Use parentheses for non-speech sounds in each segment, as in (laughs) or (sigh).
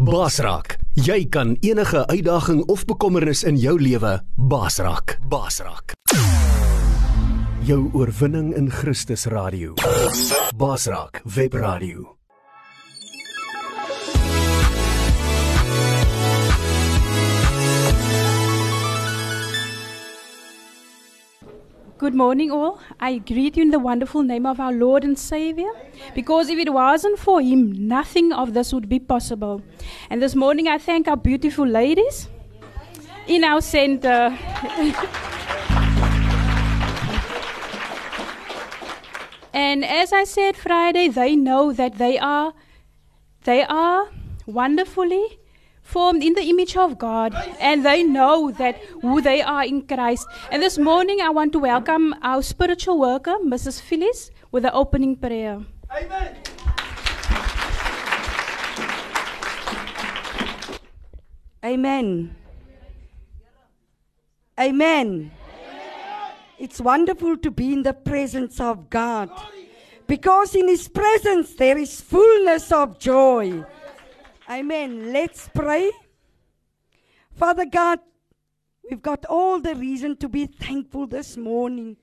Basraak, jy kan enige uitdaging of bekommernis in jou lewe basraak. Basraak. Jou oorwinning in Christus radio. Basraak web radio. Good morning, all. I greet you in the wonderful name of our Lord and Savior, because if it wasn't for Him, nothing of this would be possible. And this morning, I thank our beautiful ladies in our center. (laughs) and as I said Friday, they know that they are, they are wonderfully formed in the image of God and they know that who they are in Christ. And this morning I want to welcome our spiritual worker, Mrs. Phyllis, with the opening prayer. Amen. Amen. Amen. It's wonderful to be in the presence of God because in His presence there is fullness of joy. Amen. Let's pray. Father God, we've got all the reason to be thankful this morning.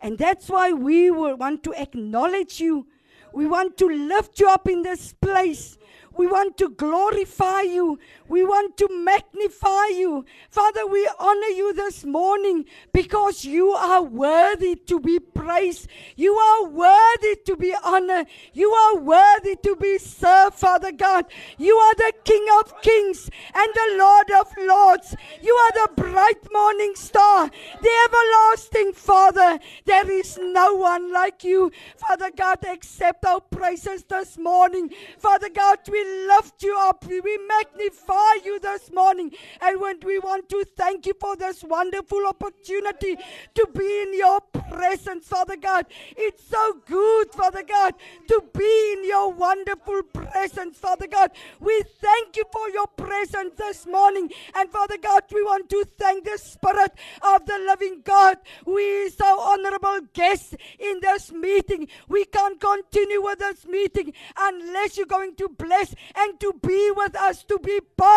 And that's why we will want to acknowledge you. We want to lift you up in this place. We want to glorify you. We want to magnify you. Father, we honor you this morning because you are worthy to be praised. You are worthy to be honored. You are worthy to be served, Father God. You are the King of kings and the Lord of lords. You are the bright morning star, the everlasting Father. There is no one like you. Father God, accept our praises this morning. Father God, we lift you up. We magnify you this morning. And when we want to thank you for this wonderful opportunity to be in your presence, Father God. It's so good, Father God, to be in your wonderful presence, Father God. We thank you for your presence this morning. And Father God, we want to thank the Spirit of the living God who is our honorable guest in this meeting. We can't continue with this meeting unless you're going to bless and to be with us, to be part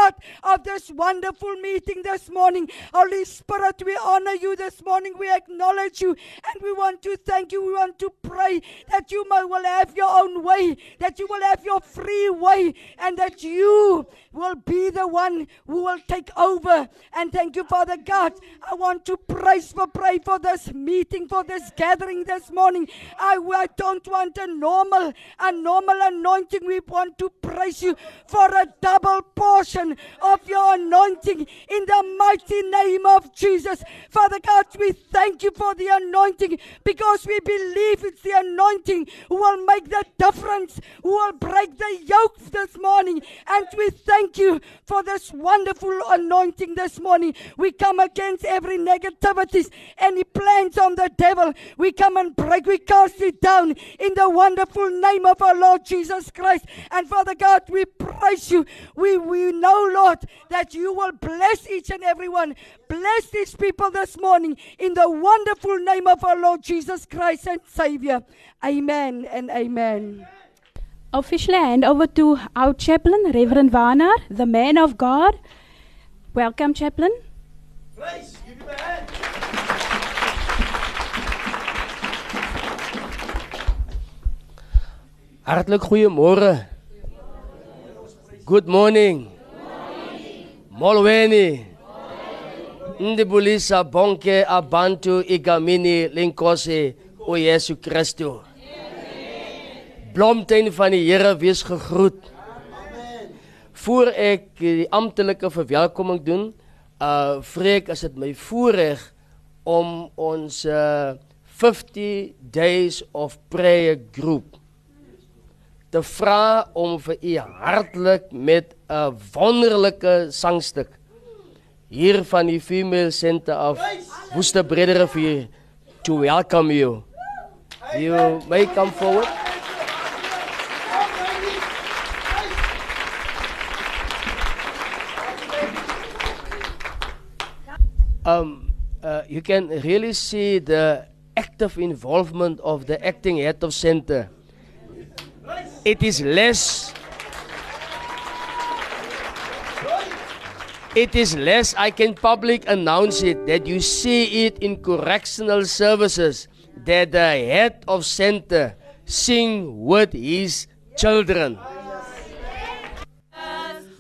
of this wonderful meeting this morning. Holy Spirit, we honor you this morning. We acknowledge you and we want to thank you. We want to pray that you may will have your own way, that you will have your free way, and that you will be the one who will take over. And thank you, Father God. I want to praise for pray for this meeting, for this gathering this morning. I, I don't want a normal, a normal anointing. We want to praise you for a double portion of your anointing in the mighty name of Jesus. Father God, we thank you for the anointing because we believe it's the anointing who will make the difference, who will break the yoke this morning. And we thank you for this wonderful anointing this morning. We come against every negativities, any plans on the devil. We come and break, we cast it down in the wonderful name of our Lord Jesus Christ. And Father God, we praise you. We, we know, Oh, Lord, that you will bless each and every one. Bless these people this morning in the wonderful name of our Lord Jesus Christ and Savior. Amen and amen. Officially hand over to our chaplain, Reverend Warner, the man of God. Welcome, chaplain. Praise. Give him a hand. Hartlik goeiemôre. Good morning. Molweni. Ndibulisa bonke abantu igamini lenkosi uYesu Christu. Blomtuin van die Here wees gegroet. Voor ek die amptelike verwelkoming doen, uh vreek as dit my voorreg om ons uh 50 days of prayer group te vra om vir u hartlik met 'n wonderlike sangstuk hier van die Female Center of Woester Brederrivier to welcome you. You may come forward. Um, uh, you can really see the active involvement of the acting head of center. It is less. It is less I can public announce it that you see it in correctional services that the head of center sing with his children.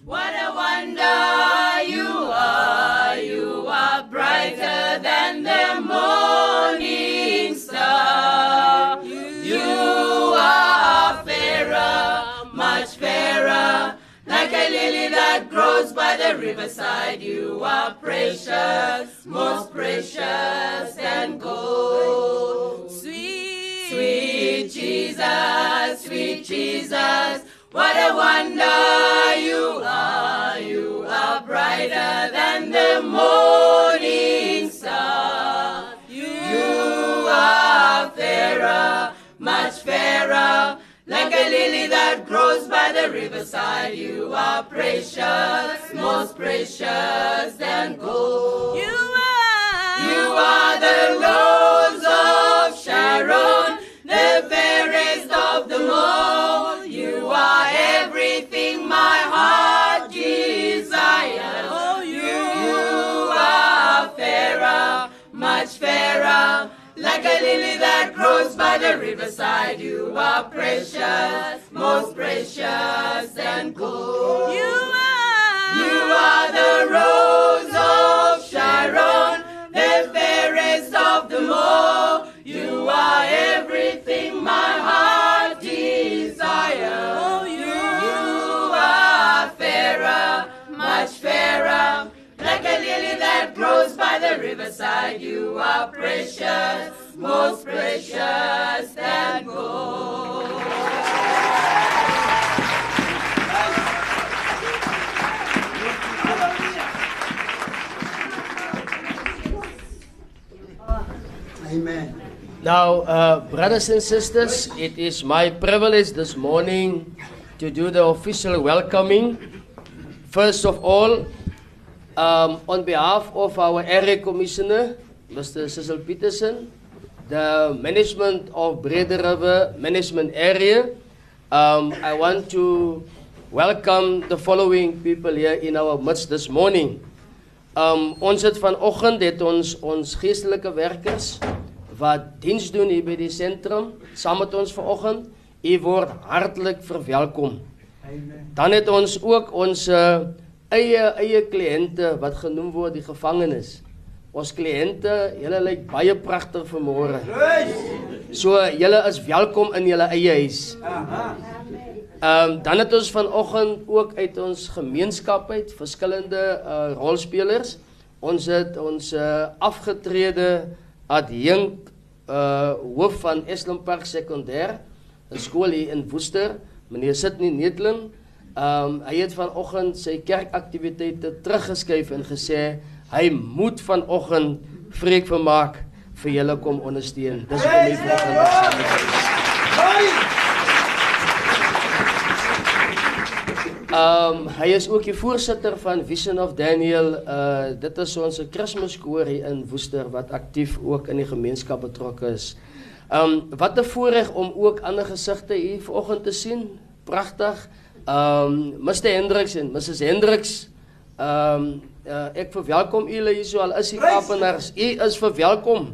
What a wonder grows by the riverside. You are precious, most precious than gold. Sweet, sweet Jesus, sweet Jesus. What a wonder you are. You are brighter than the morning star. You are fairer, much fairer, like a lily that grows by the riverside. You are precious, most precious than gold. You are, you are the rose of Sharon, the fairest of them all. You are everything my heart desires. Oh, you are fairer, much fairer, lily that grows by the riverside. You are precious, most precious and gold. You are, you are the rose of Sharon, the fairest of them all. You are everything my heart desires. Oh, you are fairer, much fairer, like a lily that grows by the riverside. You are precious, most precious than gold. Amen. Now, uh, brothers and sisters, it is my privilege this morning to do the official welcoming. First of all, um, on behalf of our area commissioner, Mr. Cecil Peterson, the management of Brede River Management Area, um, I want to welcome the following people here in our midst this morning. Um, ons het vanoggend het ons ons geestelike werkers wat diens doen hier by die sentrum saam met ons vanoggend. U word hartlik verwelkom. Dan het ons ook ons uh, eie eie kliënte wat genoem word die gevangenes. Ons kliënte, julle lyk baie pragtig vanmôre. So julle is welkom in julle eie huis. Ehm um, dan het ons vanoggend ook uit ons gemeenskap uit verskillende uh, rolspelers. Ons het ons uh, afgetrede adjunk uh hoof van Eslem Park Sekondêr, 'n skool hier in Woester, meneer Sitnie Netling. Ehm um, hy het vanoggend sy kerkaktiwiteite teruggeskuif en gesê hy moet vanoggend vreek vermaak vir julle kom ondersteun. Dis saam met ons is. Um hy is ook die voorsitter van Vision of Daniel. Uh dit is ons Kerskoor hier in Woester wat aktief ook in die gemeenskap betrokke is. Um wat 'n voorreg om ook ander gesigte hier vanoggend te sien. Pragtig. Um Mr Hendriks en Mrs Hendriks. Um uh, ek verwelkom julle hier so al is die Kaapenaars. U is verwelkom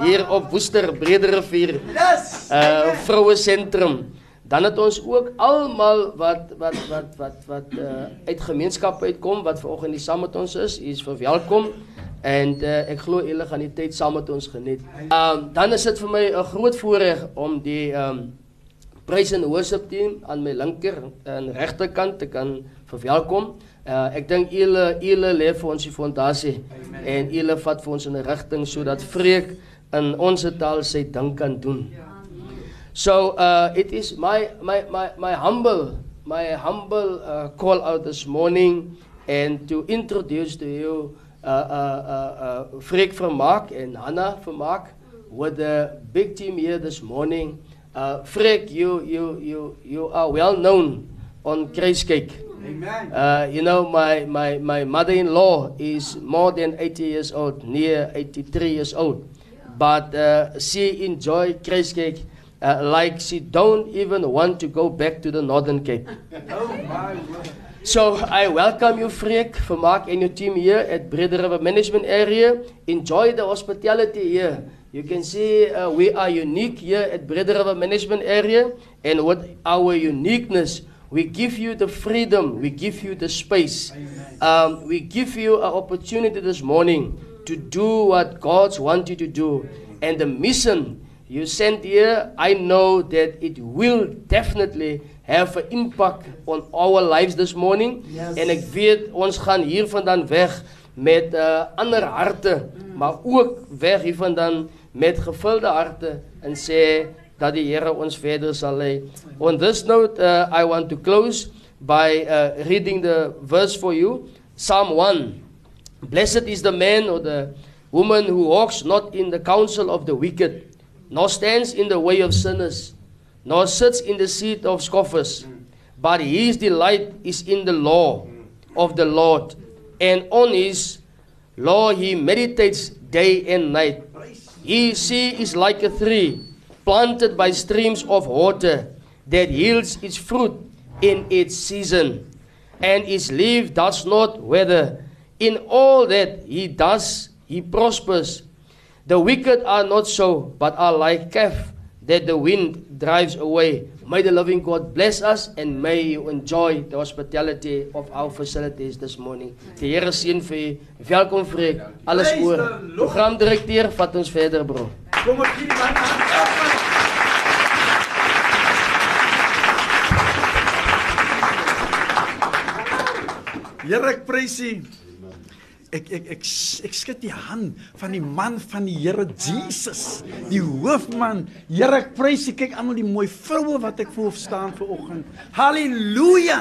hier op Woester Brederivier. Yes! Uh vroue sentrum. Dan het ons ook almal wat wat wat wat wat uh, uit gemeenskappe uitkom wat vanoggend hier saam met ons is. U is verwelkom en uh, ek glo julle gaan die tyd saam met ons geniet. Ehm um, dan is dit vir my 'n groot voorreg om die ehm um, praise and worship team aan my linker en regterkant te kan verwelkom. Uh, ek dink julle julle lê vir ons die fondasie en julle vat vir ons in 'n rigting sodat vreek in ons taal sy ding kan doen. So uh, it is my, my, my, my humble, my humble uh, call out this morning and to introduce to you uh, uh, uh, uh, Freek Vermaak and Hannah Vermaak with the big team here this morning. Uh, Freek, you, you, you, you are well known on Cake. Amen. Uh, you know, my, my, my mother-in-law is more than 80 years old, near 83 years old. But uh, she enjoy Cake uh, like she don't even want to go back to the Northern Cape. (laughs) Oh my word. So I welcome you, Freek, for Mark and your team here at Breda River Management Area. Enjoy the hospitality here. You can see uh, we are unique here at Breda River Management Area, and with our uniqueness, we give you the freedom, we give you the space, um, we give you an opportunity this morning to do what God's want you to do, and the mission you sent here, I know that it will definitely have an impact on our lives this morning. Yes. En ek weet ons gaan hiervandaan weg met uh, ander harte, maar ook weg hiervandaan met gevulde harte en sê dat die Here ons verder sal lei. On this note, uh, I want to close by uh, reading the verse for you. Psalm 1. Blessed is the man or the woman who walks not in the counsel of the wicked, nor stands in the way of sinners, nor sits in the seat of scoffers. But his delight is in the law of the Lord, and on his law he meditates day and night. He sea is like a tree planted by streams of water that yields its fruit in its season, and its leaf does not wither. In all that he does, he prospers. The wicked are not so, but are like calf that the wind drives away. May the loving God bless us and may you enjoy the hospitality of our facilities this morning. Die Here seën vir u. Welkom Freek. Alles Praise oor. the Lord. Programdirekteur, vat ons verder bro. Kom ons gee die man 'n hand. Help my. Here ek prys U. Ek ek ek ek skud die hand van die man van die Here Jesus, die hoofman. Here ek prys U. Kyk almal die mooi vroue wat ek voor staan ver oggend. Halleluja.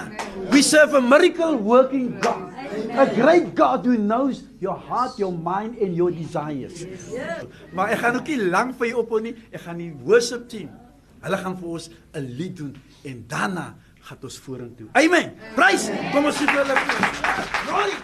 We serve a miracle working God. A great God who knows your heart, your mind and your desires. Maar ek gaan ook nie lank vir jou ophou nie. Ek gaan die worship team. Hulle gaan vir ons 'n lied doen en daarna gaan ons vorentoe. Amen. Prys. Kom ons sien hulle. Glory.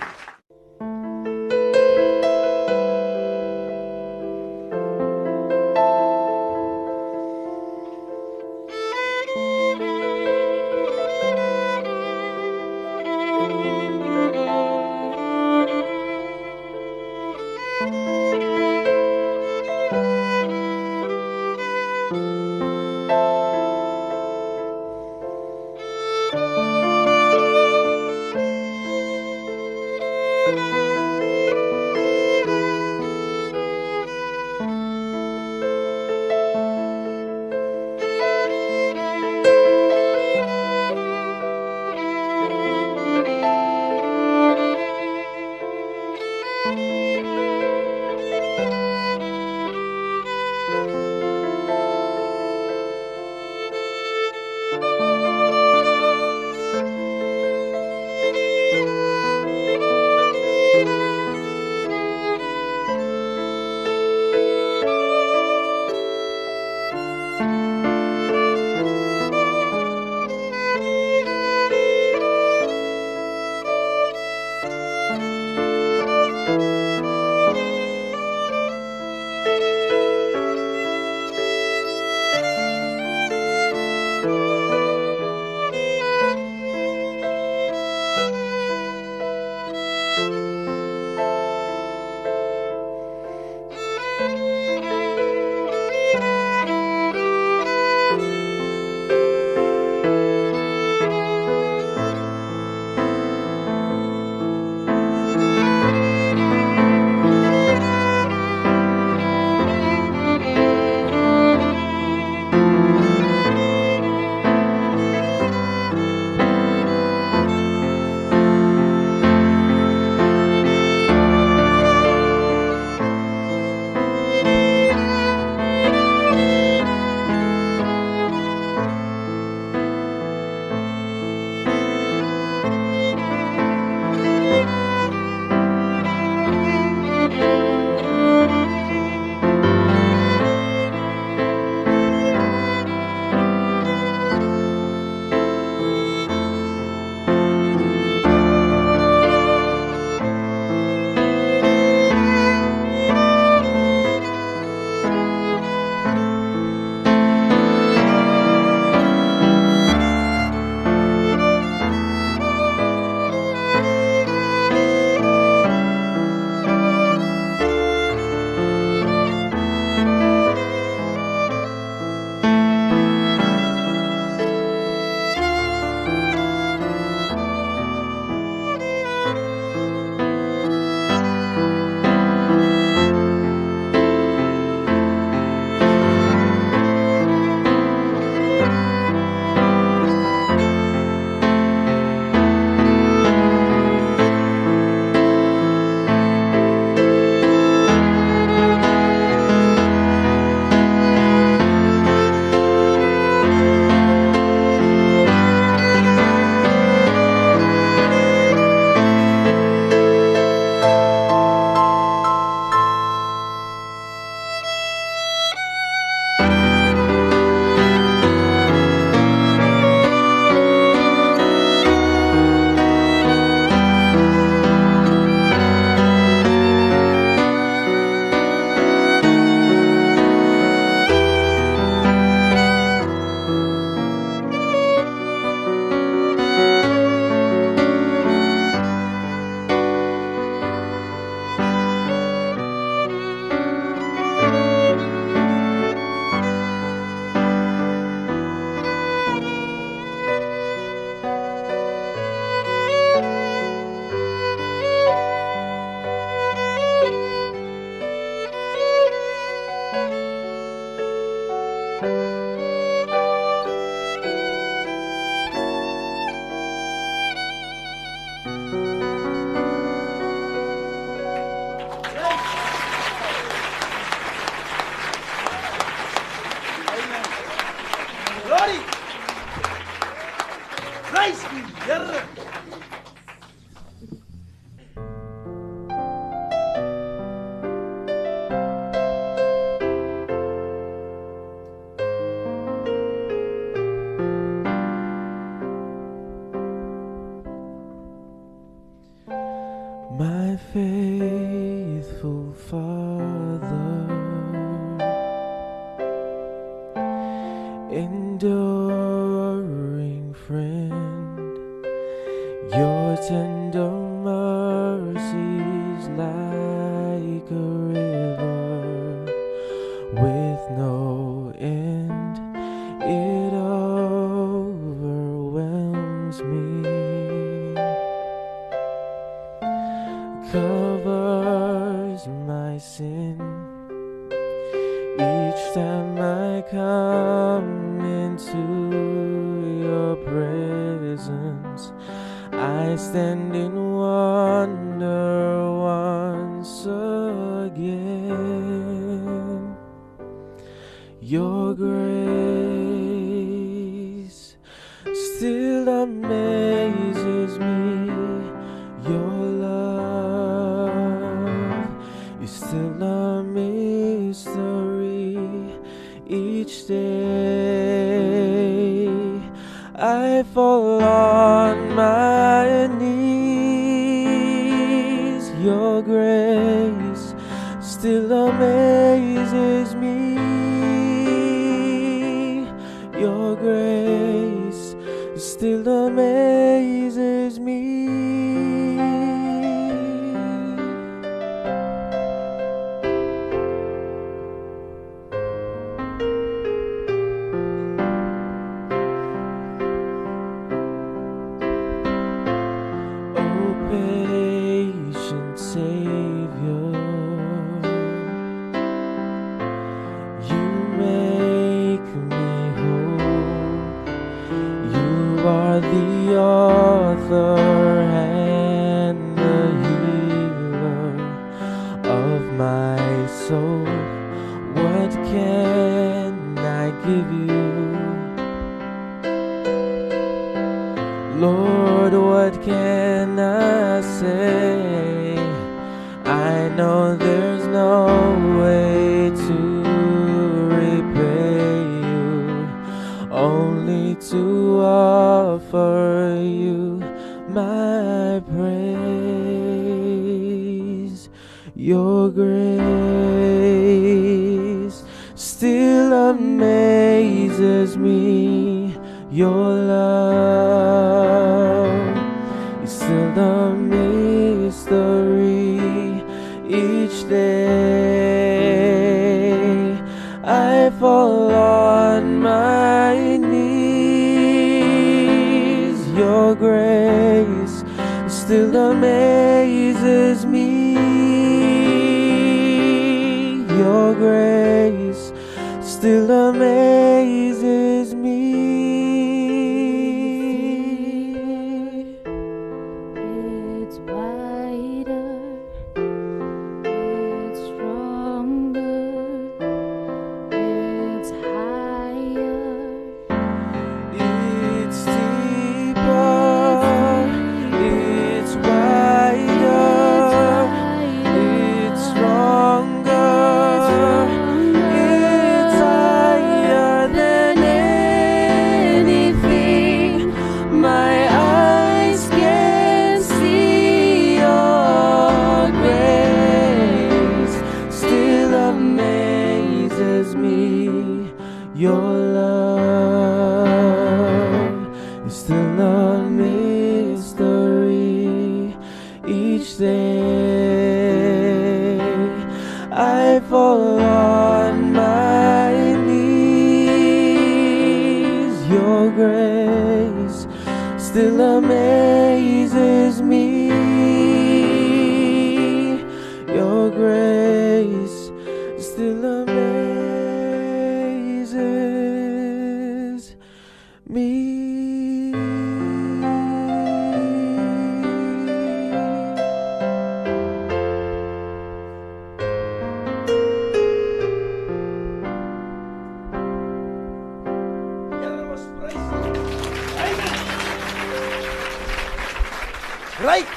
Ryk.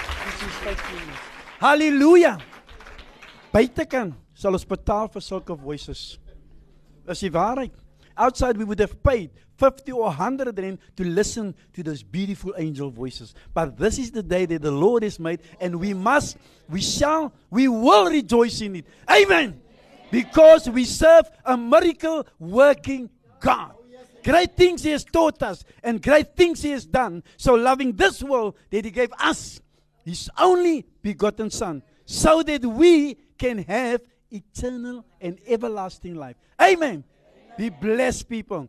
Halleluja. Buitekant sal ons betaal vir sulke voices. Is die waarheid. outside we would have paid 50 or 100 rand to listen to those beautiful angel voices. But this is the day that the Lord has made, and we must, we shall, we will rejoice in it. Amen. Because we serve a miracle working God. Great things He has taught us, and great things He has done. So, loving this world that He gave us His only begotten Son, so that we can have eternal and everlasting life. Amen. Be blessed, people.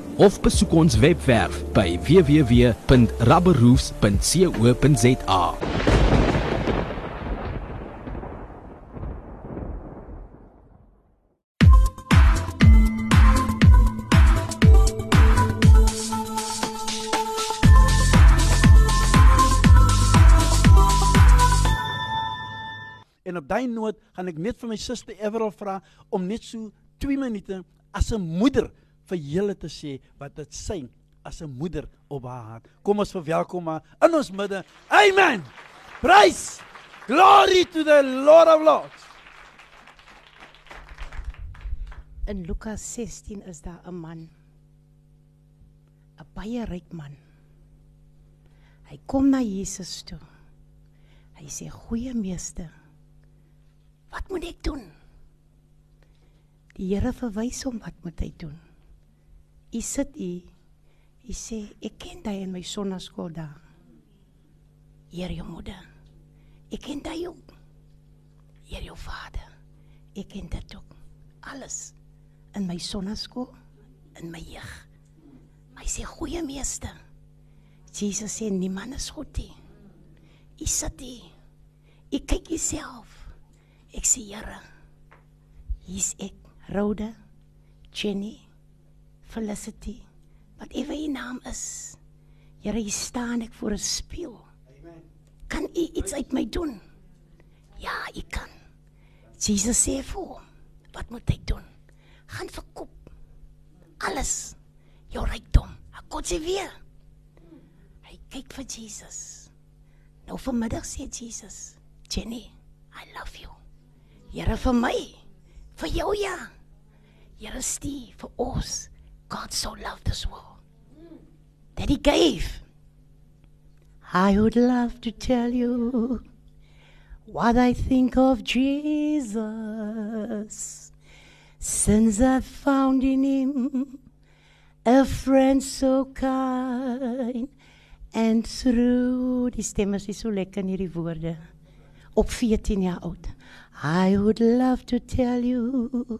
of besoek ons webwerf by www.rubberroofs.co.za. En op daai noot gaan ek net vir my suster Everal vra om net so 2 minute as 'n moeder vir julle te sê wat dit sê as 'n moeder op haar hart. Kom ons verwelkom haar in ons midde. Amen. Praise. Glory to the Lord of Lords. In Lukas 16 is daar 'n man. 'n Baie ryk man. Hy kom na Jesus toe. Hy sê: "Goeie meester, wat moet ek doen?" Die Here verwys hom wat moet hy doen. U sit u. U sê: "Ek ken jy in my sonnaskool daar." Hier jou moeder. Ek ken jy ook. Hier jou vader. Ek ken dit ook. Alles in my sonnaskool in my jeug. My sê goeie meester. Jesus sê niemand is goed nie. U sit hier. U kyk jouself. Ek sê Here. Hier's ek, Rhoda, Jenny, Felicity, whatever u naam is. Here, hier staan ek voor 'n spieël. Kan u iets uit my doen? Ja, u kan. Jesus sê vir hom, wat moet hy doen? Gaan verkoop alles jou rykdom. Hy kom sê weer. Hy kyk vir Jesus. Nou vanmiddag sê Jesus, Jenny, I love you. Here vir my, vir jou ja. Here stuur vir ons. God so loved this world that he gave. I would love to tell you what I think of Jesus since I found in him a friend so kind and through die stem is so lekker in hierdie woorde op 14 jaar oud I would love to tell you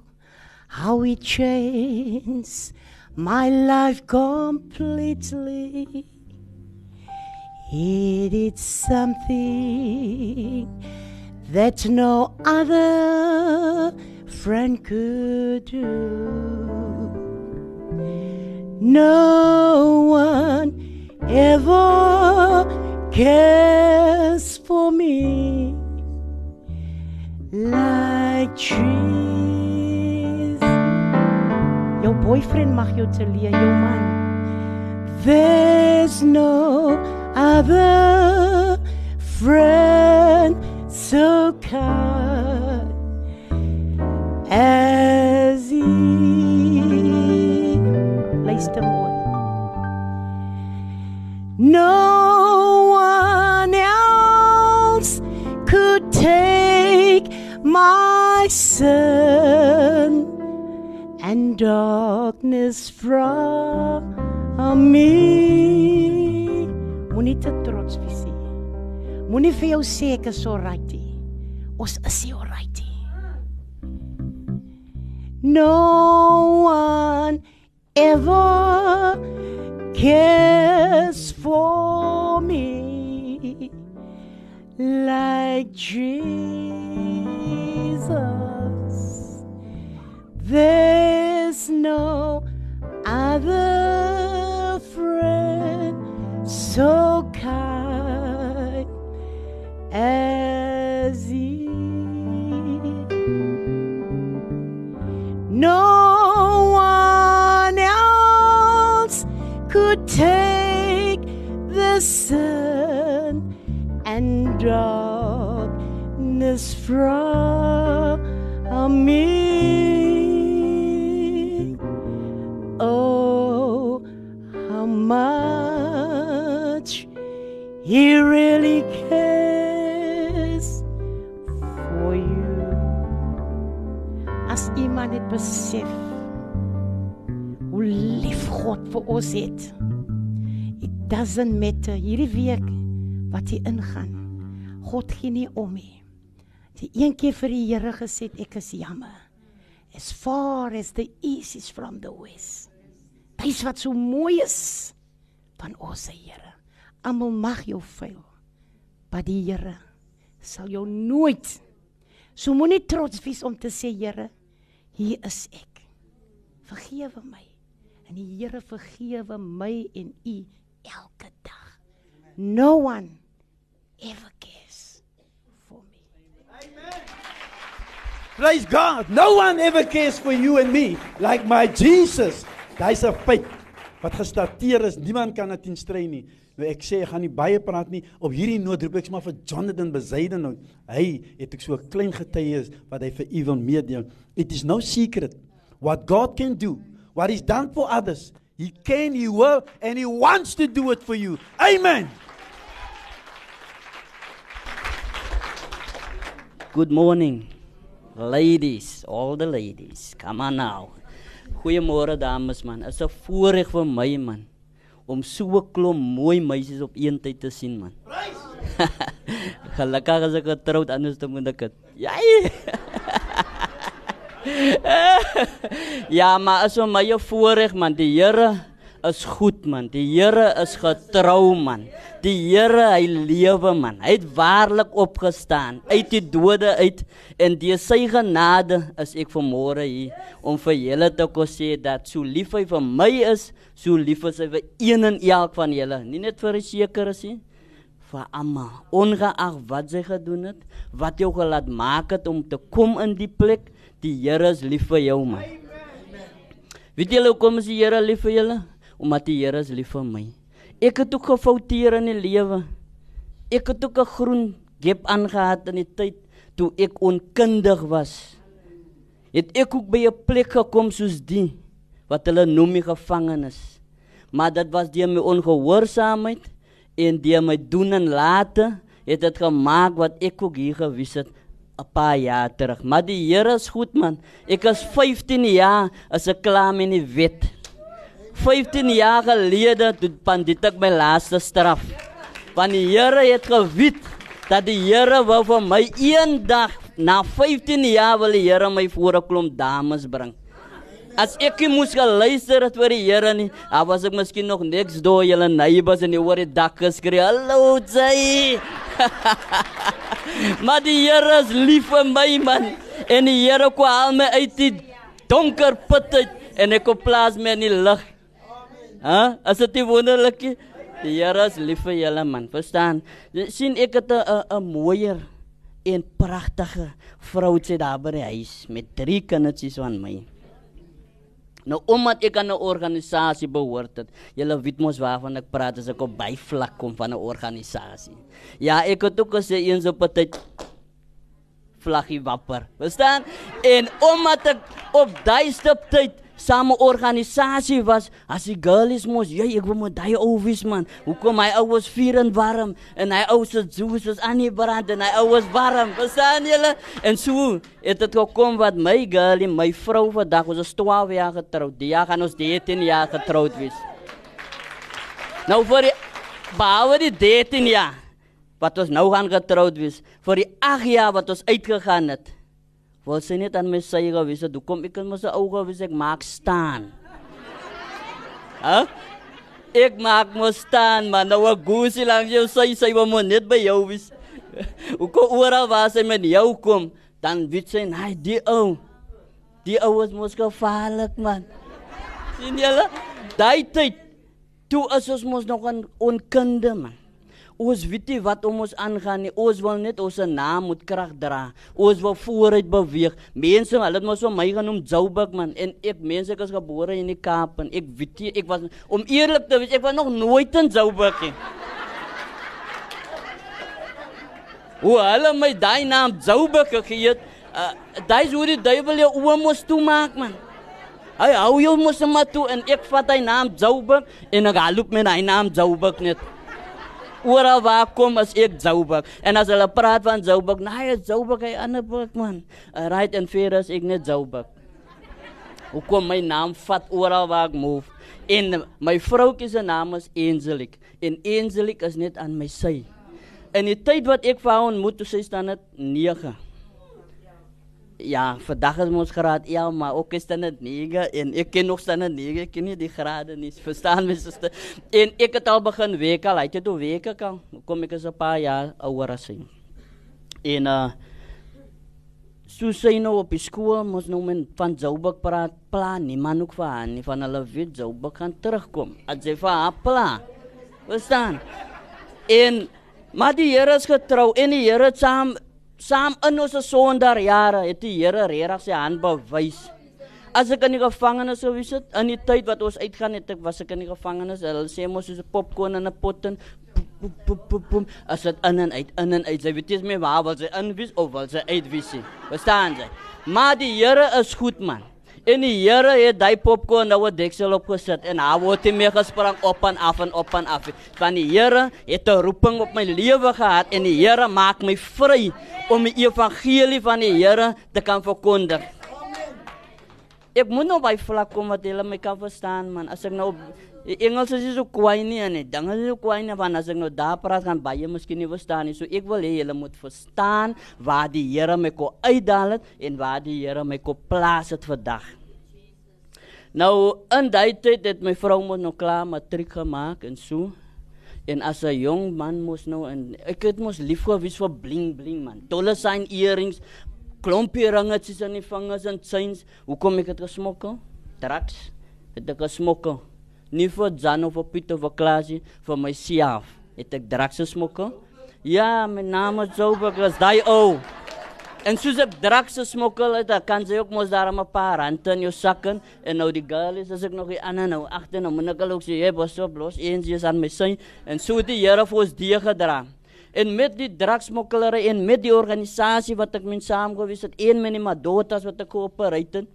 how it changed my life completely it is something that no other friend could do. No one ever cares for me like Jesus. Boyfriend mag jou te leer, jou man. There's no other friend so kind as he. Luister mooi. No one else could take my sin darkness from me. Moenie te trots wees nie. Moenie vir jou sê ek is so right nie. Ons is nie alright nie. No one ever cares for me like Jesus. There's no other friend so kind as he. No one else could take the sun and darkness from me. He really cares for you. As iemand dit besef hoe lief God vir ons het. It doesn't matter hierdie week wat jy ingaan. God gee nie om nie. Die een keer vir die Here gesê ek is jammer. As far as the east is from the west. Dis wat so mooi is van ons Here. Almal mag jou fail. Maar die Here sal jou nooit So moenie trots wees om te sê Here, hier is ek. Vergewe my. En die Here vergewe my en u elke dag. No one ever cares for me. Praise God. No one ever cares for you and me like my Jesus. Dis 'n feit wat gestateer is. Niemand kan dit instrei nie. Ek sê ek gaan nie baie praat nie. Op hierdie noot roep ek sommer vir Jonathan Besaiden nou. Hy het ek so 'n klein getuie wat hy vir u wil meedeel. It is no secret what God can do. What he's done for others. He can, he will and he wants to do it for you. Amen. Good morning, ladies, all the ladies. Come on now. Goeiemôre dames man. Is 'n voorreg vir my man om so 'n klomp mooi meisies op een tyd te sien man. (laughs) Gelukkig as ek getroud anders te moet ek dit. Ja. (laughs) ja, maar is vir my voorreg man. Die Here is goed man. Die Here is getrou man. Die Here hy lewe man. Hy het waarlik opgestaan uit die dode uit en deur sy genade is ek vanmôre hier om vir julle te kon sê dat so lief hy vir my is, so lief is hy vir een en elk van julle. Nie net vir die sekeres nie, vir almal. Ongeag wat sy gedoen het, wat jou gelaat maak het om te kom in die plek, die Here is lief vir jou man. Weet julle hoekom is die Here lief vir julle? Omdat die Here is lief vir my. Ek het ook gefouteer in die lewe. Ek het ook 'n groen gap aangehad in die tyd toe ek onkundig was. Het ek ook by 'n plek gekom soos die wat hulle noem die gevangenis. Maar dit was deur my ongehoorsaamheid en deur my doen en late het dit gemaak wat ek ook hier gewys het 'n paar jaar terug. Maar die Here is goed man. Ek is 15 jaar as ek klaar met die wet. 15 jaar gelede toe pandit ek my laaste straf. Want die Here het gewet dat die Here wou vir my eendag na 15 jaar wil die Here my voor 'n klomp dames bring. As ek nie moes geluister het vir die Here nie, dan was ek miskien nog niks door julle neighbors en die hoor die dak geskree. Hallo Jay. (laughs) maar die Here is lief vir my man. En die Here kom haal my uit die donker put uit en ek kom plaas my in die lig. Hæ? As dit nie wonderlik is. Die Here is lief vir julle man. Verstaan? sien ek het 'n 'n mooier en pragtige vroutjie daar by die huis met drie kindertjies van my. Nou omdat ek aan 'n organisasie behoort het. Julle weet mos waarvan ek praat as ek op byvlak kom van 'n organisasie. Ja, ek het ook gesê eens op 'n tyd (tsk) vlaggie wapper. Verstaan? En omdat ek op daai stap tyd same organisasie was, as die girlies mos, jy ek wil met daai ou wees man. Hoekom my ou was vuur en warm en hy ou se juice is aan die brand en hy ou was warm. Verstaan julle? En so het dit gekom wat my girlie, my vrou vandag ons is 12 jaar getroud. Die jaar gaan ons 13 jaar getroud wees. Nou vir die behalwe die 13 jaar wat ons nou gaan getroud wees, vir die 8 jaar wat ons uitgegaan het, Wil sy net aan my sy gewees het. Hoekom ek kan mos ou gewees ek maak staan. Hæ? Ek maak mos staan man. Nou 'n goosie langs jou sy sy wil mos net by jou wees. Hoekom oral waar sy met jou kom, dan weet sy, "Nee, die ou. Die ou is mos gevaarlik man." sien julle? Daai tyd toe is ons mos nog 'n onkunde man. Ons weet nie wat om ons aangaan nie. Ons wil net ons naam moet krag dra. Ons wil vooruit beweeg. Mense, hulle het mos my genoem Joubek man en ek mense ek is gebore in die Kaap en ek weet nie, ek was om eerlik te wees, ek was nog nooit in Joubek nie. Hoe hulle my daai naam Joubek gegee het, uh, daai is hoe die duiwel jou oë mos toemaak man. Hy hou jou mos maar toe en ek vat hy naam Joubek en ek loop met hy naam Joubek net. Oral waar kom as ek Joubek en as hulle praat van Joubek, nee, Joubek hy ander boek man. Uh, right and fair as ek net Joubek. Hoe kom my naam vat oral waar ek move? En my vroukie se naam is Angelique en Angelique is net aan my sy. In die tyd wat ek vir haar ontmoet, toe sy staan dit 9 ja, vandag is ons graad 11, maar ook is dit 9 en ek ken nog staan 9, ek ken nie die grade nie. Verstaan my suster? En ek het al begin week al, het jy toe weke kan. Kom ek is 'n paar jaar ouer as sy. En uh so sy nou op die skool mos nou men van Joubek praat plan nie man ook van nie van hulle weet Joubek gaan terugkom. As jy vir haar plan. Verstaan? En maar die Here is getrou en die Here het saam saam in ons sonderjare het die Here regtig sy hand bewys. As ek in die gevangenis sou wees, in die tyd wat ons uitgaan het, ek was ek in die gevangenis. Hulle sê mos soos 'n popcorn in 'n pot en pum pum pum pum as dit in en uit in en uit. Jy weet nie meer waar wil sy inwys of wil sy uitwys nie. Verstaan jy? Maar die Here is goed man. En die Here het daai popcorn nou 'n deksel opgesit en hy word nie meer gesprang op en af en op en af. Want die Here het 'n roeping op my lewe gehad en die Here maak my vry om die evangelie van die Here te kan verkondig. Ek moet nou by vlak kom wat hulle my kan verstaan man. As ek nou die Engels is so kwaai nie en die dinge is so kwaai nie want as ek nou daar praat gaan baie miskien nie verstaan nie. So ek wil hê julle moet verstaan waar die Here my kom uitdaal het en waar die Here my kom plaas het vandag. Nou in daai tyd het my vrou mos nog klaar matriek gemaak en so. En as 'n jong man mos nou en ek het mos lief gewees vir bling bling man. Tolle sign earrings, klompie ringetjies aan die vingers en chains. Hoekom ek dit gesmokkel? Drugs. Het ek gesmokkel. Nie vir Jan of vir Piet of vir Klaasie, vir myself. Het ek drugs gesmokkel? Ja, my naam is Joubek, is daai ou. En soos ek drugs gesmokkel het, dan kan sy ook mos daar 'n paar rande in jou sakken en nou die girl is as ek nog die ander nou agter nou moet ek al ook sê, "Hey, boss, op los, eens is aan my sy." En so het die Here vir ons die gedra. En met die drugsmokkelery en met die organisasie wat ek mee saamgewees het, een met die Madotas wat ek geopereer het,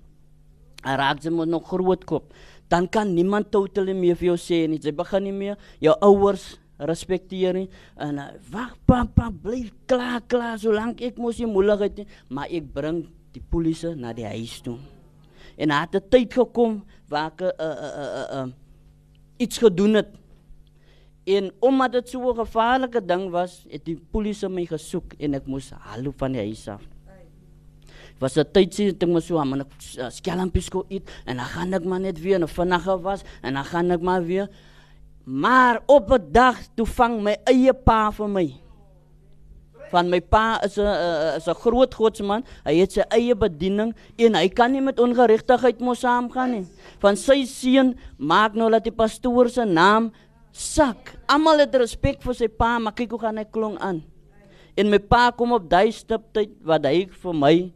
raak jy moet nog groot kop. Dan kan niemand totally meer vir jou sê nie. Jy begin nie meer jou ouers respekteer nie. En uh, wag papa bly klaar klaar solank ek mos nie moeilikheid nie. Maar ek bring die polisie na die huis toe. En het 'n tyd gekom waar ek 'n uh, uh, uh, uh, iets gedoen het. En omdat dit so 'n gevaarlike ding was het die polisie my gesoek en ek moes hallo van die huis af was 'n tyd sien ek mos so aan 'n skelmpies go eet en dan gaan ek maar net weer en vanaand was en dan gaan ek maar weer Maar op 'n dag toe vang my eie pa vir my. Van my pa is 'n is 'n groot godsman. Hy het sy eie bediening en hy kan nie met ongeregtigheid mos saamgaan nie. Van sy seun maak nou dat die pastoor se naam sak. Almal het respek vir sy pa, maar kyk hoe gaan hy klong aan. En my pa kom op daai stiptyd wat hy vir my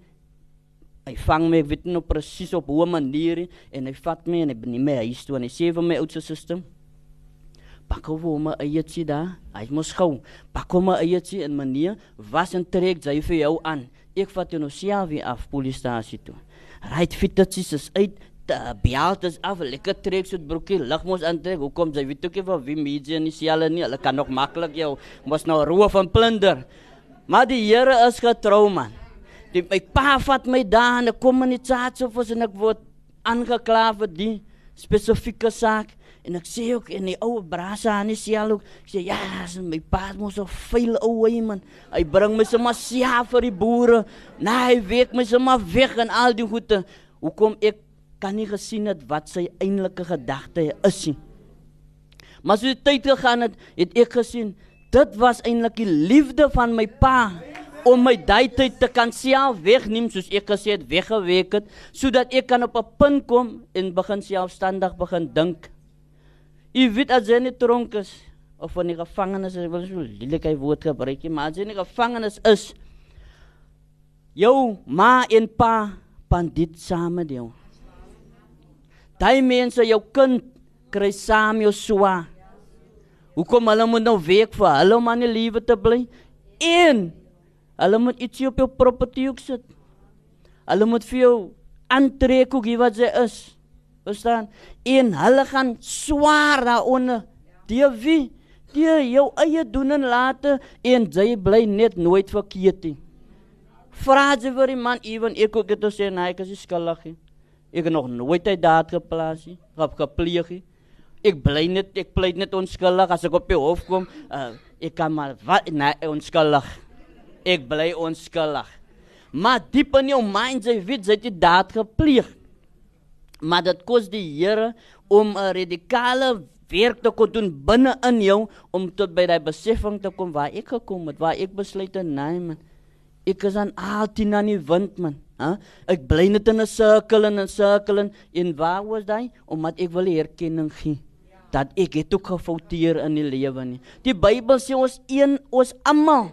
hy vang my, ek weet nie nou presies op hoe manier nie, en hy vat my en hy neem my huis toe en hy sê vir my oudste suster pak hom my eetjie daar. Hy mos gou. Pak hom my eetjie en meneer, was en trek jy vir jou aan. Ek vat jou nou weer af polisiestasie toe. Ryt fitetjies is uit. Bealt is af, lekker trek so 'n broekie, lig mos aantrek. Hoekom jy weet ook van wie media nie selle nie. Hulle kan nog maklik jou mos nou roof en plunder. Maar die Here is getrou man. Die my pa vat my daar in 'n kommunikasie of as ek word aangekla vir die spesifieke saak En ek sê ook en die ou brasa aan die sel ook, ek sê ja, as my pa mos so veel ou hy man. Hy bring my sommer sia vir die boere. Nee, hy week my sommer weg en al die goede. Hoekom ek kan nie gesien het wat sy eintlike gedagte is nie. Maar so die tyd gegaan het, het ek gesien dit was eintlik die liefde van my pa om my daai tyd te kan self wegneem soos ek gesê het weggeweek het sodat ek kan op 'n punt kom en begin selfstandig begin dink. U weet as jy nie tronk is of van die gevangenes, ek wil so lelike woord gebruik, nie, maar as jy nie gevangenes is jou ma en pa pandit saam met jou. Daai mense jou kind kry saam jou swa. Hoekom hulle moet nou week vir hulle om aan die lewe te bly? En hulle moet iets op jou property ook sit. Hulle moet vir jou aantrek hoe wat jy is. Verstaan? En hulle gaan swaar daaronder. Die wie? Die jou eie doen en late en jy bly net nooit verkeerd nie. Vra jy vir die man ewen ek ook het gesê nee, ek is skuldig. Ek het nog nooit uit daad geplaas nie. Gap gepleeg nie. Ek bly net ek pleit net onskuldig as ek op die hof kom. Uh, ek kan maar wat nee, onskuldig. Ek bly onskuldig. Maar diep in jou mind jy weet jy het die daad gepleeg. Maar dit kos die Here om 'n radikale werk te kon doen binne in jou om tot by daai besefing te kom waar ek gekom het, waar ek besluit het nee man. Ek is aan altyd aan die wind man. Ha? Ek bly net in 'n sirkel en 'n sirkel en, en waar was daai omdat ek wil erkenning gee dat ek het ook gefouteer in die lewe nie. Die Bybel sê ons een ons almal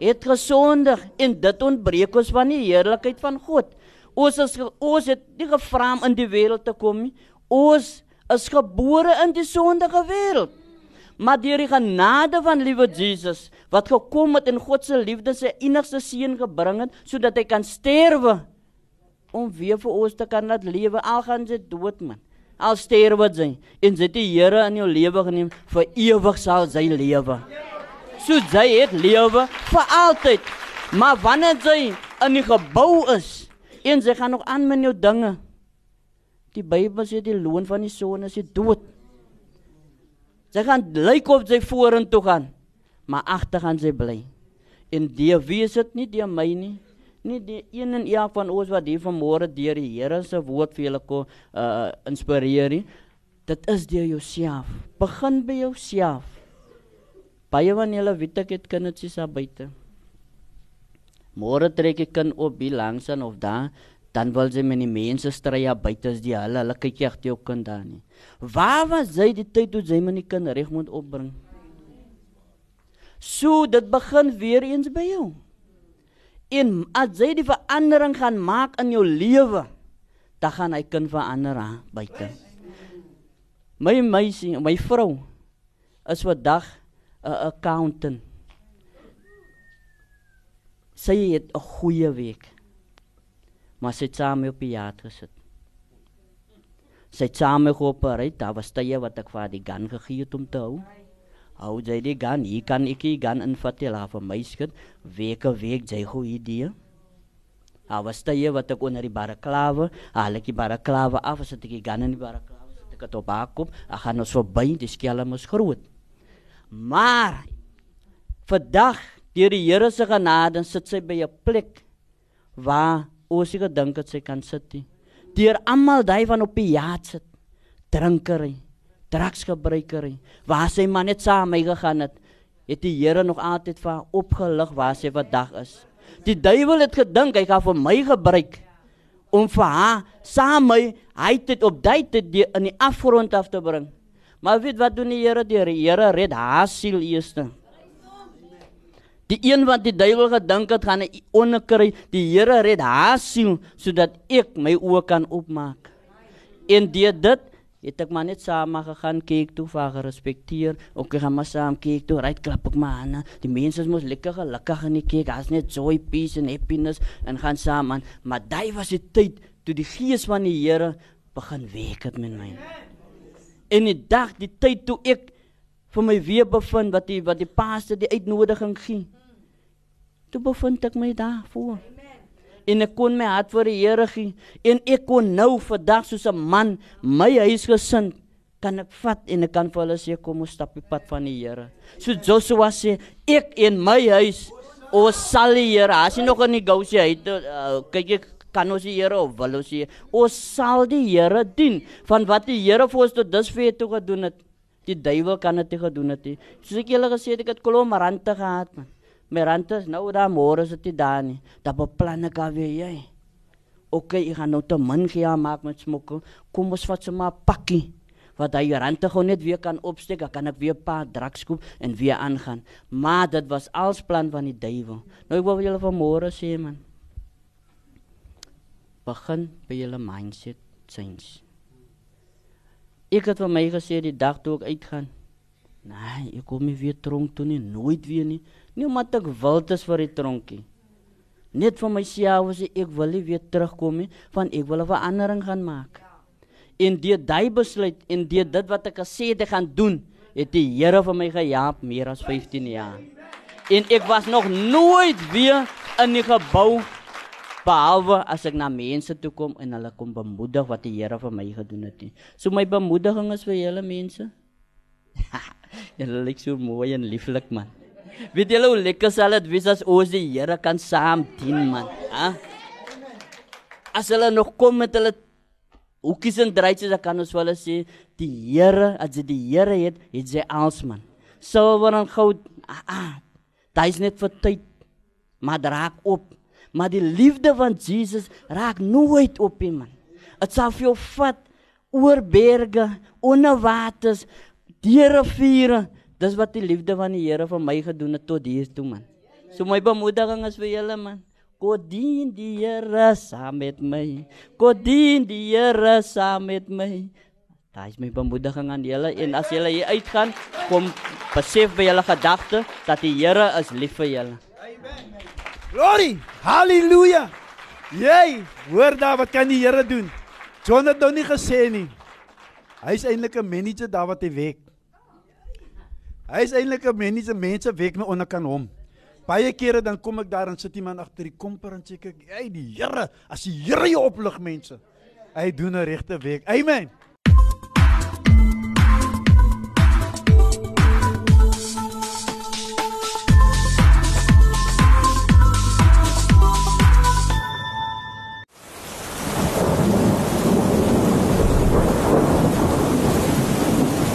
het gesondig en dit ontbreek ons van die heerlikheid van God. Ons is ons het nie gevra om in die wêreld te kom nie. Ons is gebore in die sondige wêreld. Maar deur die genade van liewe Jesus wat gekom het en God se liefde sy enigste seun gebring het sodat hy kan sterwe om weer vir ons te kan laat lewe al gaan sy dood man. Al sterwe hy en sy die Here in jou lewe geneem vir ewig sal sy lewe. So sy het lewe vir altyd. Maar wanneer sy in die gebou is en sy gaan nog aan met jou dinge. Die Bybel sê die loon van die sonde is die dood. Sy gaan lyk of sy vorentoe gaan, maar agter gaan sy bly. En die wie is dit nie die my nie? Nie die een en een van ons wat hier vanmôre deur die Here se woord vir julle kom uh inspireer nie. Dit is deur jouself. Begin by jouself. Baie van julle weet ek het kindertjies daar buite. Môre trek ek kan op hier langs aan of daar dan wil sy met die mense stry ja buite as die hulle hulle kyk jy jou kind daar nie. Waar was jy die tyd toe jy met die kind reg moet opbring? So dit begin weer eens by jou. En as jy die verandering gaan maak in jou lewe, dan gaan hy kind verander aan buite. My meisie, my vrou is vandag 'n accountant. Sy het 'n goeie week maar sy het saam op die jaat gesit. Sy het saam geopereer, daar was tye wat ek vir die gun gegee het om te hou. Hou jy die gun, hier kan ek die gun invat jy laat vir my skit, week op week jy goeie idee. Daar was tye wat ek onder die baraklawe, haal ek die baraklawe af, as ek die gun in die baraklawe, sit ek dit op haar kop, ek gaan ons verby, die skelm is groot. Maar vandag deur die Here se genade sit sy by 'n plek waar ons het gedink dat sy kan sit nie. Deur almal daai van op die jaat sit. Drinkery, drugsgebruikery, waar sy maar net saam mee gegaan het, het die Here nog altyd vir haar opgelig waar sy vandag is. Die duiwel het gedink hy gaan vir my gebruik om vir haar saam mee hy het op daai tyd in die afgrond af te bring. Maar weet wat doen die Here? Die Here red haar siel eers. Die een wat die duiwel gedink het gaan onderkry, die Here red haar siel sodat ek my oë kan oopmaak. En deur dit het ek maar net saam gegaan kyk toe vir gerespekteer. Ook gaan maar saam kyk toe, ry klap ek maar aan. Die mense mos lekker gelukkig in die kyk. Daar's net joy, peace en happiness en gaan saam aan. Maar daai was die tyd toe die gees van die Here begin werk het met my. En die dag, die tyd toe ek vir my weer bevind wat die wat die paaste die uitnodiging gee. Toe bevind ek my daar voor. En ek kon my hart vir die Here gee en ek kon nou vandag soos 'n man my huisgesin kan ek vat en ek kan vir hulle sê kom ons stap die pad van die Here. So Joshua sê ek en my huis ons sal die Here. As jy nog in die gou sê hy het, uh, kyk ek kan ons die Here of wil ons die ons sal die Here dien van wat die Here vir ons tot dusver toe gedoen het. Die duiwel kan dit nie gedoen het nie. Soos ek julle gesê het, ek het kolom rante gehad man. My rante is nou daar môre is dit daar nie. Dan beplan ek alweer jy. Oké, ek gaan nou te min gee maak met smokkel. Kom ons vat sommer 'n pakkie wat hy rante gou net weer kan opsteek, dan kan ek weer 'n paar drugs koop en weer aangaan. Maar dit was als plan van die duiwel. Nou ek wil julle vanmôre sê man. Begin by julle mindset change. Ek het vir my gesê die dag toe ek uitgaan. Nee, ek kom nie weer tronk toe nie, nooit weer nie. Nie omdat ek wild is vir die tronkie. Net vir myself sê ek wil nie weer terugkom nie, want ek wil 'n verandering gaan maak. En deur daai besluit en deur dit wat ek gesê het ek gaan doen, het die Here vir my gehelp meer as 15 jaar. En ek was nog nooit weer in die gebou behalwe as ek na mense toe kom en hulle kom bemoedig wat die Here vir my gedoen het. nie. So my bemoediging is vir julle mense. (laughs) julle lyk so mooi en lieflik man. Weet julle hoe lekker sal dit wees as ons die Here kan saam dien man, hè? As hulle nog kom met hulle hoekies en draadjies, dan kan ons hulle sê die Here, as jy die Here het, het jy alles man. Silwer en goud, ah, ah, dit is net vir tyd, maar dit raak op. Maar die liefde van Jesus raak nooit op nie man. Dit sal vir jou vat oor berge, onder waters, deur riviere. Dis wat die liefde van die Here vir my gedoen het tot hier toe man. So my bemoediging is vir julle man. God dien die Here saam met my. God dien die Here saam met my. Daai is my bemoediging aan julle en as julle hier uitgaan, kom besef by julle gedagte dat die Here is lief vir julle. Glory! Halleluja! Jy, hoor daar wat kan die Here doen? John het nou nie gesê nie. Hy is eintlik 'n manager daar wat hy werk. Hy is eintlik 'n manager, mense werk nou onder kan hom. Baie kere dan kom ek daar en sit iemand agter die komper en sê ek, "Hey, die Here, as die Here jou oplig mense, hy doen 'n regte werk." Amen.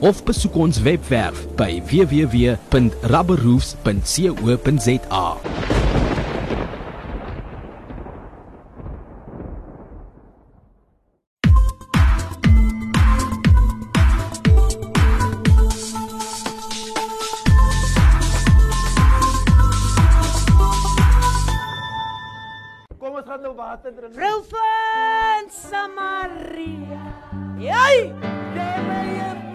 of besoek ons webwerf by www.rubberroofs.co.za. Kom ons gaan nou water drink. Vrou van Samaria. Jy! Gee my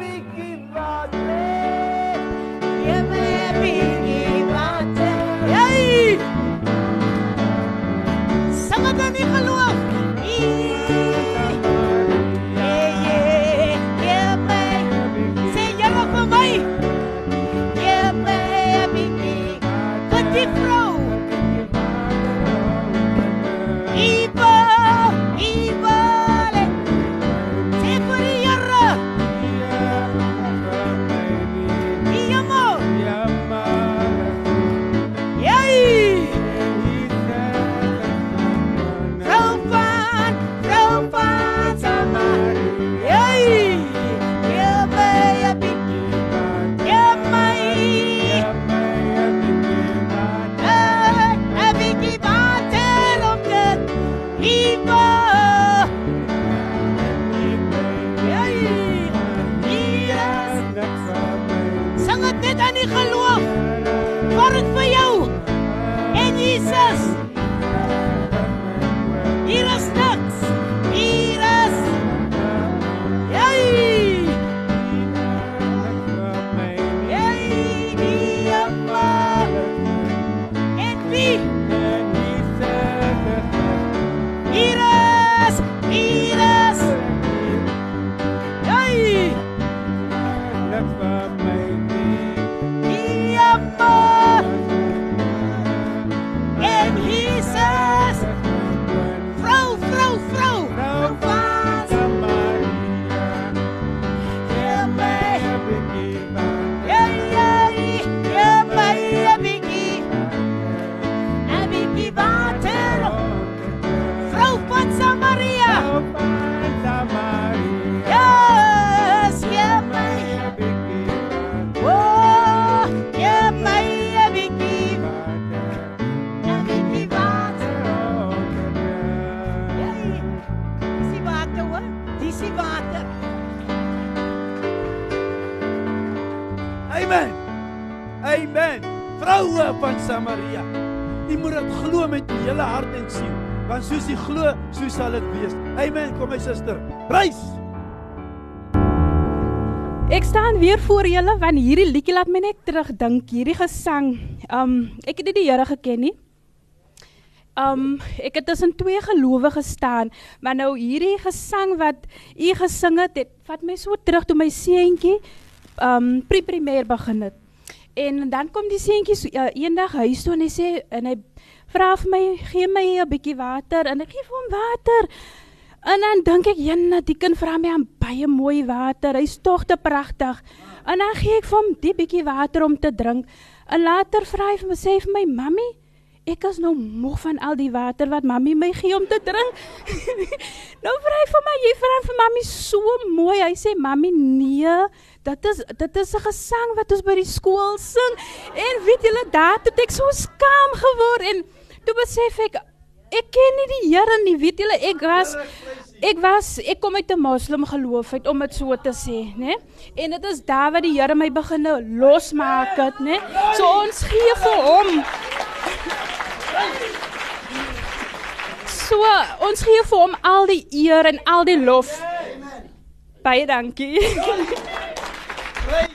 Samaria. Jy moet dit glo met jou hele hart en siel, want soos jy glo, so sal dit wees. Amen. Kom my suster. Prys. Ek staan weer voor julle want hierdie liedjie laat my net terugdink, hierdie gesang. Um ek het nie die Here geken nie. Um ek het tussen twee gelowiges gestaan, maar nou hierdie gesang wat u gesing het, dit vat my so terug toe my seentjie um pre-primêr begin het. En dan kom die seentjie so, uh, eendag huis toe en hy sê en hy vra vir my, "Gee my 'n bietjie water." En ek gee vir hom water. En dan dink ek, "Jenna, die kind vra my aan baie mooi water. Hy's tog te pragtig." En dan gee ek vir hom die bietjie water om te drink. En later vra hy vir my, sê vir my, "Mamy, ek is nou moeg van al die water wat mami my gee om te drink." (laughs) nou vra hy vir my, "Jy vra vir mami so mooi." Hy sê, "Mami, nee, dit is dit is 'n gesang wat ons by die skool sing." En weet julle, daar het ek so skaam geword en toe besef ek ek ken nie die Here nie. Weet julle, ek was ek was ek kom uit 'n moslim geloof uit om dit so te sê, né? En dit is daar waar die Here my begine losmaak het, né? So ons gee vir hom. So ons gee vir hom al die eer en al die lof. Baie dankie. Praise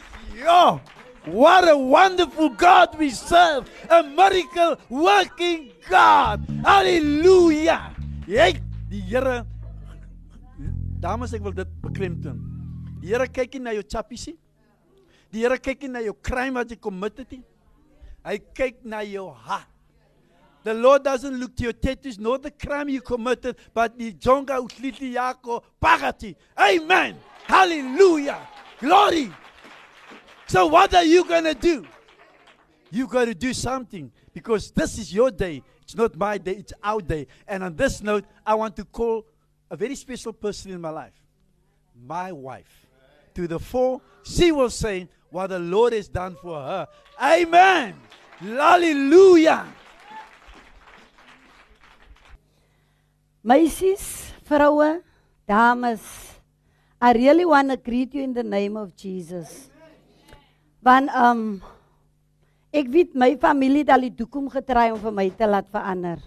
Ja. What a wonderful God we serve. A miracle working God. Halleluja. Jy die Here Dames ek wil dit beklemtoon. Die Here kyk nie na jou chappiesie. Die Here kyk nie na jou crime wat jy commit het nie. Hy kyk na jou hart. The Lord doesn't look to your tattoos, nor the crime you committed, but the jonga utliti yako pagati. Amen. Hallelujah. Glory. So what are you going to do? You've got to do something because this is your day. It's not my day, it's our day. And on this note, I want to call a very special person in my life. My wife. To the fore, she will say what the Lord has done for her. Amen. Hallelujah. Meisies, vroue, dames, I really want to greet you in the name of Jesus. Want um ek weet my familie het al die doek omgedraai om vir my te laat verander.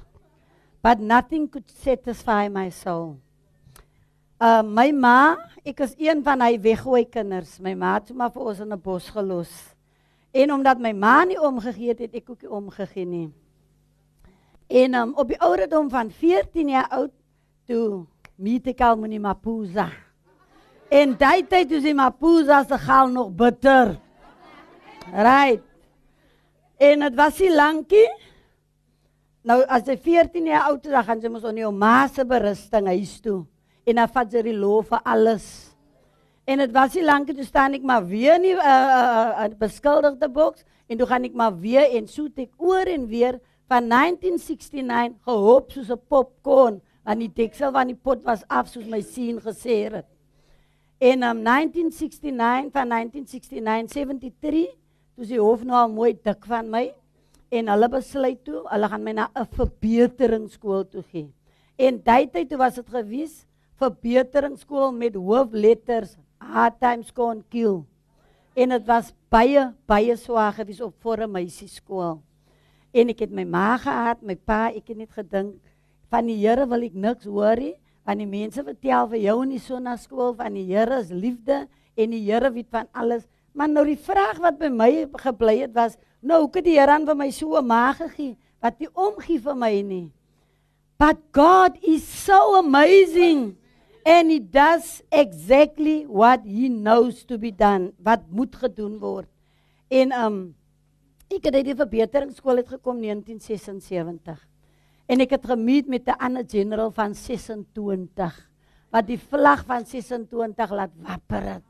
But nothing could satisfy my soul. Uh my ma, ek is een van hy weggooi kinders. My ma het maar vir ons in 'n bos gelos. En omdat my ma nie omgegee het, het ek ook nie omgegee nie. En um, op die ouderdom van 14 jaar oud toe meet ek al meneer Mapuza. En daai tyd toe sy Mapuza se gaal nog bitter. Right. En dit was nie lankie. Nou as jy 14 jaar oud is, dan gaan jy mos op jou ma se berusting huis toe. En dan vat jy die lof vir alles. En dit was nie lankie toe staan ek maar weer nie 'n uh, uh, uh, beskuldigde boks en toe gaan ek maar weer en soet ek oor en weer van 1969 gehop soos 'n popcorn want die deksel van die pot was af soos my sien gesê het. En um 1969 van 1969 73 toe die hof nou al mooi dik van my en hulle besluit toe hulle gaan my na 'n verbeteringsskool toe gee. En daai tyd toe was dit gewees verbeteringsskool met hoofletters hard times con kill. En dit was baie baie swaar gewees op vir 'n meisieskool. En ek het my ma gehad, my pa, ek het net gedink van die Here wil ek niks nie, want die mense vertel vir jou in die sonnaskool van die Here is liefde en die Here weet van alles. Maar nou die vraag wat by my gebly het was, nou hoe kan die Here aan vir my so 'n ma gegee wat nie omgee vir my nie? But God is so amazing and he does exactly what he knows to be done, wat moet gedoen word. En um ek het uit die verbeteringsskool het gekom 1976. En ek het gemeet met 'n ander general van 26 wat die vlag van 26 laat wapper het.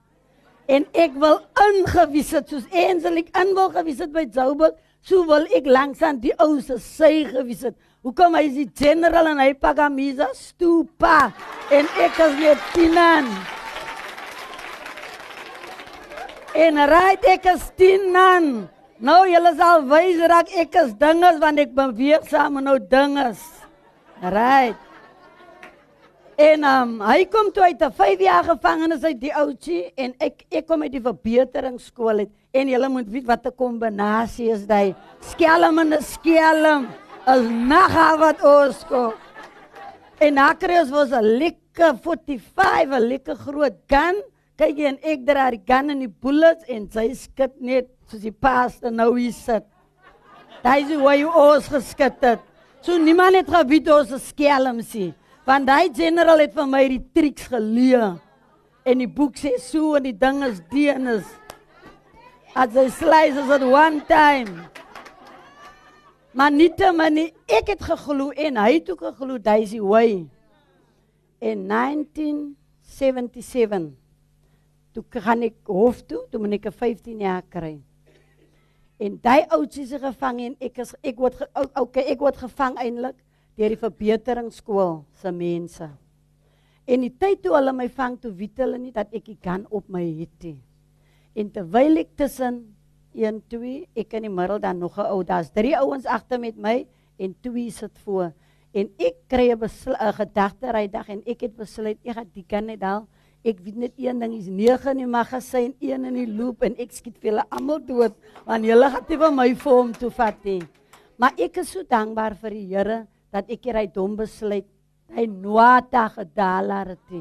En ek wil ingewys het soos Ensel ek in wil gewys het by Joburg, so wil ek langs aan die ou se sy gewys het. Hoekom hy is die general en hy pak Amisa stupa en ek is net tinan. En right ek is tinan. Nou julle sal wys dat ek is dinges want ek beweeg saam met nou dinges. Right. En um, hy kom toe uit 'n 5 jaar gevangenis uit die oudjie en ek ek kom uit die verbeteringsskool uit En julle moet weet wat 'n kombinasie is daai. Skelm en 'n skelm. Is naga wat ons kom. En ons was 'n lekker 45, 'n lekker groot gun. Kyk jy en ek dra die gun en die bullets en sy skit net soos die pastor nou hier sit. Daai is hoe jy ons geskit het. So niemand het geweet ons is skelms nie. Want daai general het vir my die triks geleer. En die boek sê so en die ding is deen is. As hy slices at one time. Maar nie te min nie, ek het geglo en hy het ook geglo Daisy Way. In 1977 toe gaan ek hof toe, toe moet ek 'n 15 jaar kry. En daai oudsies is gevang en ek is ek word ge, okay, ek word gevang eintlik deur die verbeteringsskool se mense. En die tyd toe hulle my vang toe weet hulle nie dat ek die gun op my het nie. En terwyl ek tussen 1 2 ek in die middel dan nog 'n ou, daar's drie ouens agter met my en twee sit voor. En ek kry 'n gedagte rydag en ek het besluit ek gaan die gun net al Ek weet net een ding is 9 in die magasyn, 1 in die loop en ek skiet vir hulle almal dood want hulle gaan nie vir my vir hom toe vat nie. Maar ek is so dankbaar vir die Here dat ek hierdie dom besluit hy noata gedaal het.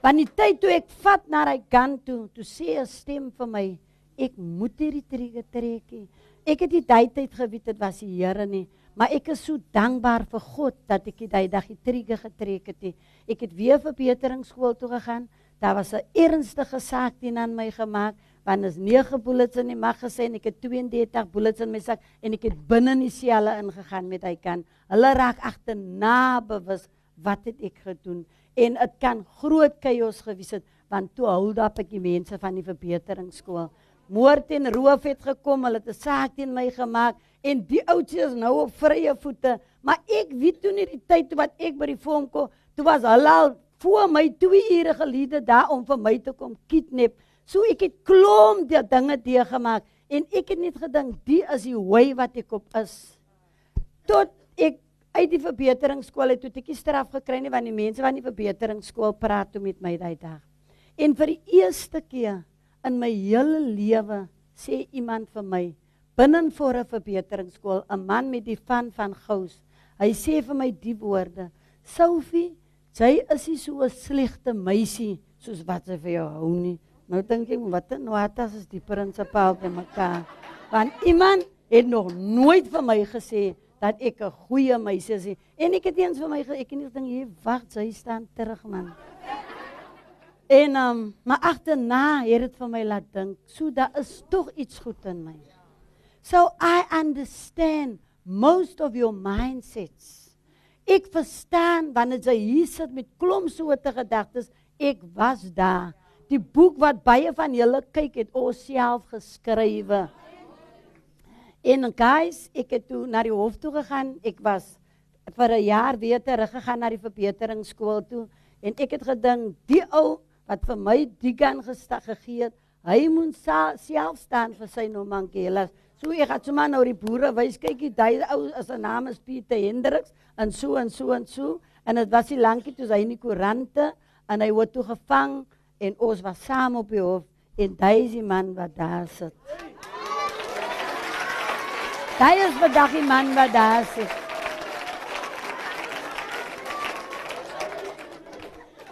Want die tyd toe ek vat na hy gun toe, toe sê 'n stem vir my, ek moet hierdie trigger trek. Ek het die tyd geweet dit was die Here nie, maar ek is so dankbaar vir God dat ek die dag die trigger getrek het. nie. Ek het weer verbeteringsskool toe gegaan. Daar was 'n ernstige saak teen aan my gemaak want is 9 bullets in die magasyn. Ek het 32 bullets in my sak en ek het binne in die selle ingegaan met hy kan. Hulle raak agterna bewus wat het ek gedoen en dit kan groot chaos gewees het want toe hou daar ek die mense van die verbeteringsskool. Moord en roof het gekom, hulle het 'n saak teen my gemaak en die ouetjie is nou op vrye voete, maar ek weet toe nie die tyd wat ek by die vorm kom, toe was hulle al voor my 2 ure gelede daar om vir my te kom kidnap. So ek het klomp die dinge deurgemaak en ek het net gedink die is die way wat ek op is. Tot ek uit die verbeteringsskool het toe ek straf gekry nie want die mense van die verbeteringsskool praat toe met my daai dag. En vir die eerste keer in my hele lewe sê iemand vir my binne voor 'n verbeteringsskool 'n man met die van van gous. Hy sê vir my die woorde: "Sophie, jy is nie so 'n slegte meisie soos wat sy vir jou hou nie." Nou dink ek, wat 'n notas is die prinsipaal te mekaar. Want iemand het nog nooit vir my gesê dat ek 'n goeie meisie is. En ek het eens vir my ek het nie gedink hier wag, sy staan terug man. En um, maar agterna het dit vir my laat dink, so daar is tog iets goed in my. So I understand most of your mindsets. Ek verstaan wanneer jy hier sit met klomp soorte gedagtes, ek was daar. Die boek wat baie van julle kyk het ons self geskrywe. En guys, ek het toe na die hof toe gegaan. Ek was vir 'n jaar weer terug gegaan na die verbeteringsskool toe en ek het gedink die ou wat vir my die gun gestag gegee het, hy moet self staan vir sy nomankelas. So ek het sommer nou die boere wys kyk die ou as 'n naam is Pieter Hendriks en so en so en so en dit was die lankie toe hy in die koerante en hy word toe gevang en ons was saam op die hof en daai man wat daar sit. Daai is vandag die man wat daar sit.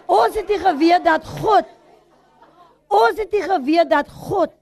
Ons het nie geweet dat God Ons het nie geweet dat God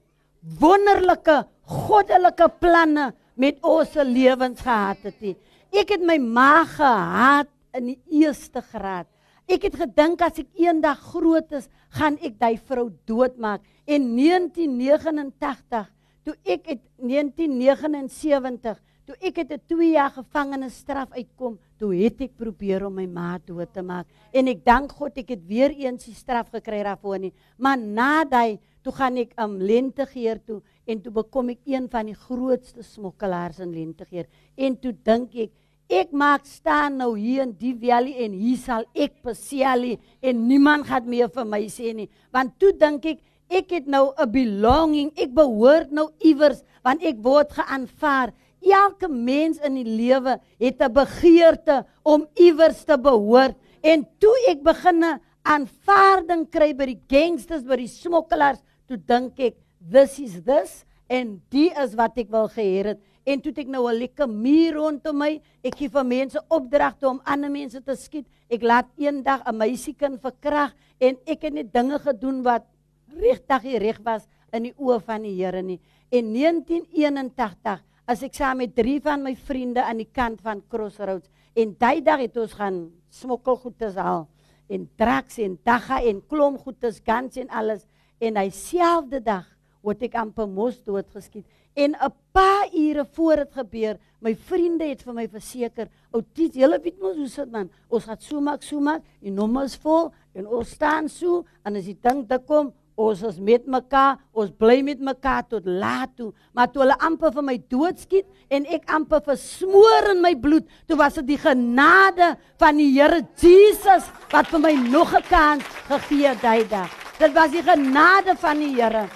wonderlike goddelike planne met ons se lewens gehad het nie. Ek het my ma gehaat in die eerste graad. Ek het gedink as ek eendag groot is, gaan ek daai vrou doodmaak. En 1989, toe ek het 1979, toe ek het 'n 2 jaar gevangenisstraf uitkom, toe het ek probeer om my ma dood te maak. En ek dank God ek het weer eens die straf gekry daarvoor nie. Maar na daai toe gaan ek am um, Lentegeer toe en toe bekom ek een van die grootste smokkelaars in Lentegeer. En toe dink ek Ek maak staan nou hier in die valley en hier sal ek pasiali en niemand gaan meer vir my sê nie want toe dink ek ek het nou 'n belonging ek behoort nou iewers want ek word geaanvaar Elke mens in die lewe het 'n begeerte om iewers te behoort. En toe ek beginne aanvaarding kry by die gangsters, by die smokkelaars, toe dink ek this is this en die is wat ek wil geheer het. En toe ek nou 'n lekker muur rondom my. Ek gee vir mense opdragte om ander mense te skiet. Ek laat eendag 'n meisiekind verkrag en ek het net dinge gedoen wat regtig reg was in die oë van die Here nie. En 1981 as ek saam met drie van my vriende aan die kant van Crossroads en daai dag het ons gaan smokkelgoedes haal en drugs en dagga en klomgoedes, guns en alles en hy selfde dag word ek amper mos doodgeskiet. En 'n paar ure voor dit gebeur my vriende het vir my verseker ou dit julle weet mos hoe sit man? Ons gaan so maak so maak die nommers vol en ons staan so en as die ding dit kom ons is met mekaar ons bly met mekaar tot laat toe. Maar toe hulle amper vir my doodskiet en ek amper versmoor in my bloed toe was dit die genade van die Here Jesus wat vir my nog 'n kans gegee het daai dag dit was die genade van die Here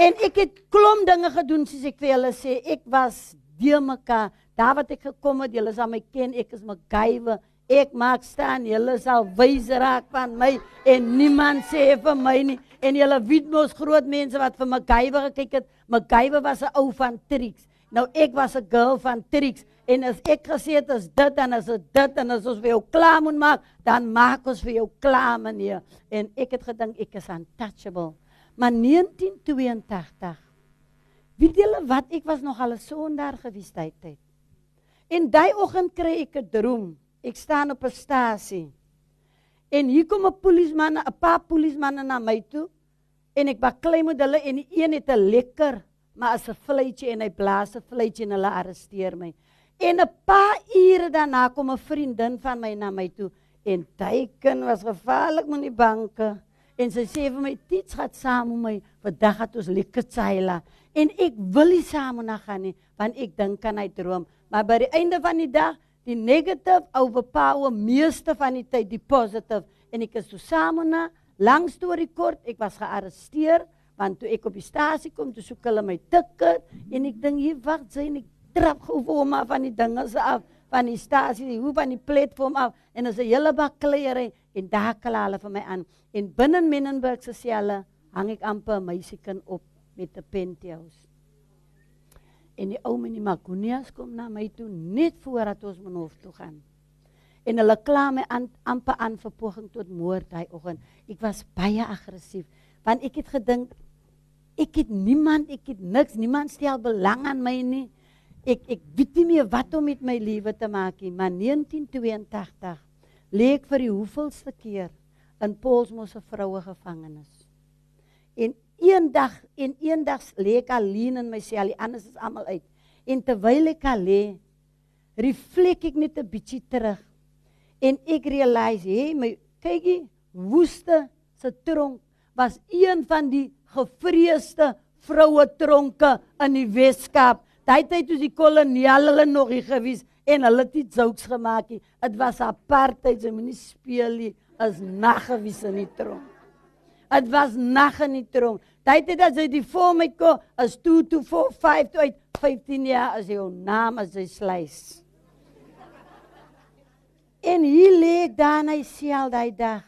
En ek het klomp dinge gedoen soos ek vir julle sê. Ek was de mekaar. Daar wat ek gekom het, julle sal my ken. Ek is MacGyver. Ek maak staan. Julle sal wys raak van my en niemand sê vir my nie. En julle weet mos groot mense wat vir MacGyver gekyk het. MacGyver was 'n ou van tricks. Nou ek was 'n girl van tricks. En as ek gesê het as dit en as dit en as ons vir jou klaar moet maak, dan maak ons vir jou klaar, meneer. En ek het gedink ek is untouchable. Maar 1982. Weet julle wat? Ek was nog al 'n sondaar gewees daai tyd. En daai oggend kry ek 'n droom. Ek staan op 'n stasie. En hier kom 'n polisieman, 'n paar polisiemanne na my toe. En ek baklei met hulle en die een het 'n lekker, maar as 'n fluitjie en hy blaas 'n fluitjie en hulle arresteer my. En 'n paar ure daarna kom 'n vriendin van my na my toe en teiken was gevaarlik met die banke. En sy sê vir my, "Dit gaan saam met my. Vandag het ons lekker tsaila." En ek wil nie saam haar gaan nie, want ek dink aan hy droom. Maar by die einde van die dag, die negative overpower meeste van die tyd die positive. En ek is so saam haar. Lang storie kort, ek was gearresteer want toe ek op die stasie kom, toe soek hulle my ticket en ek dink hier wag sy en ek trap gou vir hom af van die dinge se af van die stasie, hoe van die platform af en as 'n hele bak klere en daar kla hulle vir my aan. En binne Menenberg se selle hang ek amper 'n meisiekind op met 'n penthouse. En die ou menie Magunias kom na my toe net voordat ons moet hof toe gaan. En hulle kla my aan amper aan vir poging tot moord daai oggend. Ek was baie aggressief want ek het gedink ek het niemand, ek het niks, niemand stel belang aan my nie. Ek ek weet nie meer wat om met my lewe te maak nie, maar 1982 lê ek vir die hoeveelste keer in Paulsmos se vroue gevangenis. En eendag en eendag lê ek alleen in my sel, die anders is almal uit. En terwyl ek lê, reflek ek net 'n bietjie terug. En ek realise, hey, my kykie, woeste se tronk was een van die gevreesde vroue tronke in die Weskaap. Daai tyd toe die koloniale hulle nog hier gewees en hulle het iets jokes gemaak. Dit was apartheid, jy moenie speel nie as naggewies in die tronk. Dit was nag in die tronk. Tyd as jy die voor my kom, as 2 to 4 5 to 8 15 jaar as jou naam as jy sluis. En hier lê ek daar in hy sel daai dag.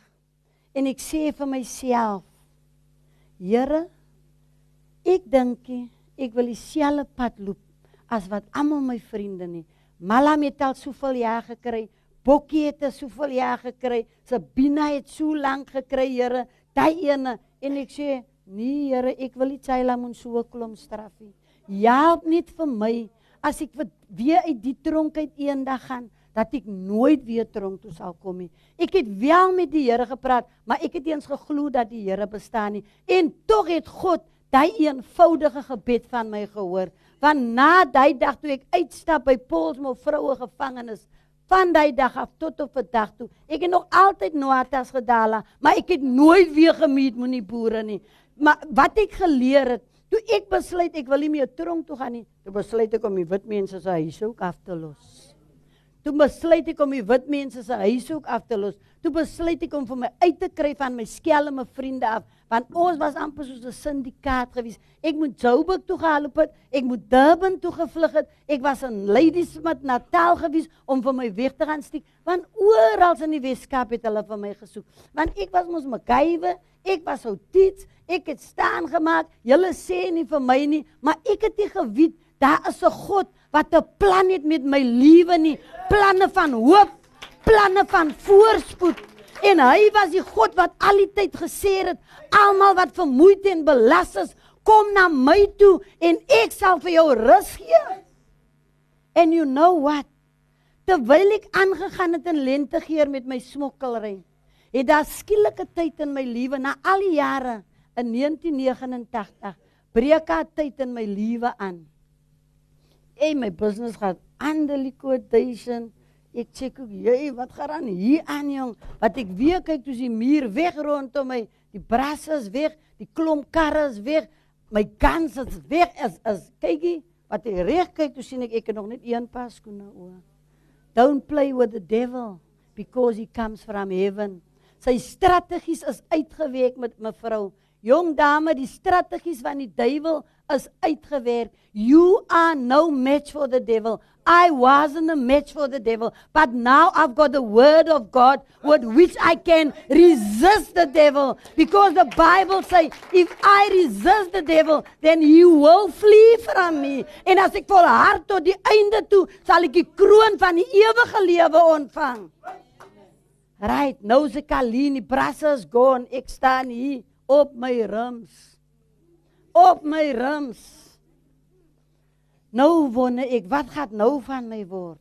En ek sê vir myself, Here, ek dink ek wil dieselfde pad loop as wat almal my vriende nie. Malam het al soveel jaar gekry. Bokkie het soveel jaar gekry. Sabina het so lank gekry, Here. Daai ene en ek sê, nee Here, ek wil nie Tsaila moet so klom straf nie. Help net vir my as ek weer uit die tronk uit eendag gaan dat ek nooit weer tronk toe sal kom nie. Ek het wel met die Here gepraat, maar ek het eens geglo dat die Here bestaan nie. En tog het God daai eenvoudige gebed van my gehoor. Want na daai dag toe ek uitstap by Paulsmo vroue gevangenis, van daai dag af tot op vandag toe. Ek het nog altyd notas gedala, maar ek het nooit weer gemeet met die boere nie. Maar wat ek geleer het, toe ek besluit ek wil nie meer tronk toe gaan nie, toe besluit ek om die wit mense se huis ook af te los. Toe besluit ek om die wit mense se huishoek af te los. Toe besluit ek om vir my uit te kry van my skelme vriende af, want ons was amper soos 'n syndikaat gewees. Ek moet Joburg toe gehelp het, ek moet Durban toe gevlug het. Ek was in Ladysmith, Natal gewees om vir my weg te gaan stiek, want oral in die Weskaap het hulle vir my gesoek. Want ek was mos McGyver, ek was oudits, ek het staan gemaak. Julle sê nie vir my nie, maar ek het nie geweet daar is 'n God wat 'n plan het met my lewe nie. Planne van hoop, planne van voorspoed. En hy was die God wat al die tyd gesê het, almal wat vermoeid en belas is, kom na my toe en ek sal vir jou rus gee. And you know what? Terwyl ek aangegaan het in lentegeur met my smokkelry, het daar skielike tyd in my lewe na al die jare in 1989 breek daar tyd in my lewe aan. En my business gaan under liquidation. Ek check ook, jy, wat gaan aan hier aan jong? Wat ek weer kyk, toe is die muur weg rondom my, die brasse is weg, die klomp karre is weg, my kans is weg. Is is kykie, wat ek reg kyk, toe sien ek ek het nog net een paar skoene oor. Don't play with the devil because he comes from heaven. Sy strategies is uitgewerk met mevrou. Jong dame, die strategies van die duiwel is uitgewerk. You are no match for the devil. I wasn't a match for the devil, but now I've got the word of God with which I can resist the devil because the Bible says if I resist the devil, then he will flee from me. En as ek volhard tot die einde toe, sal ek die kroon van die ewige lewe ontvang. Right, nou se Kalini Brassers gone, ek staan hier op my rims. Op my rims. Nou wonder ek, wat gaan nou van my word?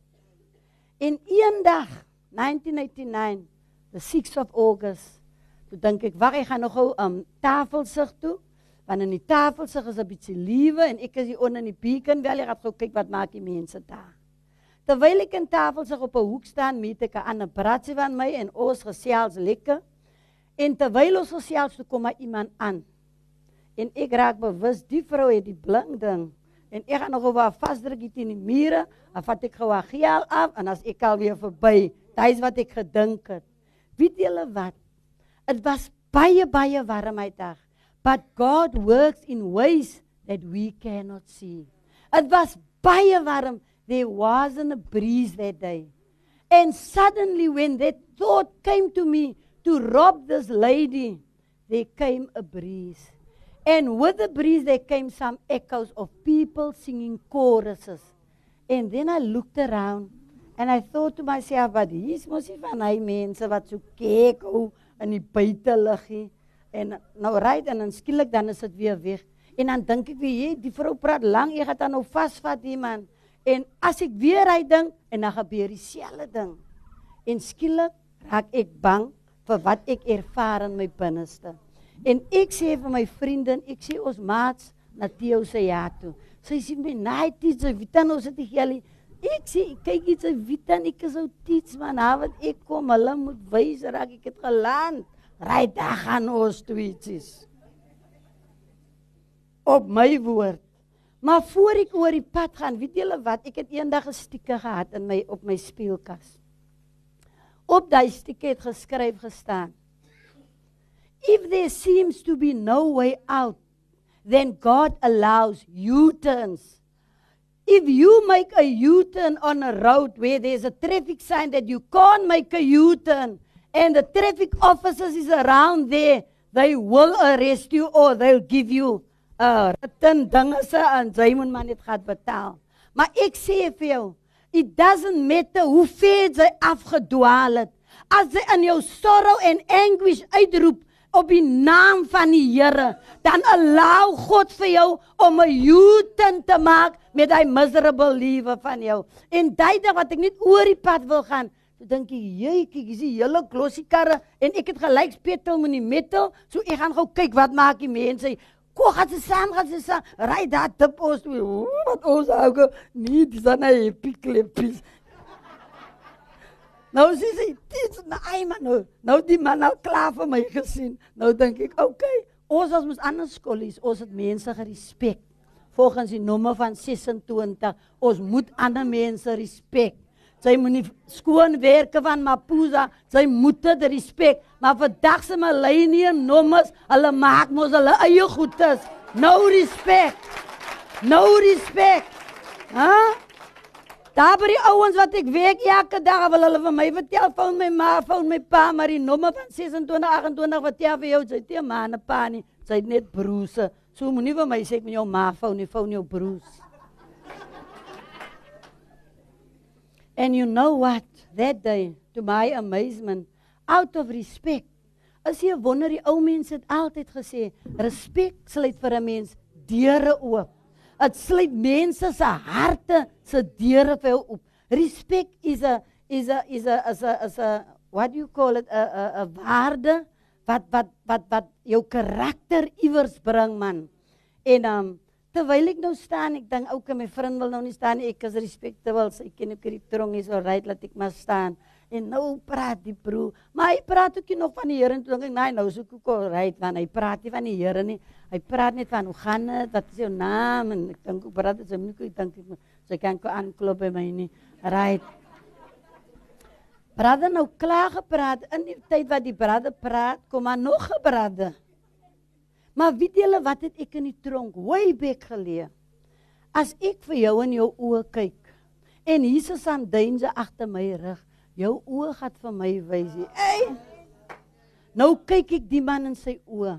En eendag, 1989, the 6th of August, toe dink ek, wag, ek gaan nog gou um tafelsig toe, want in die tafelsig is 'n bietjie liewe en ek is hier onder in die beacon wel, ek gaan gou kyk wat maak die mense daar. Terwyl ek in tafelsig op 'n hoek staan, meet ek 'n ander bratsie van my en ons gesels lekker. En terwyl ons gesels, toe kom maar iemand aan. En ek raak bewus, die vrou het die blink ding en ek gaan nog oor vasdruk teen die mure, dan vat ek gou haar geel af en as ek al weer verby, dis wat ek gedink het. Weet julle wat? Dit was baie baie warm hy dag. But God works in ways that we cannot see. Dit was baie warm. There wasn't a breeze that day. And suddenly when that thought came to me to rob this lady, there came a breeze. And with the breeze, there came some echoes of people singing choruses. And then I looked around and I thought to myself, but hier's mos nie van hy mense wat so kyk hoe in die buiteliggie. En nou ry dan en skielik dan is dit weer weg. En dan dink ek weer, hey, die vrou praat lank, jy gaan dan nou vasvat iemand. En as ek weer ry ding en dan gebeur dieselfde ding. En skielik raak ek bang vir wat ek ervaar in my binneste. En ek sê vir my vriendin, ek sê ons maats na Theo se ja toe. Sy sê my, "Nee, dis 'n vitan ons het hier." Ek sê, "Kyk, dit's 'n vitan, ek is ou tits man, nou wat ek kom, hulle moet wys raak ek het geland. Ry daar gaan ons tweetsies." Op my woord. Maar voor ek oor die pad gaan, weet julle wat? Ek het eendag 'n stieke gehad in my op my speelkas. Op daai stieke het geskryf gestaan: If there seems to be no way out, then God allows U-turns. If you make a U-turn on a road where there's a traffic sign that you can't make a U-turn and the traffic officers is around there, they will arrest you or they'll give you a written dinge se en jy moet maar net gaan betaal. Maar ek sê vir jou, it doesn't matter hoe ver jy afgedwaal het. As jy in jou sorrow en anguish uitroep, op die naam van die Here, dan allow God vir jou om 'n U-turn te maak met daai miserable lewe van jou. En daai wat ek net oor die pad wil gaan, so dink jy kyk, is die hele glossie karre en ek het gelyk spetel met die metal, so ek gaan gou kyk wat maak die mense. Kom gaan se saam, gaan se saam. Ry daar te pos toe. Wat ons ou nie dis dan 'n epic clip. Nou sê sy, dit is nou man nou. Nou die man nou klaar vir my gesien. Nou dink ek, okay, ons as mos ander skolies, ons het mense gerespek. Volgens die nommer van 26, ons moet ander mense respek. Sy moenie skoon werke van Mapusa, sy moet dit respek, maar vandag se millennium nommers, hulle maak mos hulle eie goedes. No respect. No respect. Hæ? Daar by die ouens wat ek werk elke dag wil hulle vir my vertel van my ma, van my pa, maar die nommer van 26 28 vertel vir jou, sy nie ma en pa nie, sy het net broers. So moenie vir my sê ek met jou ma foon nie, foon jou broers. And you know what? That day, to my amazement, out of respect, as jy wonder die ou mense het altyd gesê, respek sluit vir 'n mens deure oop. Dit sluit mense se harte se deure vir jou oop. Respect is a is a is a is a is a what do you call it 'n 'n 'n waarde wat wat wat wat jou karakter iewers bring man. En um terwyl ek nou staan, ek dink ook my vriend wil nou nie staan nie. Ek is. Sy ken ook die trong is alright laat ek maar staan. En nou praat die broer, maar hy praat ook nie nog van die Here en toe dink ek, nee, nou soek ek alright want hy praat nie van die Here nie. Hy praat net van hoe gaan dit? Wat is jou naam? En ek dink ook praat ek dink ek kan ko aanklop by my nie. Right. Brother nou klaar gepraat in die tyd wat die brother praat, kom maar nog 'n. Maar weet julle wat het ek in die tronk way back geleer? As ek vir jou in jou oë kyk en Jesus aan duinse agter my rug, jou oë gaan vir my wys. Ey! Nou kyk ek die man in sy oë.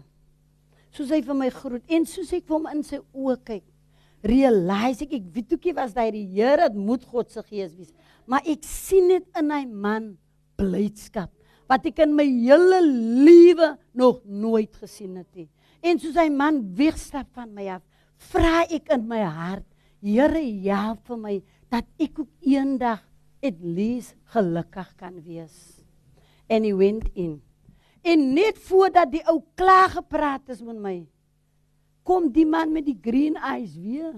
Soos hy vir my groet en soos ek vir hom in sy oë kyk, realize ek ek weet ookie was daai die Here, dit moet God se gees wees. Maar ek sien dit in hy man blydskap wat ek in my hele lewe nog nooit gesien het nie. En soos hy man wegstap van my af, vra ek in my hart, Here, help vir my dat ek ook eendag at least gelukkig kan wees. And he went in. En net voordat die ou klaar gepraat is met my, kom die man met die green eyes weer.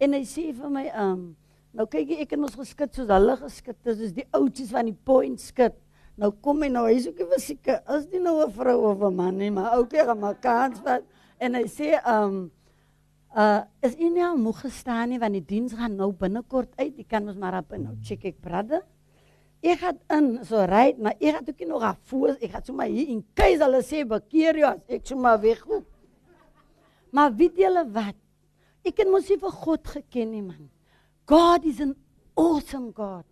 En hy sê vir my, um, nou kyk jy, ek het ons geskit soos hulle geskit, is die oudjies van die point skit. Nou kom hy nou, hy's ook nie seker, is nie nou 'n vrou of 'n man nie, maar ou keer maar kans wat en hy sê, um, uh, is u nie al moeg gestaan nie, want die diens gaan nou binnekort uit, jy kan ons maar op nou check ek brother. Ek het in so ry, maar ek het ook nie nog afvoer, ek het sommer hier in keis hulle sê bekeer jou, as ek sommer weggoed. Maar weet julle wat? Ek het mos nie vir God geken nie man. God is an awesome God.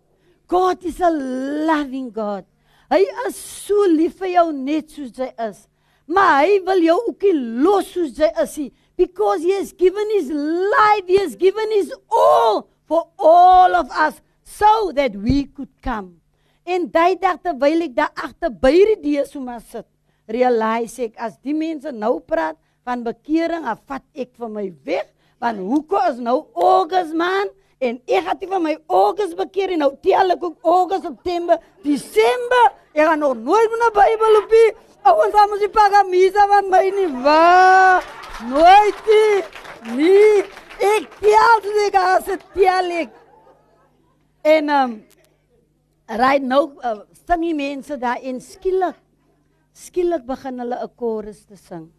God is a loving God. Hy is so lief vir jou net soos jy is. Maar hy wil jou ook nie los soos jy is nie because he has given his life, he has given his all for all of us so that we could come. En daai dag terwyl ek daar agter by die deur so maar sit, realize ek as die mense nou praat van bekering, dan vat ek vir my weg, want hoekom is nou August man? En ek het van my August bekeer en nou tel ek ook August, September, Desember. Ek gaan nog nooit met 'n Bybel op die ouens aan moet paga misa van my nie. Wa! Nooit nie. Nee, ek tel dit as dit tel ek. En um right nou uh, sing die mense daar en skielik skielik begin hulle 'n chorus te sing.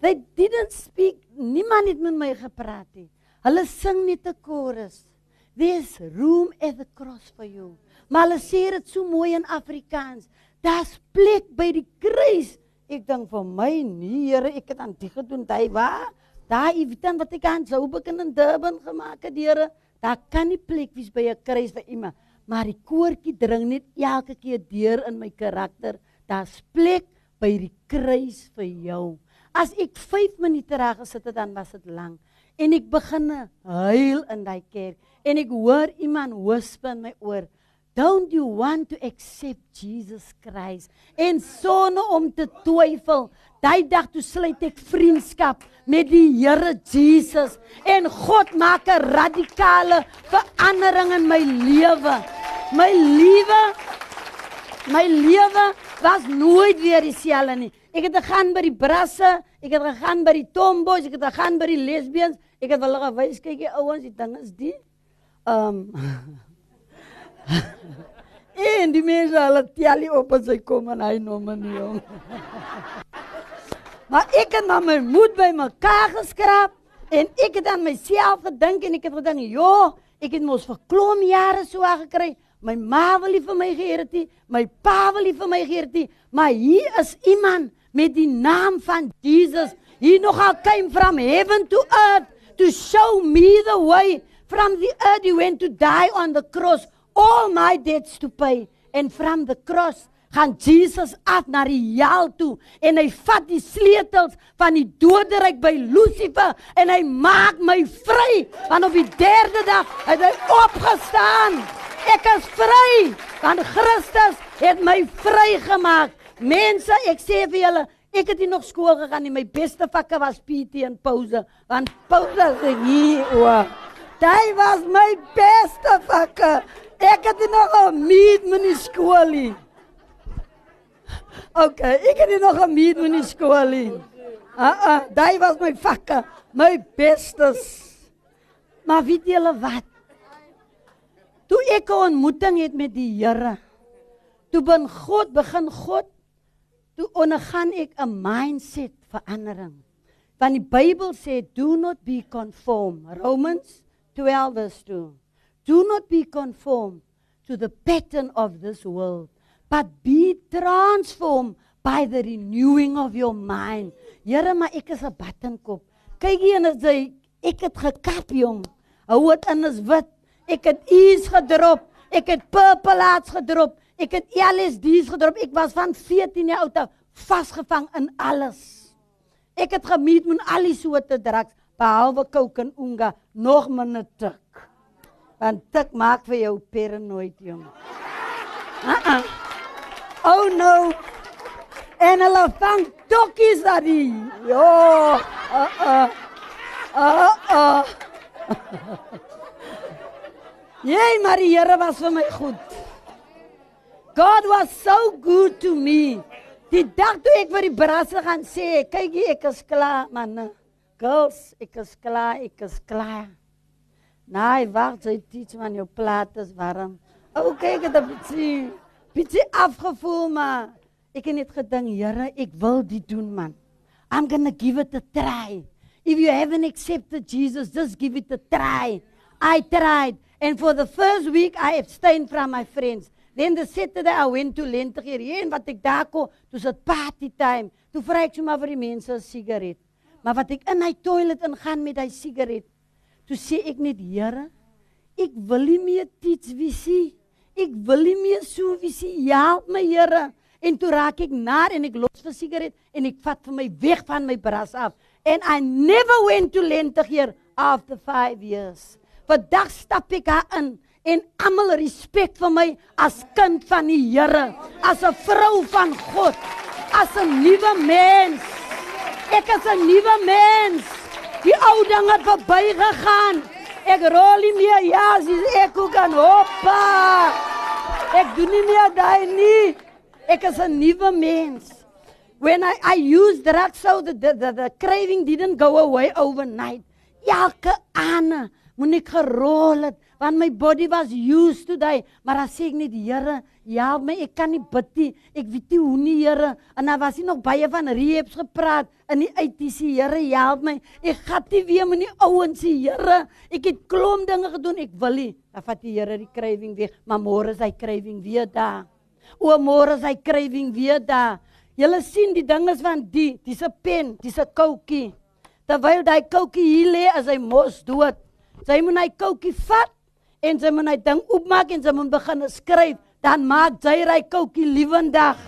They didn't speak. Niemand het met my gepraat nie. Hulle sing net 'n chorus. There's room at the cross for you. Maar hulle sê dit so mooi in Afrikaans. Daar's plek by die kruis. Ek dink vir my, nee Here, ek het aan die gedoen, hy waar? Daar ewitan wat ek aan sou begin in Durban gemaak het, Here. Daar kan nie plek wees by 'n kruis vir iemand. Maar die koortjie dring net elke keer deur in my karakter. Daar's plek by die kruis vir jou. As ek 5 minute reg gesit het, dan was dit lank en ek begin huil in daai kerk en ek hoor iemand whisper in my oor don't you want to accept Jesus Christ? En sonder om te twyfel. Daai dag toe sluit ek vriendskap met die Here Jesus. En God maak 'n radikale verandering in my lewe. My lewe my lewe was nooit weer dieselfde nie. Ek het gegaan by die brasse ek het gegaan by die tomboys ek het gegaan by die lesbians. Ek het hulle gewys kyk die ouens, die ding is die. Ehm um, (laughs) (laughs) En die mense hulle tel op as hy kom en hy noem my nie jong. (laughs) maar ek het maar my moed by mekaar geskraap en ek het aan myself gedink en ek het gedink, "Jo, Ek het mos vir klom jare so gekry. My ma wil nie vir my nie, my pa wil nie vir my nie, maar hier is iemand met die naam van Jesus. He nogal came from heaven to earth to show me the way. From the earth he went to die on the cross, all my debts to pay. And from the cross gaan Jesus af na die hel toe en hy vat die sleutels van die doderyk by Lucifer en hy maak my vry want op die derde dag het hy opgestaan. Ek is vry want Christus het my vrygemaak mense ek sê vir julle ek het nie nog skool gegaan nie. My beste vakke was PT en pouse want pouse is hier o Daai was my beste vakke ek het nog 'n meet met die skool nie OK, ek het nog gemeet met die skool nie. Ah ah, daai was my vakke, my bestes. Maar weet julle wat? Toe ek 'n ontmoeting het met die Here, toe ben God begin God toe ondergaan ek 'n mindset verandering. Want die Bybel sê do not be conform. Romans 12 verse 2. Do not be conformed to the pattern of this world but be transformed by the renewing of your mind. Here, maar ek is 'n battenkop. Kyk hier en sy ek het gekap jong. Hou dit in is wit. Ek het ease gedrop. Ek het purple laats gedrop. Ek het LSD's gedrop. Ek was van 14 jaar oud af vasgevang in alles. Ek het gemeet met al die soorte drugs behalwe coke en unga, nog minder tik. Want tik maak vir jou paranoid jong. Uh -uh. Oh no. En hulle vang tokkies daar die. Ja. (laughs) Uh uh. Uh uh. Jy maar die Here was vir my goed. God was so good to me. Die dag toe ek vir die brasse gaan sê, kyk hier ek is klaar man. Girls, ek is klaar, ek is klaar. Nee, wag, jy teach man jou plaat is warm. O, kyk dit 'n bietjie bietjie afgevoel maar ek het net gedink, Here, ek wil dit doen man. I'm to give it a try. If you haven't accepted Jesus, just give it a try. I tried and for the first week I abstained from my friends. Then the Saturday I went to Lentegeur en wat ek daar kom, dis 'n party time. Toe vra ek sommer vir die mense 'n sigaret. Maar wat ek in hy toilet ingaan met hy sigaret, toe sê ek net, Here, ek wil nie meer teach visie. Ek wil nie meer so visie. Help my, Here. En toe raak ek naar en ek los vir sigaret en ek vat vir my weg van my bras af. And I never went to Lentegeur after 5 years. Vandag stap ek daar in en almal respek vir my as kind van die Here, as 'n vrou van God, as 'n nuwe mens. Ek is 'n nuwe mens. Die ou dinge het verbygegaan. Ek rol nie meer ja, ek kan hoppa. Ek doen nie meer daai nie. Ek is 'n nuwe mens. When I I used drugs so the, the the the craving didn't go away overnight. Elke aande moet ek gerol het want my body was used to die, maar as ek net Here, help my, ek kan nie bid nie. Ek weet nie hoe nie, Here. En daar was nie nog baie van reeps gepraat in die uitdiesie, Here, help my. Ek gaan nie weer met die ouens sê, Here. Ek het klomp dinge gedoen, ek wil nie. Dan vat die Here die craving weg, maar môre is hy craving weer daar. O môre is hy craving weer daar. Julle sien die ding is van die, dis 'n pen, dis 'n koutjie. Terwyl daai koutjie hier lê as hy mos dood. Sy moet hy koutjie vat en sy moet hy ding oopmaak en sy moet begin skryf, dan maak sy hy koutjie lewendig.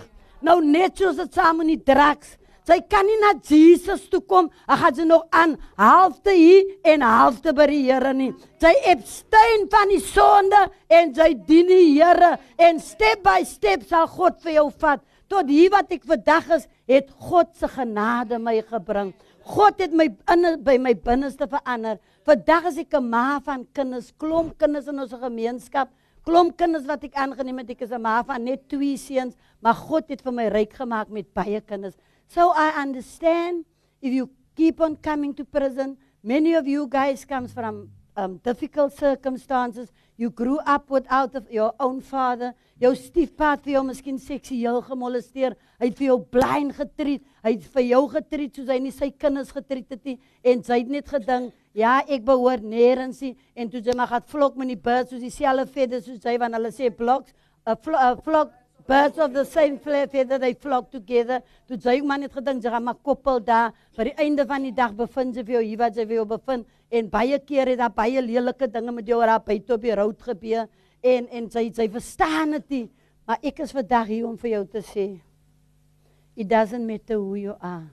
Nou net soos dit saam met die drugs. Sy kan nie na Jesus toe kom. Hy gaan sy nog aan halfte hier en halfte by die Here nie. Sy abstain van die sonde en sy dien die Here en step by step sal God vir jou vat. Tot hier wat ek vandag is, het God se genade my gebring. God het my in by my binneste verander. Vandag is ek 'n ma van kinders, klomp kinders in ons gemeenskap, klomp kinders wat ek aangeneem het. Ek is 'n ma van net twee seuns, maar God het vir my ryk gemaak met baie kinders. So I understand if you keep on coming to prison, many of you guys comes from um, difficult circumstances. You grew up without of your own father. Jou stiefpa het vir jou miskien seksueel gemolesteer. Hy het vir jou blind getreed. Hy het vir jou getreed soos hy nie sy kinders getreed het nie en sy het net gedink, ja, ek behoort nêrens nie en toe sy maar gaan vlok met die birds soos dieselfde feathers soos hy want hulle sê blocks, 'n vlo, a flock Birds of the same feather they flock together. Toe sy man het gedink sy gaan maar koppel daar. By die einde van die dag bevind sy vir jou hier wat vir jou bevind en baie keer het daar baie lelike dinge met jou daar buite op die road gebeur en en sy sy verstaan dit nie. Maar ek is vandag hier om vir jou te sê it doesn't matter who you are.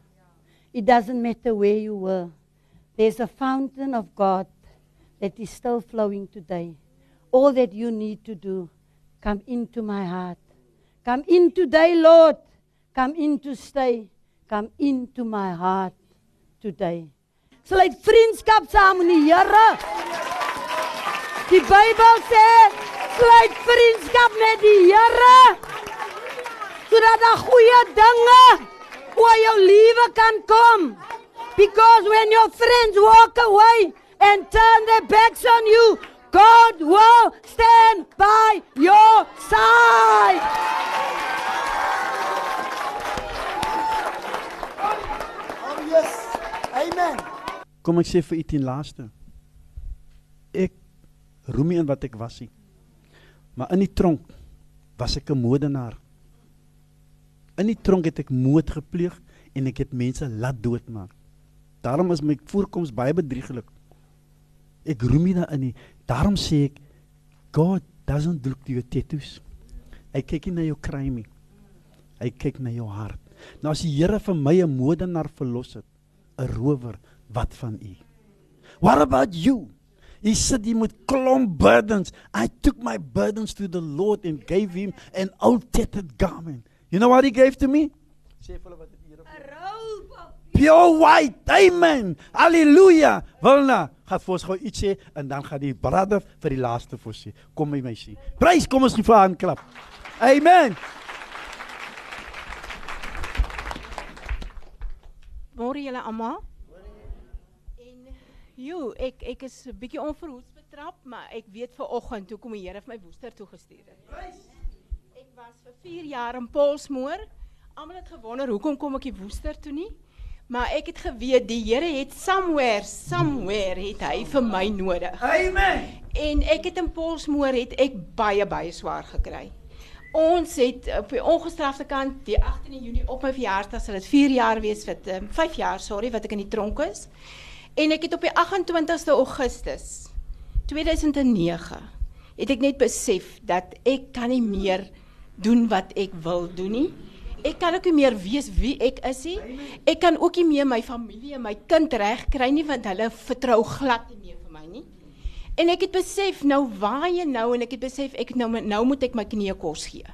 It doesn't matter where you were. There's a fountain of God that is still flowing today. All that you need to do, come into my heart. Come in today, Lord. Come in to stay. Come into my heart today. Sluit vriendskap saam met die Here. Die Bybel sê, sluit vriendskap met die Here. Sodat daar goeie dinge oor jou lewe kan kom. Because when your friends walk away and turn their backs on you, God will stand by your side. Oh yes. Amen. Kom ek sê vir u ten laaste. Ek roem nie in wat ek was nie. Maar in die tronk was ek 'n moordenaar. In die tronk het ek moord gepleeg en ek het mense laat doodmaak. Daarom is my voorkoms baie bedrieglik. Ek roem nie daarin nie. Daarom sê ek God doesn't look to your tattoos. Hy kyk nie na jou crime nie. Hy kyk na jou hart. Nou as die Here vir my 'n moordenaar verlos het, 'n rower, wat van u? What about you? He said he would klomp burdens. I took my burdens to the Lord and gave him an old tattered garment. You know what he gave to me? Sê vir hulle wat Pure white. Amen. Halleluja. Wilna, gaan vir ons gou iets sê en dan gaan die brother vir die laaste vir sê. Kom by my sê. Prys, kom ons gee vir haar 'n klap. Amen. Môre julle almal. En jo, ek ek is 'n bietjie onverhoeds betrap, maar ek weet ver oggend toe kom die Here vir my woester toe gestuur het. Ek was vir 4 jaar in Polsmoor. Almal het gewonder hoekom kom ek die woester toe nie? Maar ek het geweet die Here het somewhere, somewhere het hy vir my nodig. Amen. En ek het in Polsmoor het ek baie baie swaar gekry. Ons het op die ongestrafte kant die 18 Junie op my verjaarsdag sal dit 4 jaar wees um, 5 jaar, sorry, wat ek in die tronk is. En ek het op die 28ste Augustus 2009 het ek net besef dat ek kan nie meer doen wat ek wil doen nie. Ek kan ook nie meer weet wie ek is nie. Ek kan ook nie meer my familie en my kind reg kry nie want hulle vertrou glad nie meer vir my nie. En ek het besef nou waar jy nou en ek het besef ek nou nou moet ek my knieë kos gee.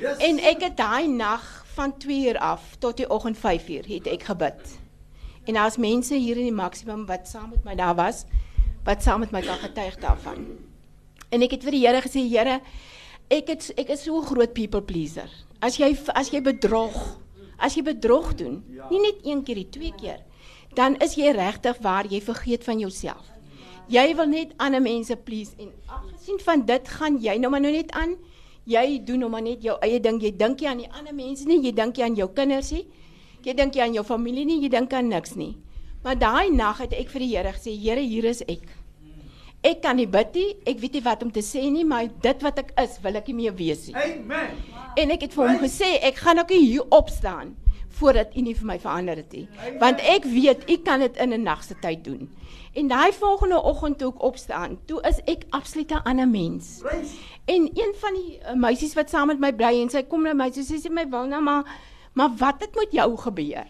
Yes. En ek het daai nag van 2 uur af tot die oggend 5 uur het ek gebid. En daar's mense hier in die maksimum wat saam met my daar was wat saam met my kan getuig daarvan. En ek het vir die Here gesê, Here, ek het ek is so 'n groot people pleaser. As jy as jy bedrog, as jy bedrog doen, nie net een keer, nie twee keer, dan is jy regtig waar jy vergeet van jouself. Jy wil net ander mense please en afgesien van dit gaan jy nou maar nou net aan. Jy doen nou maar net jou eie ding. Jy dink nie aan die ander mense nie, jy dink nie aan jou kinders nie. Jy dink nie aan jou familie nie, jy dink aan niks nie. Maar daai nag het ek vir die Here gesê, Here, hier is ek. Ek kan nie bid nie, ek weet nie wat om te sê nie, maar dit wat ek is, wil ek nie meer wees nie. Amen. En ek het vir hom gesê, ek gaan ook nie hier opstaan voordat u nie vir my verander het nie. Want ek weet u kan dit in 'n nag se tyd doen. En daai volgende oggend toe ek opstaan, toe is ek absoluut 'n ander mens. En een van die uh, meisies wat saam met my bly en sy kom na my, sy sê sy my wil nou maar maar wat het met jou gebeur?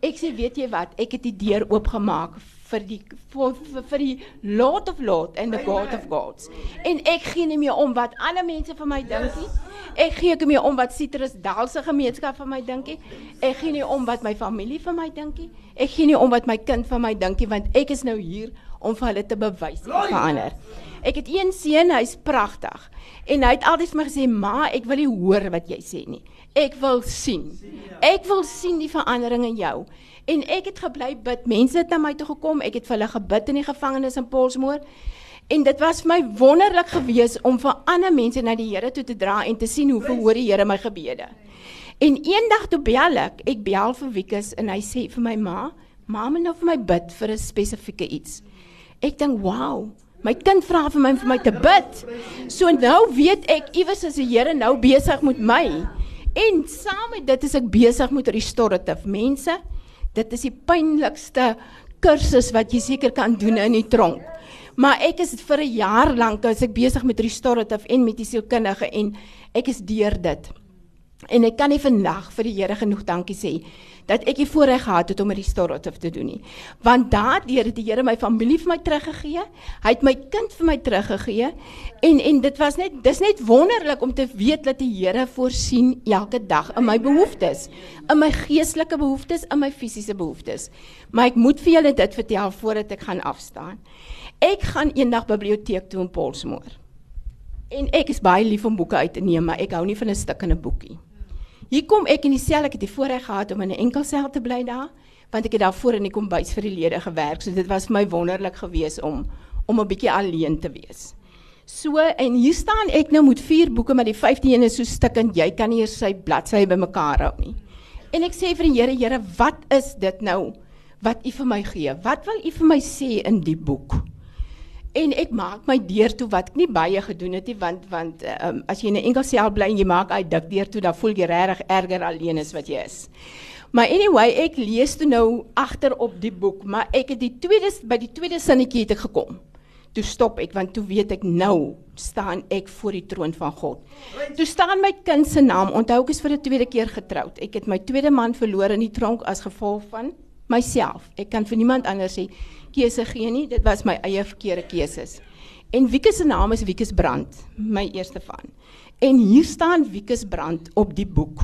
Ek sê weet jy wat, ek het die deur oopgemaak vir die vir, vir, vir die Lord of Lords and the God of Gods. En ek gee nie meer om wat ander mense van my dink nie. Ek gee nie meer om wat Citrus Dal se gemeenskap van my dink nie. Ek gee nie om wat my familie van my dink nie. Ek gee nie om wat my kind van my dink nie want ek is nou hier om vir hulle te bewys en verander. Ek het een seun, hy's pragtig. En hy het altyd vir my gesê, "Ma, ek wil nie hoor wat jy sê nie. Ek wil sien. Ek wil sien die verandering in jou." En ek het gebly bid. Mense het na my toe gekom. Ek het vir hulle gebid in die gevangenis in Polsmoor. En dit was vir my wonderlik geweest om vir ander mense na die Here toe te dra en te sien hoe verhoor die Here my gebede. En eendag toe bel ek, ek bel vir Wikus en hy sê vir my ma, ma moet nou vir my bid vir 'n spesifieke iets. Ek dink, "Wow, my kind vra vir my vir my te bid." So nou weet ek iewers is die Here nou besig met my. En saam met dit is ek besig met restorative mense. Dit is die pynlikste kursus wat jy seker kan doen in die tronk. Maar ek is vir 'n jaar lank as ek besig met restorative en met die sielkundige en ek is deur dit. En ek kan nie vandag vir die Here genoeg dankie sê dat ek die voorreg gehad het om 'n restorative te doen nie. Want daardeur het die Here my familie vir my teruggegee. Hy het my kind vir my teruggegee en en dit was net dis net wonderlik om te weet dat die Here voorsien elke dag in my behoeftes, in my geestelike behoeftes, in my fisiese behoeftes. Maar ek moet vir julle dit vertel voordat ek gaan afstaan. Ek gaan eendag biblioteek toe in Polsmoor. En ek is baie lief om boeke uit te neem, maar ek hou nie van 'n stuk in 'n boekie. Hier kom ek in die sel, ek het die voorreg gehad om in 'n enkel sel te bly daar, want ek het daarvoor in die kombuis vir die lede gewerk, so dit was vir my wonderlik geweest om om 'n bietjie alleen te wees. So en hier staan ek nou met vier boeke, maar die 15 een is so stikkend, jy kan nie eers sy bladsye bymekaar hou nie. En ek sê vir die Here, Here, wat is dit nou wat U vir my gee? Wat wil U vir my sê in die boek? En ek maak my deur toe wat ek nie baie gedoen het nie want want um, as jy in 'n enkel sel bly en jy maak uit dik deur toe dan voel jy regtig erger alleen as wat jy is. Maar anyway, ek lees toe nou agter op die boek, maar ek het die tweede by die tweede sinnetjie het ek gekom. Toe stop ek want toe weet ek nou staan ek voor die troon van God. Toe staan my kind se naam. Onthou ek is vir 'n tweede keer getroud. Ek het my tweede man verloor in die tronk as gevolg van myself. Ek kan vir niemand anders sê keuse gee nie. Dit was my eie verkeerde keuses. En Wieke se naam is Wieke Brand, my eerste van. En hier staan Wieke Brand op die boek.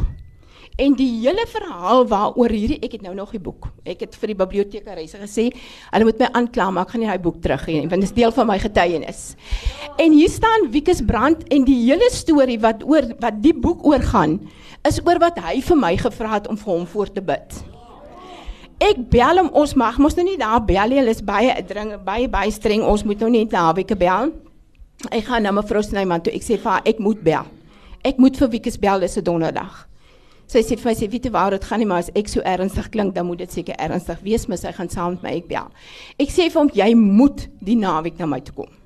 En die hele verhaal waaroor hierdie ek het nou nog die boek. Ek het vir die bibliotekaresse gesê, hulle moet my aankla, maar ek gaan nie daai boek teruggee nie, want dit is deel van my getuienis. En hier staan Wieke Brand en die hele storie wat oor wat die boek oor gaan, is oor wat hy vir my gevra het om vir hom voor te bid. Ek bel hom, ons mag mos nou nie daar bel nie. Hulle is baie dring, baie baie streng. Ons moet nou net naweke bel. Ek gaan na mevrou Snyman toe. Ek sê vir haar ek moet bel. Ek moet vir Wieke bel dis 'n donderdag. Sy sê vir my sê weet jy waar dit gaan nie maar as ek so ernstig klink dan moet dit seker ernstig wees, maar sy gaan saam met my ek bel. Ek sê vir hom jy moet die naweek na my toe kom.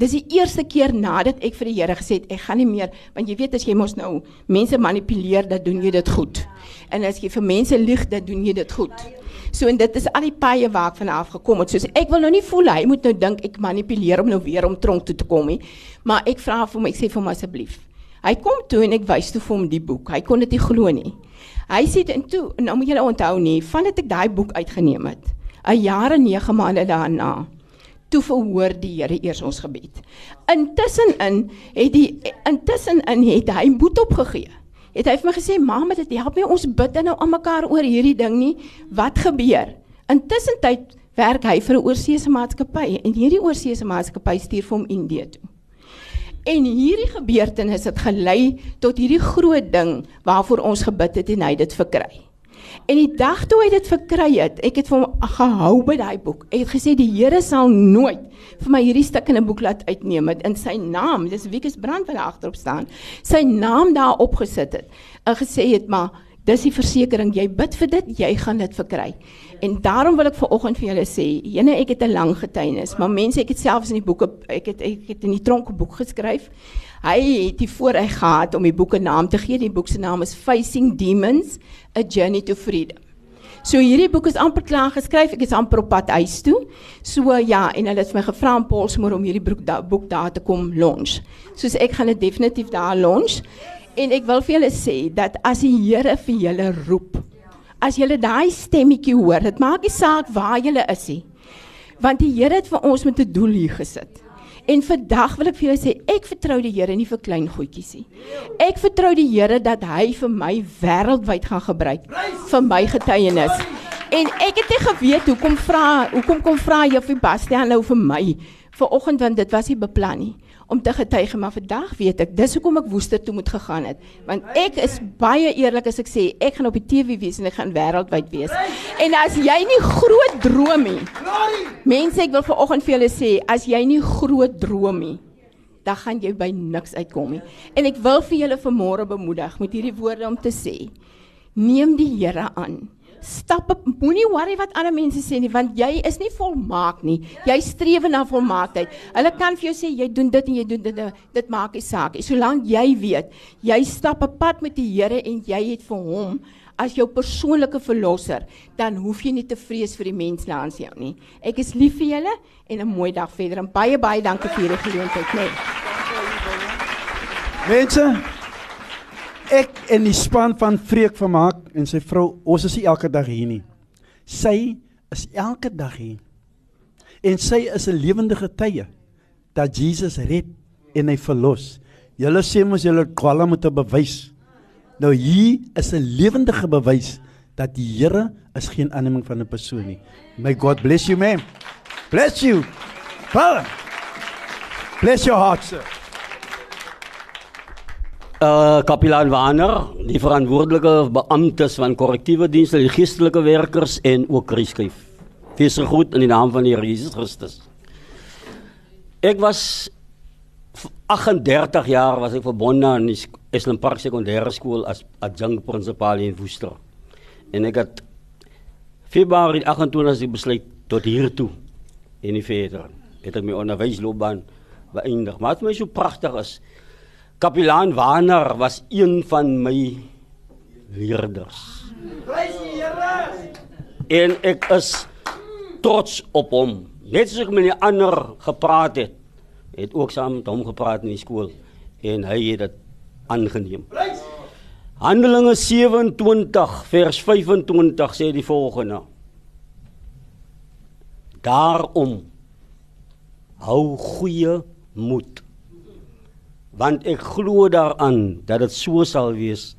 Dis die eerste keer nadat ek vir die Here gesê het ek gaan nie meer want jy weet as jy mos nou mense manipuleer dan doen jy dit goed. En as jy vir mense lieg dan doen jy dit goed. So en dit is al die paaie waar ek vanaf gekom het. Soos ek wil nou nie voel hy moet nou dink ek manipuleer om nou weer om tronk toe te kom nie. Maar ek vra vir hom ek sê vir hom asseblief. Hy kom toe en ek wys toe vir hom die boek. Hy kon dit nie glo nie. Hy sê en toe nou moet julle onthou nie vandat ek daai boek uitgeneem het. 'n jaar en 9 maande daarna toe verhoor die Here eers ons gebed. Intussenin het die intussenin het hy moed opgegee. Het hy vir my gesê, "Mamma, dit help nie ons bid nou aan mekaar oor hierdie ding nie. Wat gebeur?" Intussen werk hy vir 'n oorseese maatskappy en hierdie oorseese maatskappy stuur vir hom Indië toe. En hierdie gebeurtenis het gelei tot hierdie groot ding waarvoor ons gebid het en hy dit verkry. En die dag toe hy dit verkry het, ek het vir hom gehou by daai boek. Ek het gesê die Here sal nooit vir my hierdie stuk in 'n boek laat uitneem met in sy naam. Dis Wieke Brand wat daar agterop staan. Sy naam daar opgesit het en gesê het maar dis die versekering jy bid vir dit, jy gaan dit verkry. En daarom wil ek vanoggend vir julle sê, jene ek het 'n lang getuienis, maar mense ek het selfs in die boeke ek het ek het in die tronk boek geskryf. Hy het die voorreg gehad om die boek 'n naam te gee. Die boek se naam is Facing Demons: A Journey to Freedom. So hierdie boek is amper klaar geskryf. Ek is amper op pad huis toe. So ja, en hulle het my gevra om Paulsmoor om hierdie boek, da, boek daar te kom launch. Soos ek gaan dit definitief daar launch. En ek wil vir julle sê dat as die Here vir julle roep, as julle daai stemmetjie hoor, dit maak nie saak waar julle is nie. Want die Here het vir ons met 'n doel hier gesit. En vandag wil ek vir julle sê, ek vertrou die Here nie vir klein goedjies nie. Ek vertrou die Here dat hy vir my wêreldwyd gaan gebruik vir my getuienis. En ek het nie geweet hoekom vra hoekom kom vra Juffrou Bastian nou vir my vanoggend want dit was nie beplan nie om te getuig maar vandag weet ek dis hoekom ek Woester toe moet gegaan het want ek is baie eerlik as ek sê ek gaan op die TV wees en ek gaan wêreldwyd wees. En as jy nie groot droom nie. Mense ek wil vanoggend vir julle sê as jy nie groot droom nie dan gaan jy by niks uitkom nie. En ek wil vir julle vanmôre bemoedig met hierdie woorde om te sê: Neem die Here aan. Stap op, moenie worry wat ander mense sê nie, want jy is nie volmaak nie. Jy streef na volmaaktheid. Hulle kan vir jou sê jy doen dit en jy doen dit, dit maak nie saak. Solank jy weet, jy stap 'n pad met die Here en jy het vir hom as jou persoonlike verlosser, dan hoef jy nie te vrees vir die mense langs jou nie. Ek is lief vir julle en 'n mooi dag verder en baie baie dankie vir hierdie geleentheid, né? Mense, ek en die span van Freek vermaak en sy vrou, ons is nie elke dag hier nie. Sy is elke dag hier. En sy is 'n lewende getuie dat Jesus red en hy verlos. Julle sê mos julle kwala moet 'n bewys. Nou hier is 'n lewendige bewys dat die Here is geen aanneming van 'n persoon nie. May God bless you, man. Bless you. Father. Bless your heart, sir. Uh kapelaan Warner, die verantwoordelike beamptes van korrektiewe dienste, die geestelike werkers en ook Krieskyf. Wees groet in die naam van die Here Jesus Christus. Ek was 38 jaar was ek verbonde aan die Eslen Park Sekondêre Skool as adjunct prinsipaal in Woester. En ek het Februarie 28 besluit tot hier toe en nie verder. Het ek my onderwysloopbaan beëindig. Maar wat my so pragtig is, Kapelaan Warner was een van my leerders. Prys die Here. En ek is trots op hom. Net soos ek met die ander gepraat het, het ook saam met hom gepraat in die skool en hy het dit aangeneem. Handelinge 27 vers 25 sê die volgende: Daarom hou goeie moed want ek glo daaraan dat dit so sal wees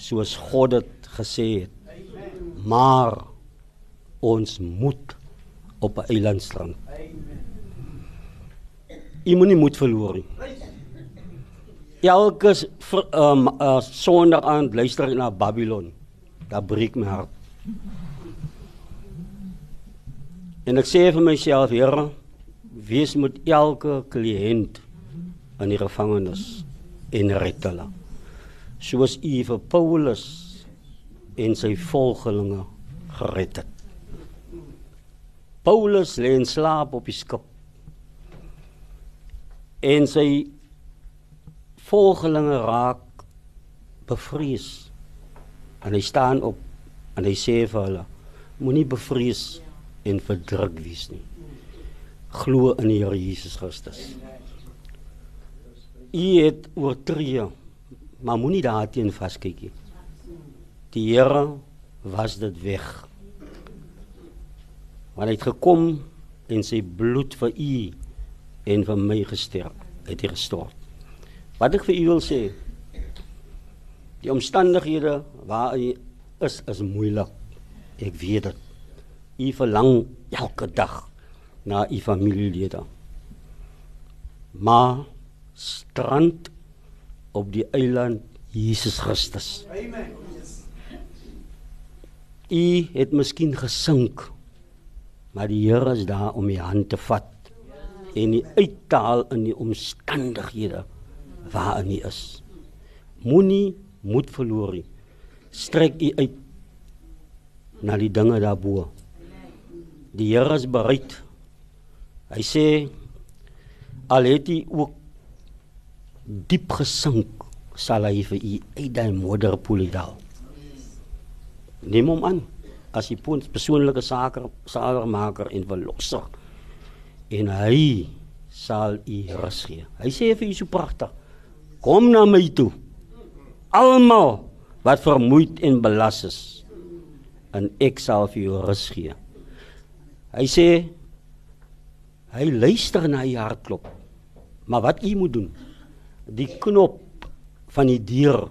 soos God dit gesê het. Maar ons moet op 'n eilandstrand. Jy moenie moed verloor nie. Elke um, uh, Sondag aand luister ek na Babylon. Daar breek my hart. En ek sê vir myself, Here, wees met elke kliënt in die gevangenis en red hulle. Soos U vir Paulus en sy volgelinge gered het. Paulus lê in slaap op die skip. En sy volgelinge raak bevrees. En hy staan op en hy sê vir hulle: Moenie bevrees en verdruk wees nie. Glo in die Here Jesus Christus. U het oortree, maar moenie daarteen vaskyk nie. Die Here was dit weg. Want hy het gekom en sy bloed vir u en vir my gesterf, het hy gestort. Wat ek vir u wil sê, die omstandighede waar u is is moeilik. Ek weet dit. U verlang elke dag na u familielede. Maar strand op die eiland Jesus Christus. Amen. U het miskien gesink, maar die Here is daar om u hand te vat en u uit te haal in die omstandighede waarin u is. Moenie moed verloor nie. Strek u uit na die dinge daarbo. Die Here is bereid. Hy sê al het u ook diep gesink, sal hy vir u uit daai modderpoel daal. Neem hom aan as punt persoonlike sake sakermaker en verlosser. En hy sal u rus gee. Hy sê vir u so pragtig. Kom na my toe. Almal wat vermoeid en belas is en ek sal vir jou rus gee. Hy sê hy luister na u hartklop. Maar wat u moet doen? Die knop van die deur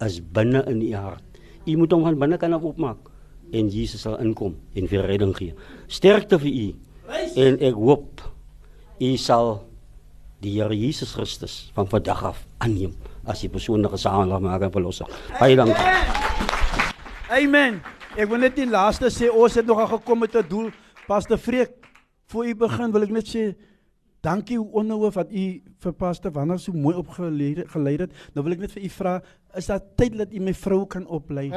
is binne in u hart. U moet hom van binne kan opmaak. en Jesus sal inkom en vir redding gee. Sterkte vir u. En ek hoop u sal die Here Jesus Christus van vandag af aanneem as die persoonlike saligmaker en verlosser. Baie dankie. Amen. Ek wil net die laaste sê ons het nogal gekom met 'n doel. Pastor Freek, voor u begin wil ek net sê dankie onderhoof wat u vir Pastor Wanneer so mooi opgelei gelei het. Nou wil ek net vir u vra, is daar tyd dat u my vrou kan oplei?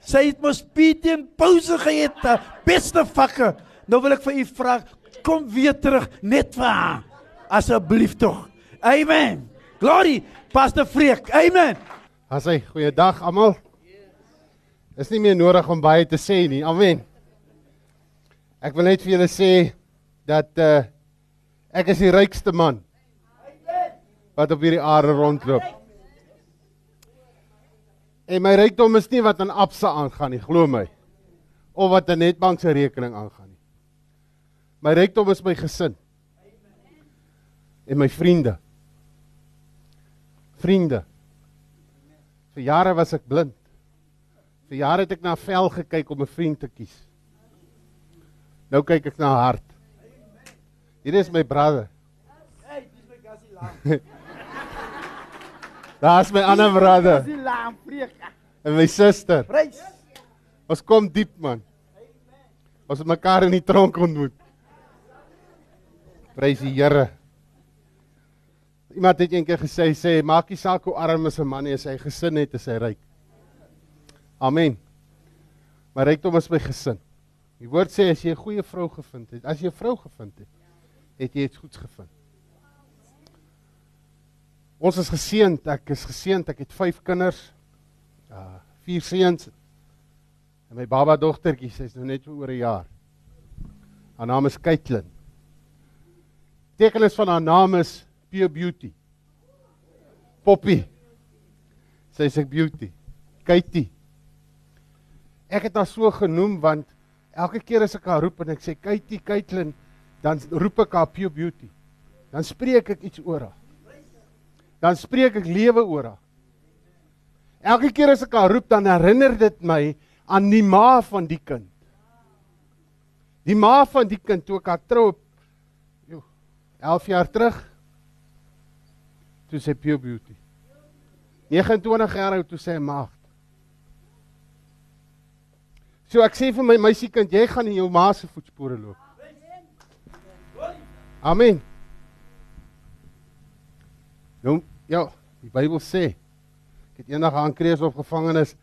Sy het mos Piet en pouse geëet, eh, beste vakke. Nou wil ek vir u vra, kom weer terug net vir haar. Asseblief tog. Amen. Glory, Pastor Freek. Amen. Hy goeiedag almal. Is nie meer nodig om baie te sê nie. Amen. Ek wil net vir julle sê dat uh ek is die rykste man wat op hierdie aarde rondloop. En my rykdom is nie wat aan Absa aangaan nie, glo my. Of wat 'n Netbank se rekening aangaan nie. My rykdom is my gesin. En my vriende. Vriende. Vir jare was ek blind. Vir jare het ek na vel gekyk om 'n vriend te kies. Nou kyk ek na hart. Hier is my brother. Hey, dis my gassie laag. (laughs) Daar's my ander brother Gassie laag, Freek. en my suster. Prys. Ons kom diep man. Ons het mekaar in die tronk ontmoet. Prys die Here. Iemand het eendag gesê sê maak nie saak hoe arm is 'n man as hy gesin het, is hy ryk. Amen. Maar rykdom is my gesin. Die woord sê as jy 'n goeie vrou gevind het, as jy 'n vrou gevind het, het jy iets goeds gevind. Ons is geseënd, ek is geseënd, ek het 5 kinders. Uh vier seuns en my baba dogtertjie, sy's nou net oor 'n jaar. Haar naam is Kaitlyn. Tekenis van haar naam is Pure Beauty. Poppy. Sy's 'n beauty. Kaitie. Ek het haar so genoem want elke keer as ek haar roep en ek sê Kaitie, Kaitlyn, dan roep ek haar Pure Beauty. Dan spreek ek iets oor haar. Dan spreek ek lewe oor haar. Elke keer as ek haar roep, dan herinner dit my aan die ma van die kind. Die ma van die kind toe ek haar trou joh 11 jaar terug toe sy pure beauty. 29 jaar oud toe sy 'n maagd. So ek sê vir my meisiekind, jy gaan in jou ma se voetspore loop. Amen. Nou ja, die Bybel sê ek het eendag aan Krees op gevangenis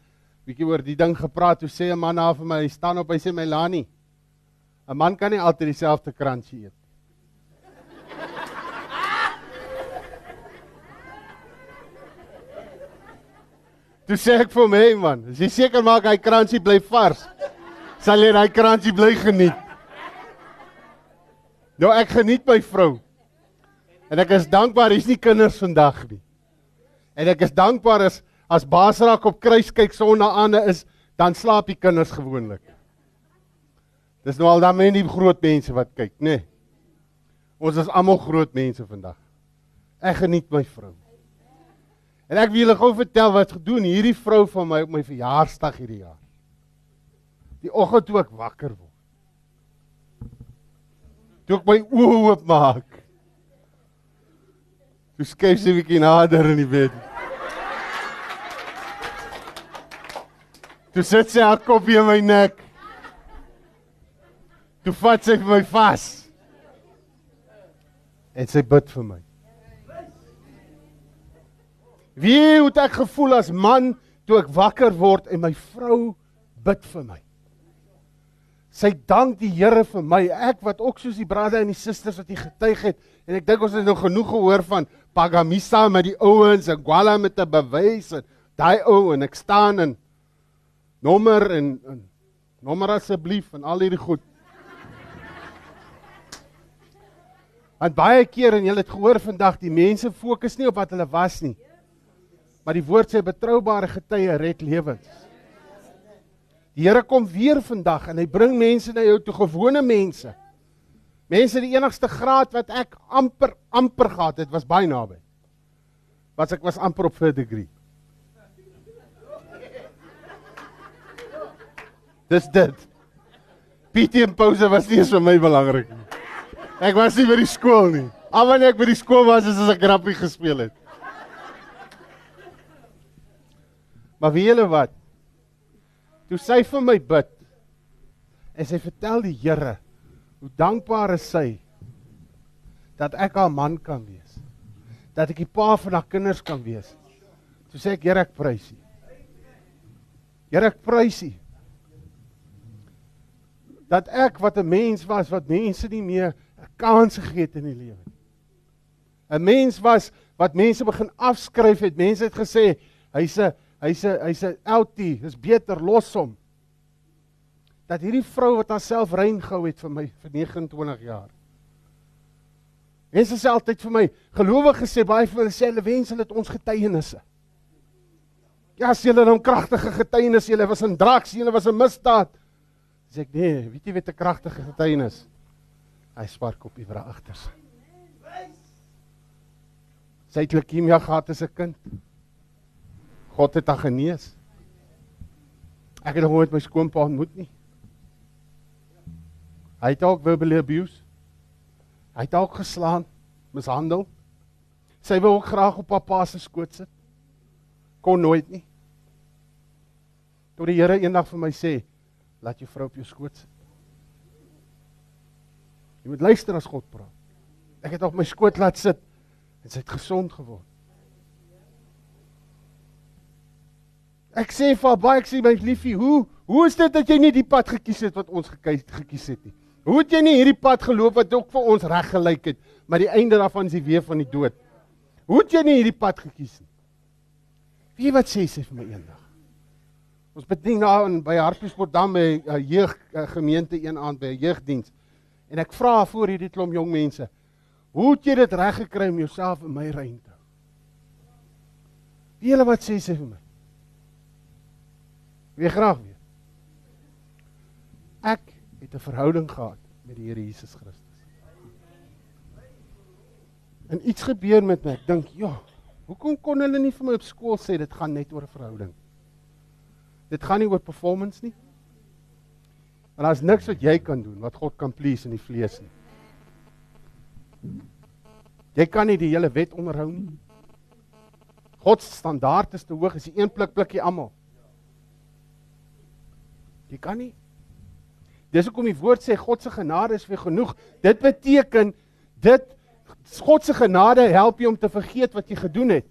bietjie oor die ding gepraat. Toe sê 'n man na vir my, hy staan op, hy sê my Lani, 'n man kan nie altyd dieselfde kransie eet. Toe sê ek vir hom, "Hey man, as jy seker maak hy kransie bly vars, sal jy daai kransie bly geniet." Nou ek geniet my vrou. En ek is dankbaar hier's nie kinders vandag nie. En ek is dankbaar as as Basraak op kruis kyk sonnaande is, dan slaap die kinders gewoonlik. Dis nou al dan men die groot mense wat kyk, nê. Nee. Ons is almal groot mense vandag. Ek geniet my vrou. En ek wil julle gou vertel wat gedoen hierdie vrou van my op my verjaarsdag hierdie jaar. Die oggend toe ek wakker word. Toe ek my oë oop maak. Toe skuif sy 'n bietjie nader in die bed. Toe sit sy haar kop in my nek. Toe vat sy my vas. En sy bid vir my. Wie het ek gevoel as man toe ek wakker word en my vrou bid vir my? Sy dank die Here vir my. Ek wat ook soos die broers en die susters wat hier getuig het en ek dink ons het nou genoeg gehoor van Pagamisa met die ouens en Gwala met 'n bewys en daai ou en ek staan en nommer en, en nommer asseblief en al hierdie goed. Want baie keer en julle het gehoor vandag die mense fokus nie op wat hulle was nie. Maar die woord sê betroubare getuie red lewens. Die Here kom weer vandag en hy bring mense na jou toe gewone mense. Mense die enigste graad wat ek amper amper gehad het was baie naby. Was ek was amper op 'n degree. Dis dit. PT en pouse was nie eens vir my belangrik nie. Ek was nie by die skool nie. Al wanneer ek by die skool was, is as ek grappie gespeel het. Maar weet julle wat? Toe sy vir my bid en sy vertel die Here hoe dankbaar is sy dat ek haar man kan wees. Dat ek die pa van haar kinders kan wees. Toe sê ek Here ek prys U. Here ek prys U. Dat ek wat 'n mens was wat mense nie meer 'n kans gegee het in die lewe nie. 'n Mens was wat mense begin afskryf het. Mense het gesê hy's 'n hy's 'n hy's 'n outie, dis beter los hom. Dat hierdie vrou wat haarself rein gehou het vir my vir 29 jaar. Mense sê altyd vir my, gelowiges sê baie vir hulle sê hulle wens hulle het ons getuienisse. Ja, as julle dan kragtige getuienis, julle was in draks, julle was 'n misdaad. Sê ek nee, weet jy wat 'n kragtige getuienis? Hy spark op vrou agter sy. Sy het leukemia gehad as 'n kind. God het haar genees. Ek het nog nooit my skoonpa ontmoet nie. Hy het ook verbal abuse. Hy het ook geslaan, mishandel. Sy wou ook graag op pappa se skoot sit. Kon nooit nie. Tot die Here eendag vir my sê, laat jou vrou op jou skoot sit. Jy moet luister as God praat. Ek het op my skoot laat sit en sy het gesond geword. Ek sê vir haar baie ek sê my liefie, hoe hoe is dit dat jy nie die pad gekies het wat ons gekies gekies het nie? Hoe het jy nie hierdie pad geloop wat ook vir ons reg gelyk het, maar die einde daarvan is die weë van die dood? Hoe het jy nie hierdie pad gekies nie? Wie wat sê sy vir my eendag? Ons bedien daar in by Hartbeespoortdam by 'n uh, jeug uh, gemeente een aand by 'n jeugdiens. En ek vra voor hierdie klomp jong mense, hoe het jy dit reg gekry om jouself in my rein te hou? Wie hulle wat sê sy vir my? Wie graag weet. Ek het 'n verhouding gehad met die Here Jesus Christus. En iets gebeur met my. Ek dink, ja, hoekom kon hulle nie vir my op skool sê dit gaan net oor 'n verhouding? Dit gaan nie oor performance nie. Maar daar's niks wat jy kan doen wat God kan please in die vlees nie. Jy kan nie die hele wet onderhou nie. God se standaard is te hoog, is die een pluk plukkie almal. Jy kan nie. Dis hoekom die woord sê God se genade is vir genoeg. Dit beteken dit God se genade help jou om te vergeet wat jy gedoen het.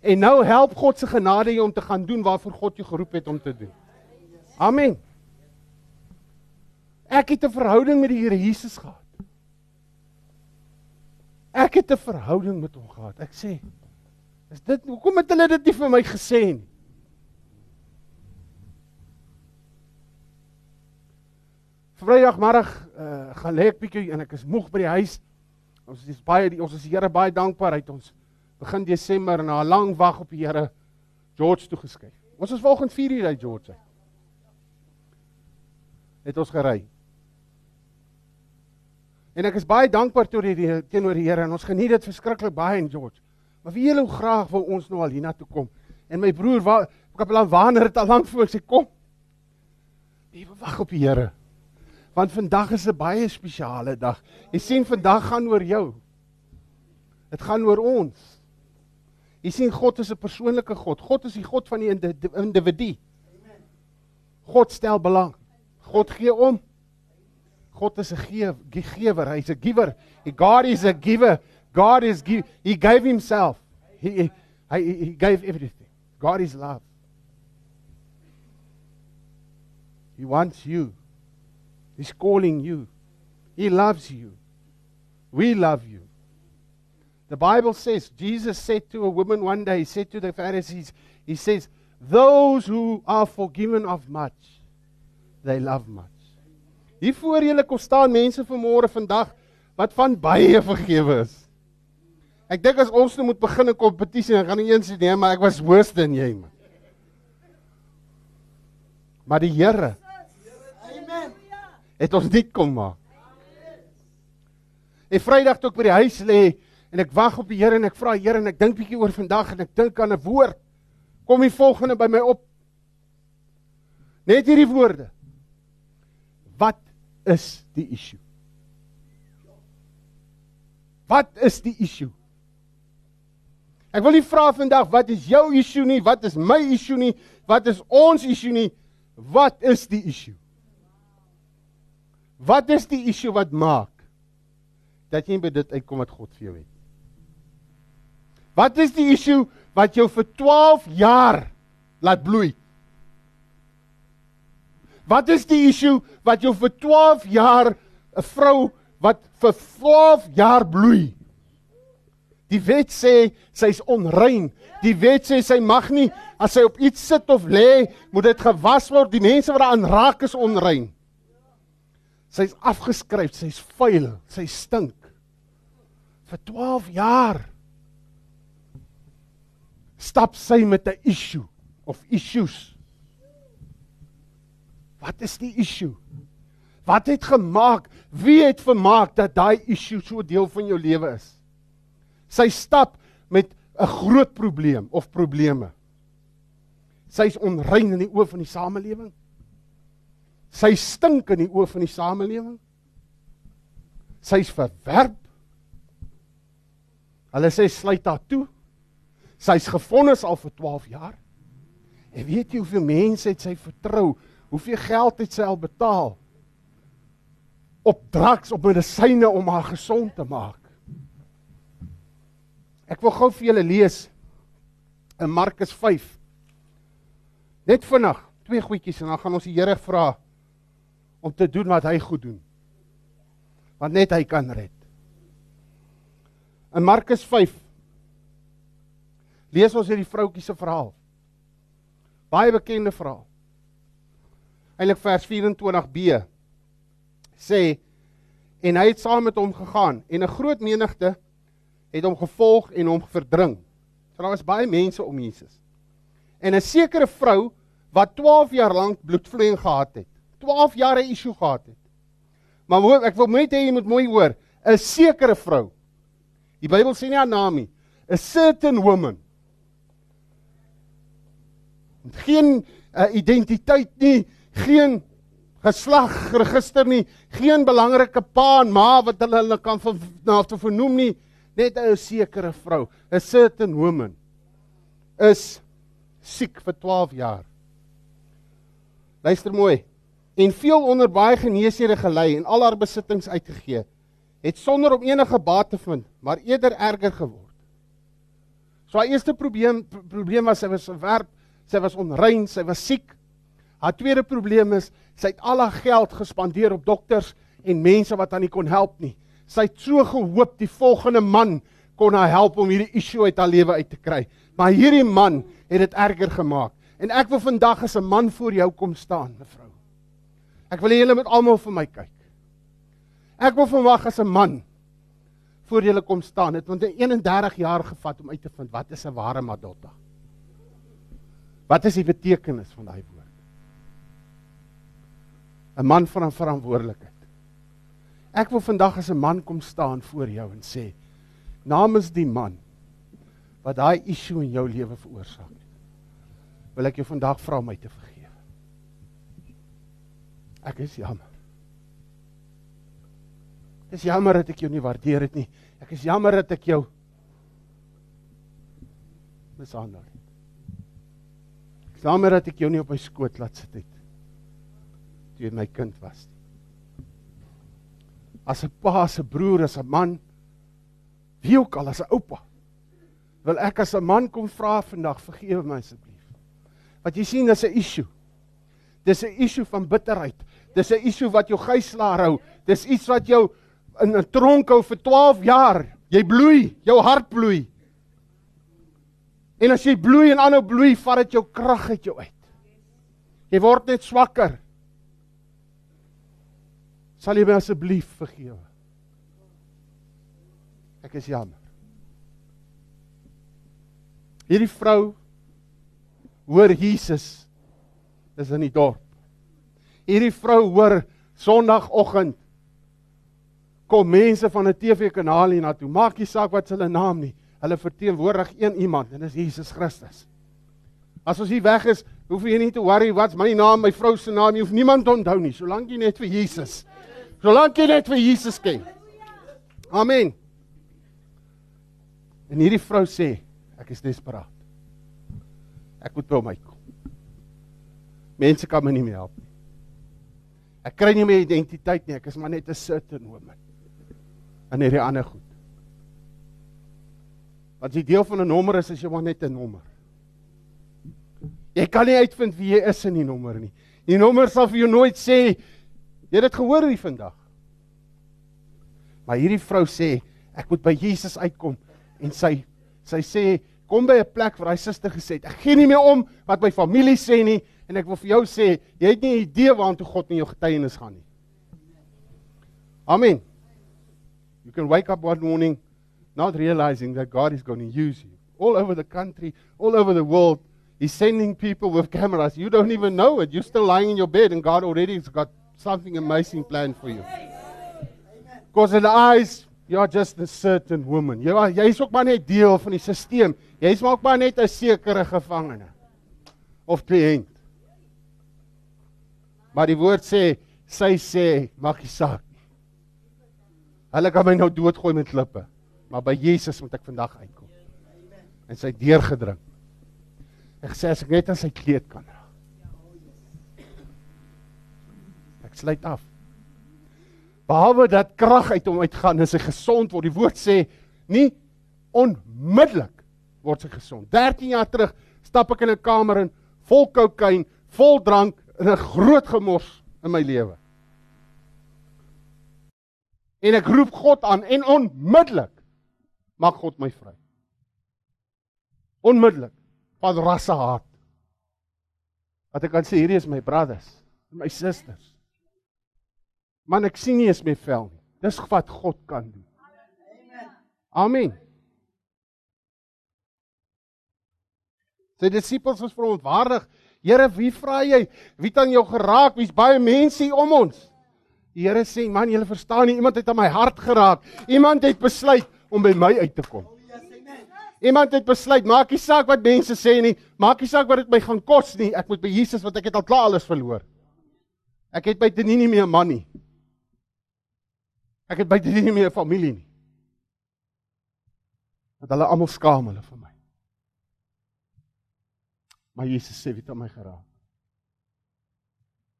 En nou help God se genade jou om te gaan doen waarvoor God jou geroep het om te doen. Amen. Ek het 'n verhouding met die Here Jesus gehad. Ek het 'n verhouding met hom gehad. Ek sê, is dit hoekom het hulle dit nie vir my gesê nie? Vrydagmiddag uh, gaan lê ek bietjie en ek is moeg by die huis. Ons is baie ons is die Here baie dankbaar uit ons begin Desember na 'n lang wag op die Here George toe geskuif. Ons is volgende 4 uur uit George. Het ons gery. En ek is baie dankbaar toe die teenoor die Here en ons geniet dit verskriklik baie in George. Maar wie julle hoe graag wou ons nou al hiernatoe kom. En my broer, Kapelaan Waner het al lank voor sê kom. Wie wag op die Here? Want vandag is 'n baie spesiale dag. Jy sien vandag gaan oor jou. Dit gaan oor ons. Jy sien God is 'n persoonlike God. God is die God van die individu. God stel belang. God gee om. God is 'n gee, gewer. Hy's 'n giver. God is a giver. God is give, he gave himself. He, he he gave everything. God is love. He wants you. He's calling you. He loves you. We love you. The Bible says, Jesus said to a woman one day, he said to the Pharisees, he says, Those who are forgiven of much, they love much. Hier voor julle kom staan mense vanmôre vandag wat van baie vergewe is. Ek dink as ons nou moet begin 'n kompetisie, dan gaan nie eens nee, maar ek was worse than jy man. Maar die Here. Het ons nie kom maak. En Vrydag toe ek by die huis lê en ek wag op die Here en ek vra Here en ek dink bietjie oor vandag en ek dink aan 'n woord. Kom die volgende by my op. Net hierdie woorde. Wat is die issue? Wat is die issue? Ek wil nie vra vandag wat is jou issue nie, wat is my issue nie, wat is ons issue nie, wat is die issue? Wat is die issue wat maak dat jy by dit uitkom wat God vir jou het? Wat is die issue wat jou vir 12 jaar laat bloei? Wat is die issue wat jou vir 12 jaar 'n vrou wat vir 12 jaar bloei? Die wet sê sy's onrein. Die wet sê sy mag nie as sy op iets sit of lê, moet dit gewas word. Die mense wat daaraan raak is onrein. Sy's afgeskryf, sy's vuil, sy stink. Vir 12 jaar stap sy met 'n issue of issues. Wat is die issue? Wat het gemaak? Wie het vermaak dat daai issue so deel van jou lewe is? Sy stap met 'n groot probleem of probleme. Sy's onrein in die oë van die samelewing. Sy stink in die oë van die samelewing. Sy's verwerp. Hulle sê sluit haar toe. Sy's gefonnis al vir 12 jaar. En weet jy hoeveel mense het sy vertrou? Hoeveel geld het sy al betaal? Op drugs, op medisyne om haar gesond te maak. Ek wil gou vir julle lees in Markus 5. Net vinnig, twee goedjies en dan gaan ons die Here vra om te doen wat hy goed doen. Want net hy kan red. In Markus 5 lees ons hierdie vroutjie se verhaal. Baie bekende verhaal. Eilik vers 24b sê en hy het saam met hom gegaan en 'n groot menigte het hom gevolg en hom verdring. So daar was baie mense om Jesus. En 'n sekere vrou wat 12 jaar lank bloedvloeiing gehad het. 12 jaar 'n issue gehad het. Maar hoor, ek wil net hê jy moet mooi hoor, 'n sekere vrou. Die Bybel sê nie haar naam nie. A certain woman. Geen uh, identiteit nie, geen geslagregister nie, geen belangrike pa en ma wat hulle hulle kan na nou, te vernoem nie net 'n sekere vrou, 'n certain woman is siek vir 12 jaar. Luister mooi. En veel onder baie geneesere gelei en al haar besittings uitgegee, het sonder om enige baat te vind, maar eerder erger geword. So haar eerste probleem probleem was sy was verwerp, sy was onrein, sy was siek. Haar tweede probleem is sy het al haar geld gespandeer op dokters en mense wat aan nie kon help nie. Sy het so gehoop die volgende man kon haar help om hierdie issue uit haar lewe uit te kry. Maar hierdie man het dit erger gemaak. En ek wil vandag as 'n man voor jou kom staan, mevrou. Ek wil hê julle moet almal vir my kyk. Ek wil vandag as 'n man voor julle kom staan. Het 31 jaar gevat om uit te vind wat is 'n ware madotta. Wat is die betekenis van daai woord? 'n Man van 'n verantwoordelikheid. Ek wil vandag as 'n man kom staan voor jou en sê namens die man wat daai issue in jou lewe veroorsaak het. Wil ek jou vandag vra om my te vergewe. Ek is jammer. Dis jammer dat ek jou nie waardeer het nie. Ek is jammer dat ek jou mishandel het. Ek is jammer dat ek jou nie op my skoot laat sit het toe jy my kind was nie as 'n pa, as 'n broer, as 'n man, wie ook al as 'n oupa. Wil ek as 'n man kom vra vandag, vergewe my asseblief. Wat jy sien is 'n issue. Dis 'n issue van bitterheid. Dis 'n issue wat jou gijslaar hou. Dis iets wat jou in 'n tronk hou vir 12 jaar. Jy bloei, jou hart bloei. En as jy bloei en aanhou bloei, vat dit jou krag uit jou uit. Jy word net swakker. Sal jy my asseblief vergewe? Ek is jammer. Hierdie vrou hoor Jesus is in die dorp. Hierdie vrou hoor Sondagoggend kom mense van 'n TV-kanaal hier na toe. Maak nie saak wat hulle naam nie. Hulle verteenwoordig een iemand en dis Jesus Christus. As ons hier weg is, Hoef jy nie te worry wat's my naam, my vrou se naam, jy hoef niemand te onthou nie, solank jy net vir Jesus. Solank jy net vir Jesus ken. Amen. En hierdie vrou sê, ek is desperaat. Ek moet by hom uitkom. Mense kan my nie meer help nie. Ek kry nie meer identiteit nie, ek is maar net 'n certain woman. En hierdie ander goed. Wat die deel van 'n nommer is, is jy maar net 'n nommer. Jy kan nie uitvind wie jy is in die nommer nie. Die nommer sal vir jou nooit sê jy het dit gehoor hier vandag. Maar hierdie vrou sê ek moet by Jesus uitkom en sy sy sê kom by 'n plek waar hy suster gesê het ek gee nie meer om wat my familie sê nie en ek wil vir jou sê jy het nie 'n idee waartoe God in jou getuienis gaan nie. Amen. You can wake up one morning not realizing that God is going to use you all over the country, all over the world. He's sending people with cameras. You don't even know it. You're still lying in your bed and God already has got something amazing planned for you. Because in the eyes you are just a certain woman. Jy jy is ook maar net deel van die stelsel. Jy is maar ook maar net 'n sekere gevangene of kliënt. Maar die woord sê, sy sê, maak nie saak nie. Hulle kan my nou doodgooi met klippe, maar by Jesus moet ek vandag uitkom. En sy deurgedring. Ek sê as ek net aan sy kleed kan raak. Ek sluit af. Behalwe dat krag uit hom uitgaan en sy gesond word. Die woord sê nie onmiddellik word sy gesond. 13 jaar terug stap ek in 'n kamer in vol kokain, vol drank en 'n groot gemors in my lewe. En ek roep God aan en onmiddellik maak God my vry. Onmiddellik van rasse haat. Wat ek kan sê hierdie is my brothers, my susters. Man ek sien nie eens my vel nie. Dis wat God kan doen. Amen. Sy disippels was verontwaardig. Here, wie vra jy? Wie het aan jou geraak? Wie's baie mense hier om ons? Die Here sê, man, julle verstaan nie, iemand het aan my hart geraak. Iemand het besluit om by my uit te kom. Iemand het besluit, maak nie saak wat mense sê nie, maak nie saak wat dit my gaan kos nie, ek moet by Jesus want ek het al klaar alles verloor. Ek het by dit nie meer 'n man nie. Ek het by dit nie meer 'n familie nie. Want hulle almal skaam hulle vir my. Maar Jesus sê, "Wie het aan my geraak?"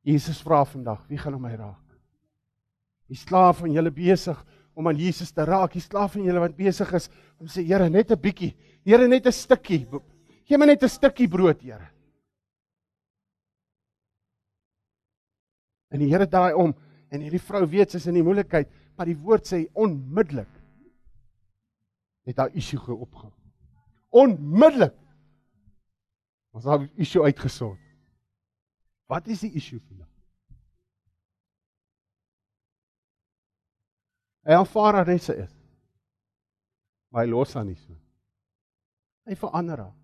Jesus vra vandag, "Wie gaan aan my raak?" Die slaaf van julle besig om aan Jesus te raak. Die slaaf van julle wat besig is om sê, "Here, net 'n bietjie. Here, net 'n stukkie. Gee my net 'n stukkie brood, Here." En die Here draai om en hierdie vrou weet sy's in die moeilikheid, maar die woord sê onmiddellik het haar issue geopgehou. Onmiddellik was haar issue uitgesort. Wat is die issue vandag? Hy aanvaar haar net sy is. Maar hy los haar nie so. Hy verander haar.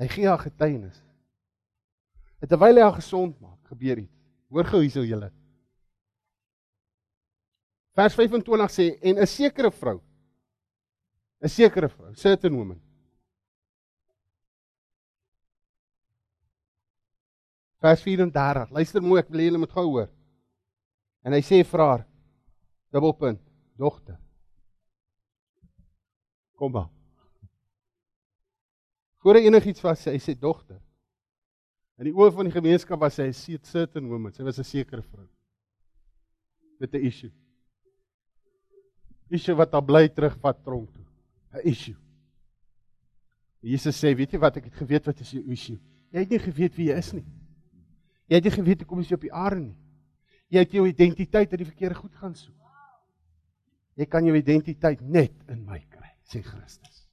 Hy gee haar getuienis. En terwyl hy haar gesond maak, gebeur iets. Hoor gou hierso julle. Vers 25 sê en 'n sekere vrou 'n sekere vrou, certain woman. Vers 34. Luister mooi, ek wil julle moet gou hoor. En hy sê vir haar dubbelpunt, dogter. Kom maar. Voor hy enigiets was, sê hy sê dogter. In die oë van die gemeenskap was sy 'n certain woman. Sy was 'n sekere vrou. Met 'n issue. Issue wat haar bly terugvat tronk toe. 'n Issue. Jesus sê, weet jy wat ek het geweet wat is jou issue? Jy het nie geweet wie jy is nie. Jy het nie geweet hoe kom jy op die aarde nie. Jy het jou identiteit uit die verkeerde goed gaan soek. Jy kan jou identiteit net in my kry, sê Christus.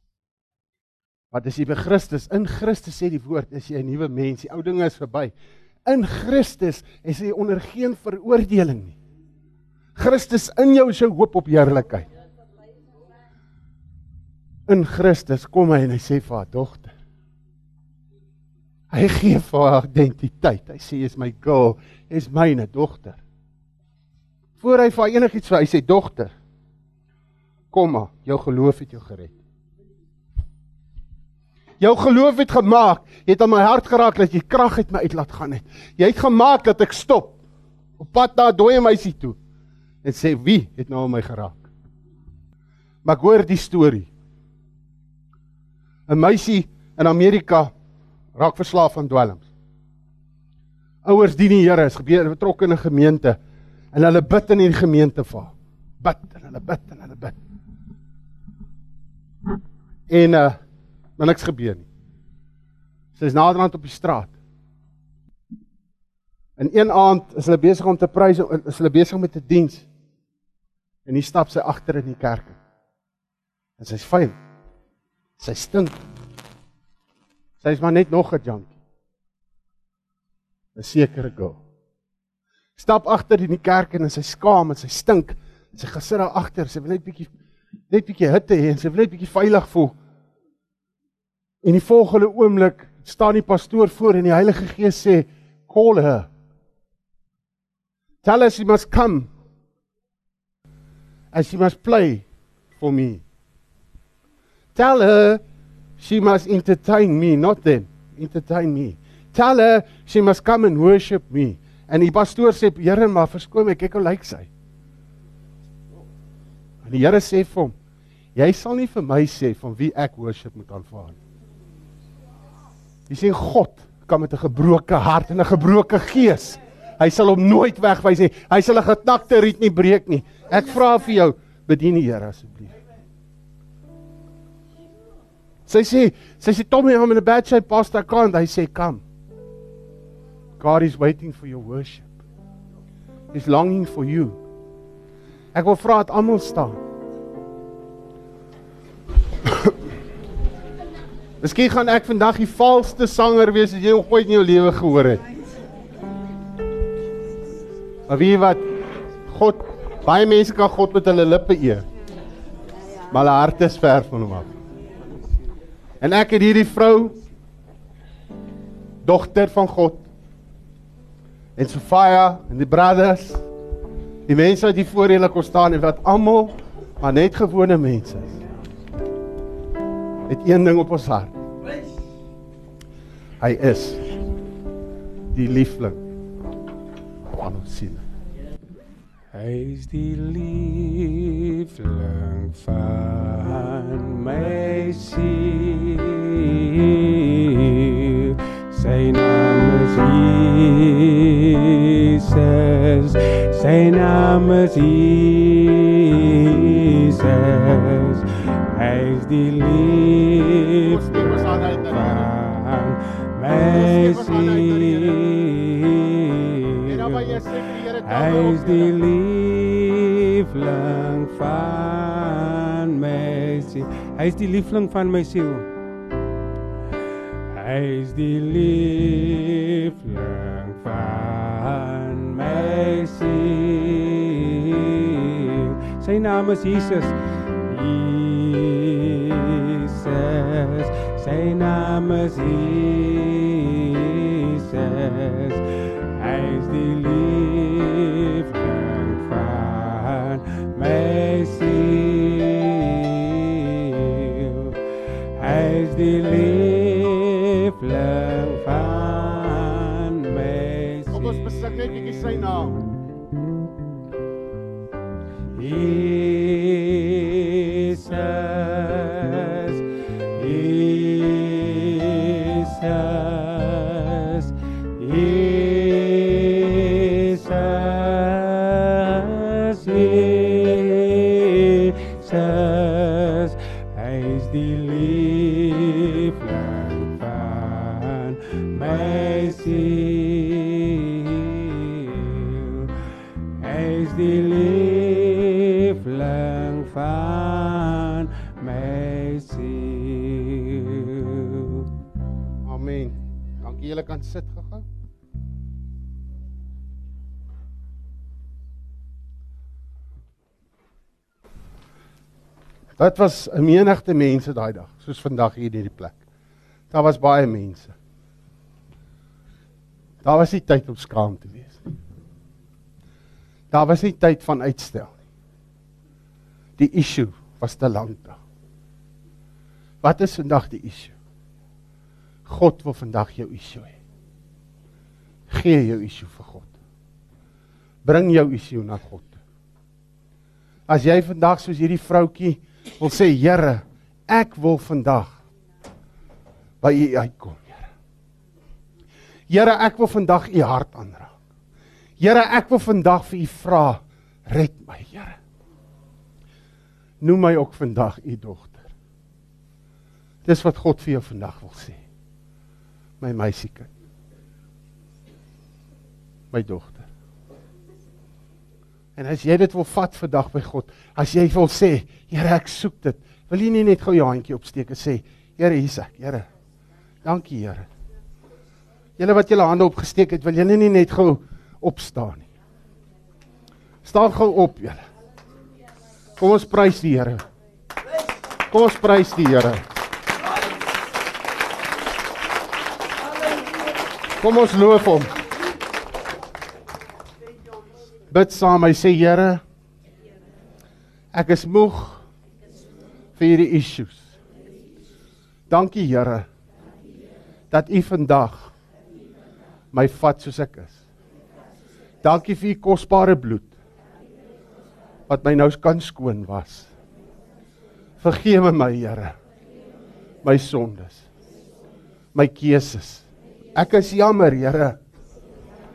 Wat is jy by Christus? In Christus sê die woord, is jy 'n nuwe mens. Die ou dinge is verby. In Christus is jy onder geen veroordeling nie. Christus in jou is jou hoop op heerlikheid. In Christus kom hy en hy sê vir haar dogter. Hy gee vir haar identiteit. Hy sê is my girl, is myne dogter. Voor hy vir haar enigiets sê, hy sê dogter. Kom maar, jou geloof het jou gered. Jou geloof het gemaak. Jy het aan my hart geraak dat jy krag uit my uit laat gaan het. Jy het gemaak dat ek stop op pad na 'n dooie meisie toe en sê wie het nou aan my geraak. Maar ek hoor die storie. 'n Meisie in Amerika raak verslaaf aan dwelms. Ouers dien die Here, is betrokke in 'n gemeente en hulle bid in die gemeente vir. Bid en hulle bid en hulle bid. En uh maar niks gebeur nie. Sy is naderhand op die straat. En een aand is hulle besig om te prys, is hulle besig met 'n diens. En hier stap sy agter in die kerk. En sy's fyn. Sy stink. Sy's maar net nog 'n junkie. 'n Sekere girl. Stap agter in die kerk en sy skaam en sy stink. En sy gesit daar agter, sy wil net bietjie net bietjie hitte hê en sy wil net bietjie veilig voel. En die volgende oomblik staan die pastoor voor en die Heilige Gees sê, "Call her." Tell her she must come. And she must play for me. Tell her she must entertain me, not them. Entertain me. Tell her she must come and worship me. En die pastoor sê, "Here, maar verskoon my, kyk hoe lyk sy." En die Here sê vir hom, "Jy sal nie vir my sê van wie ek worship moet aanvaar nie." Jy sien God kan met 'n gebroke hart en 'n gebroke gees Hy sal hom nooit wegwys nie. Hy sal 'n getakte riet nie breek nie. Ek vra vir jou, bedien die Here asseblief. Sy sê, sy sê Tommy, I'm in a bad shape, pastor, I can't. Hy sê, "Come." God is waiting for your worship. He's longing for you. Ek wil vra dat almal staan. (coughs) Miskien gaan ek vandag die valste sanger wees wat jy nog ooit in jou lewe gehoor het. Maar wie wat God baie mense kan God met hulle lippe eer. Maar hulle hart is ver van hom af. En ek het hierdie vrou dogter van God. En Sofia en die brothers. Die mense wat hier voor julle kom staan en wat almal maar net gewone mense is. Het een ding op ons hart. Hy is die liefling van ons siele. Hy is die liefling van my siel. Sy naam is Jesus. Sy naam is Jesus. Hy is die liefling van my siel. Hy is die liefling van my siel. Hy is die liefling van my siel. Hy is die liefling van my siel. Sy naam is Jesus. Jesus. Sy naam is Jesus. Hy is die liefling van my siel. Hy is die liefling van my siel. Kom ons Dit was 'n menigte mense daai dag, soos vandag hier in hierdie plek. Daar was baie mense. Daar was nie tyd om skaam te wees nie. Daar was nie tyd van uitstel nie. Die issue was te lank daar. Wat is vandag die issue? God wil vandag jou issue hê. Gee jou issue vir God. Bring jou issue na God. As jy vandag soos hierdie vroutjie wil sê, Here, ek wil vandag by U uitkom, Here. Here, ek wil vandag U hart aanraak. Here, ek wil vandag vir U vra, red my, Here. Noem my ook vandag U dogter. Dis wat God vir jou vandag wil sê. My meisiekind. My dogter. En as jy dit wil vat vandag by God, as jy wil sê, Here, ek soek dit, wil jy nie net gou jou handjie opsteek en sê, Here, hier's ek, Here. Dankie, Here. Julle wat julle hande opgesteek het, wil julle nie net gou opstaan nie. Staan gou op, julle. Kom ons prys die Here. Kom ons prys die Here. Kom ons loof hom. Bid saam, hy sê Here, ek is moeg vir hierdie issues. Dankie Here dat U vandag my vat soos ek is. Dankie vir U kosbare bloed wat my nou kan skoon was. Vergewe my Here my sondes. My keuses. Ek is jammer Here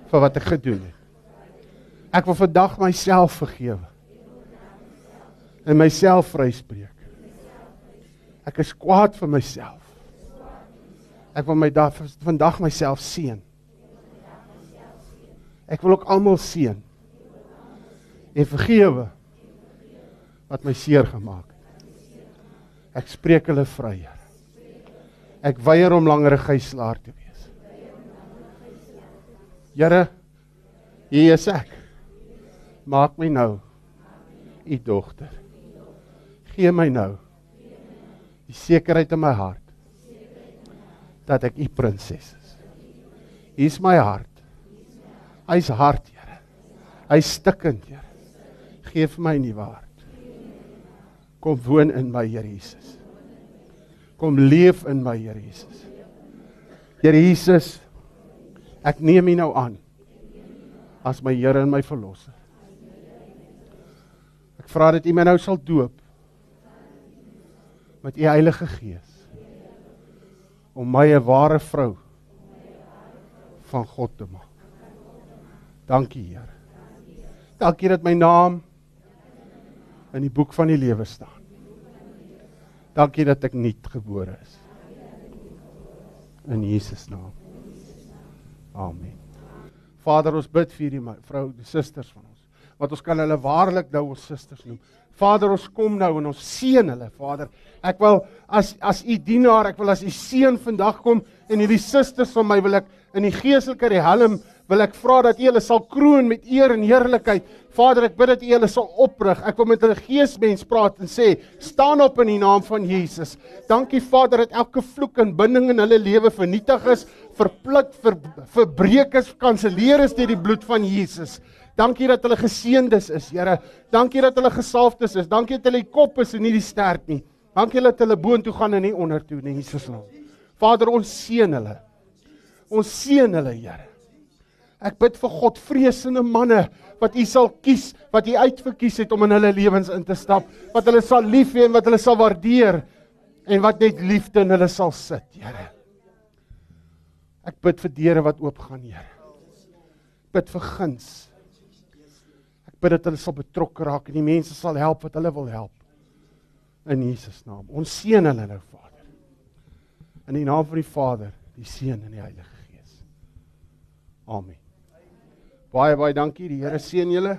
vir wat ek gedoen het. Ek wil vandag myself vergewe. En myself vryspreek. Ek is kwaad vir myself. Ek wil my dag vandag myself seën. Ek wil ook almal seën. En vergewe wat my seer gemaak het. Ek spreek hulle vry. Ek weier om langer 'n gijslaer te wees. Here, hier is ek. Maak my nou u dogter. Gee my nou die sekerheid in my hart dat ek u prinses is. Hier's my hart. Hy's hard, Here. Hy's stikkend, Here. Geef my nie waar. Kom woon in my Here Jesus. Kom leef in my Here Jesus. Here Jesus, ek neem U nou aan as my Here en my verlosser. Ek vra dat U my nou sal doop met U Heilige Gees om my 'n ware vrou van God te maak. Dankie Here. Dankie dat my naam in die boek van die lewe staan. Dankie dat ek nuut gebore is. In Jesus naam. Amen. Vader, ons bid vir die vrou, die susters van. Wat ons kan hulle waarlik nou ons susters noem. Vader, ons kom nou en ons seën hulle, Vader. Ek wil as as u dienaar, ek wil as u seun vandag kom en hierdie susters van my wil ek in die geestelike helm wil ek vra dat U hulle sal kroon met eer en heerlikheid. Vader, ek bid dat U hulle sal oprig. Ek wil met hulle geesmens praat en sê, staan op in die naam van Jesus. Dankie Vader dat elke vloek en binding in hulle lewe vernietig is, verplit, ver, verbreek is, kanselleer is deur die bloed van Jesus. Dankie dat hulle geseëndes is, Here. Dankie dat hulle gesalfdes is. Dankie dat hulle kop is en nie die stert nie. Dankie dat hulle boontoe gaan en nie ondertoe nie, Jesus naam. Vader, ons seën hulle. Ons seën hulle, Here. Ek bid vir God vreesende manne wat U sal kies, wat U uitverkies het om in hulle lewens in te stap, wat hulle sal lief hê en wat hulle sal waardeer en wat net liefde in hulle sal sit, Here. Ek bid vir deure wat oopgaan, Here. Bid vir guns. Bid dat hulle sal betrokke raak en die mense sal help wat hulle wil help. In Jesus naam. Ons seën hulle nou, Vader. In die naam van die Vader, die Seun en die Heilige Gees. Amen. Baie baie dankie. Die Here seën julle.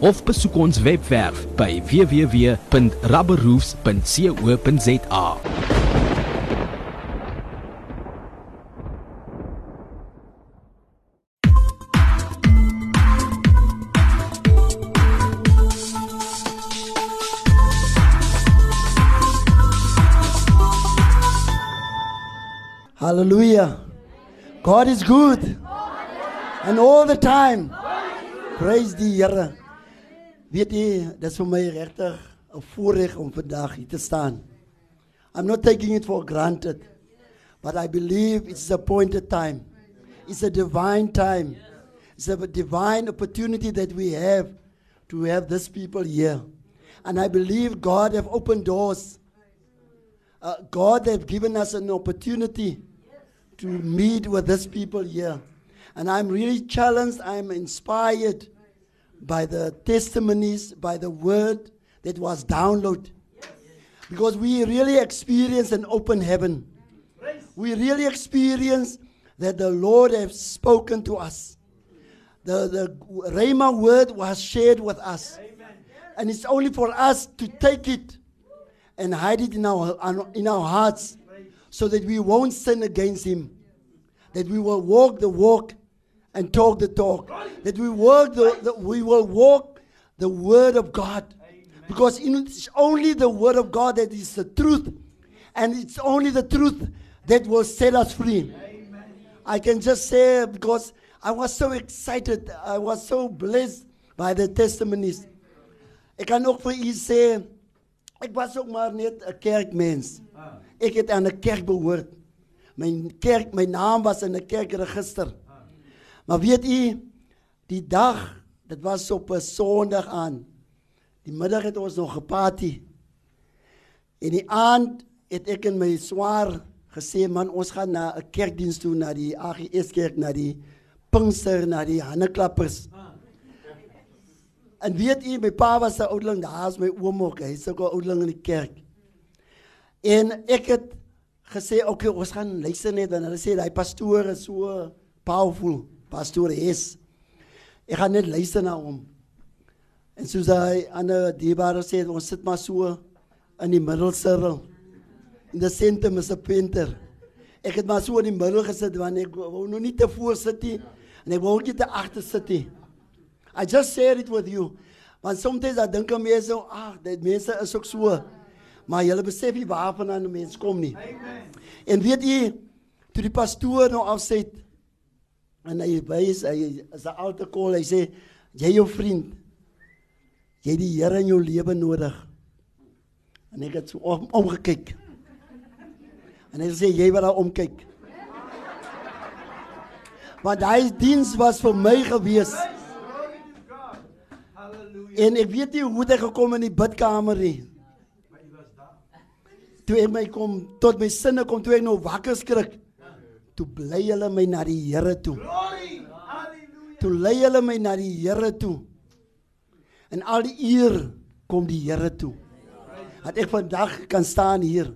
of besoek ons webwerf by www.rubberroofs.co.za. Hallelujah. God is good. And all the time. Praise die Here. Weet jy, dis vir my regtig 'n voorreg om vandag hier te staan. I'm not taking it for granted. But I believe it's a appointed time. It's a divine time. It's a divine opportunity that we have to have these people here. And I believe God have opened doors. Uh, God have given us an opportunity to meet with these people here. And I'm really challenged, I'm inspired by the testimonies, by the word that was downloaded. Because we really experience an open heaven. We really experience that the Lord has spoken to us. The, the Rhema word was shared with us. And it's only for us to take it and hide it in our, in our hearts so that we won't sin against Him. That we will walk the walk and talk the talk. That we work the, the we will walk the word of God. Because it's only the word of God that is the truth. And it's only the truth that will set us free. I can just say because I was so excited, I was so blessed by the testimonies. Ek kan ook vir u sê ek was ook maar net 'n kerkmens. Ek het aan 'n kerk behoort. My kerk, my naam was in 'n kerkregister. Maar weet u, die dag, dit was op 'n Sondag aan. Die middag het ons nog geparty. En die aand het ek en my swaar gesê man, ons gaan na 'n kerkdiens toe na die AGS kerk na die Pinkster na die Hanneklappers. En weet u, my pa was 'n oudeling, daar's my oom ook, hy's ook 'n oudeling in die kerk. En ek het gesê, "Oké, okay, ons gaan luister net en hulle sê daai pastoor is so powerful, pastoor is. Ek gaan net luister na hom." En soos hy aan 'n dierbare sê, ons sit maar so in die middelsirkel. In die sentrum is 'n painter. Ek het maar so in die middel gesit want ek wou nog nie te voor sit nie en ek wou ook nie te agter sit nie. I just share it with you. Want soms dan dink mense, ag, dit mense is ook so. Maar julle besef nie waarvan 'n mens kom nie. Amen. En weet jy, toe die pastoor nou afsit en hy wys hy is 'n ouer kol, hy sê jy jou vriend. Jy het die Here in jou lewe nodig. En ek het so om, omgekyk. En hy sê jy wat daar omkyk. Want hy diens was vir my gewees. En ek weet nie hoe dit gekom in die bidkamer nie. Toe ek my kom tot my sinne kom toe ek nou wakker skrik. Toe bly hulle my na die Here toe. Toe lei hulle my na die Here toe. En al die eer kom die Here toe. Dat ek vandag kan staan hier.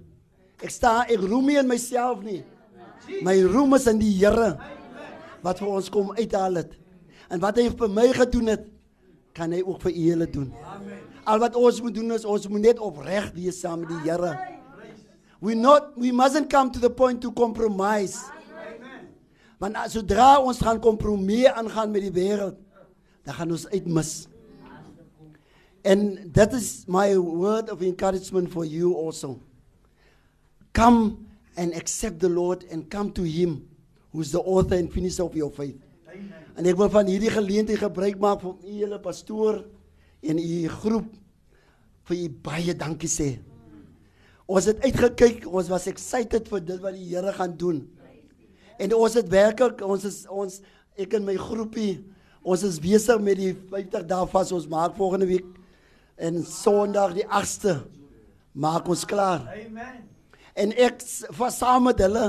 Ek staan ek roem nie in myself nie. My roem is in die Here wat vir ons kom uithaal het. En wat hy vir my gedoen het, kan hy ook vir julle doen. Al wat ons moet doen is ons moet net opreg wees saam met die Here. We not we mustn't come to the point to compromise. Want as sodra ons gaan kompromie aangaan met die wêreld, dan gaan ons uitmis. And that is my word of encouragement for you also. Come and accept the Lord and come to him who's the author and finisher of your faith. Amen. En ek wil van hierdie geleentheid gebruik maak vir u hele pastoor en u groep vir u baie dankie sê. Ons het uitgekyk, ons was excited vir dit wat die Here gaan doen. En ons het werklik ons is ons ek en my groepie ons is besig met die 50 dae vas ons maak volgende week En Sondag die 8ste maak ons klaar. Amen. En ek s- was saam met hulle.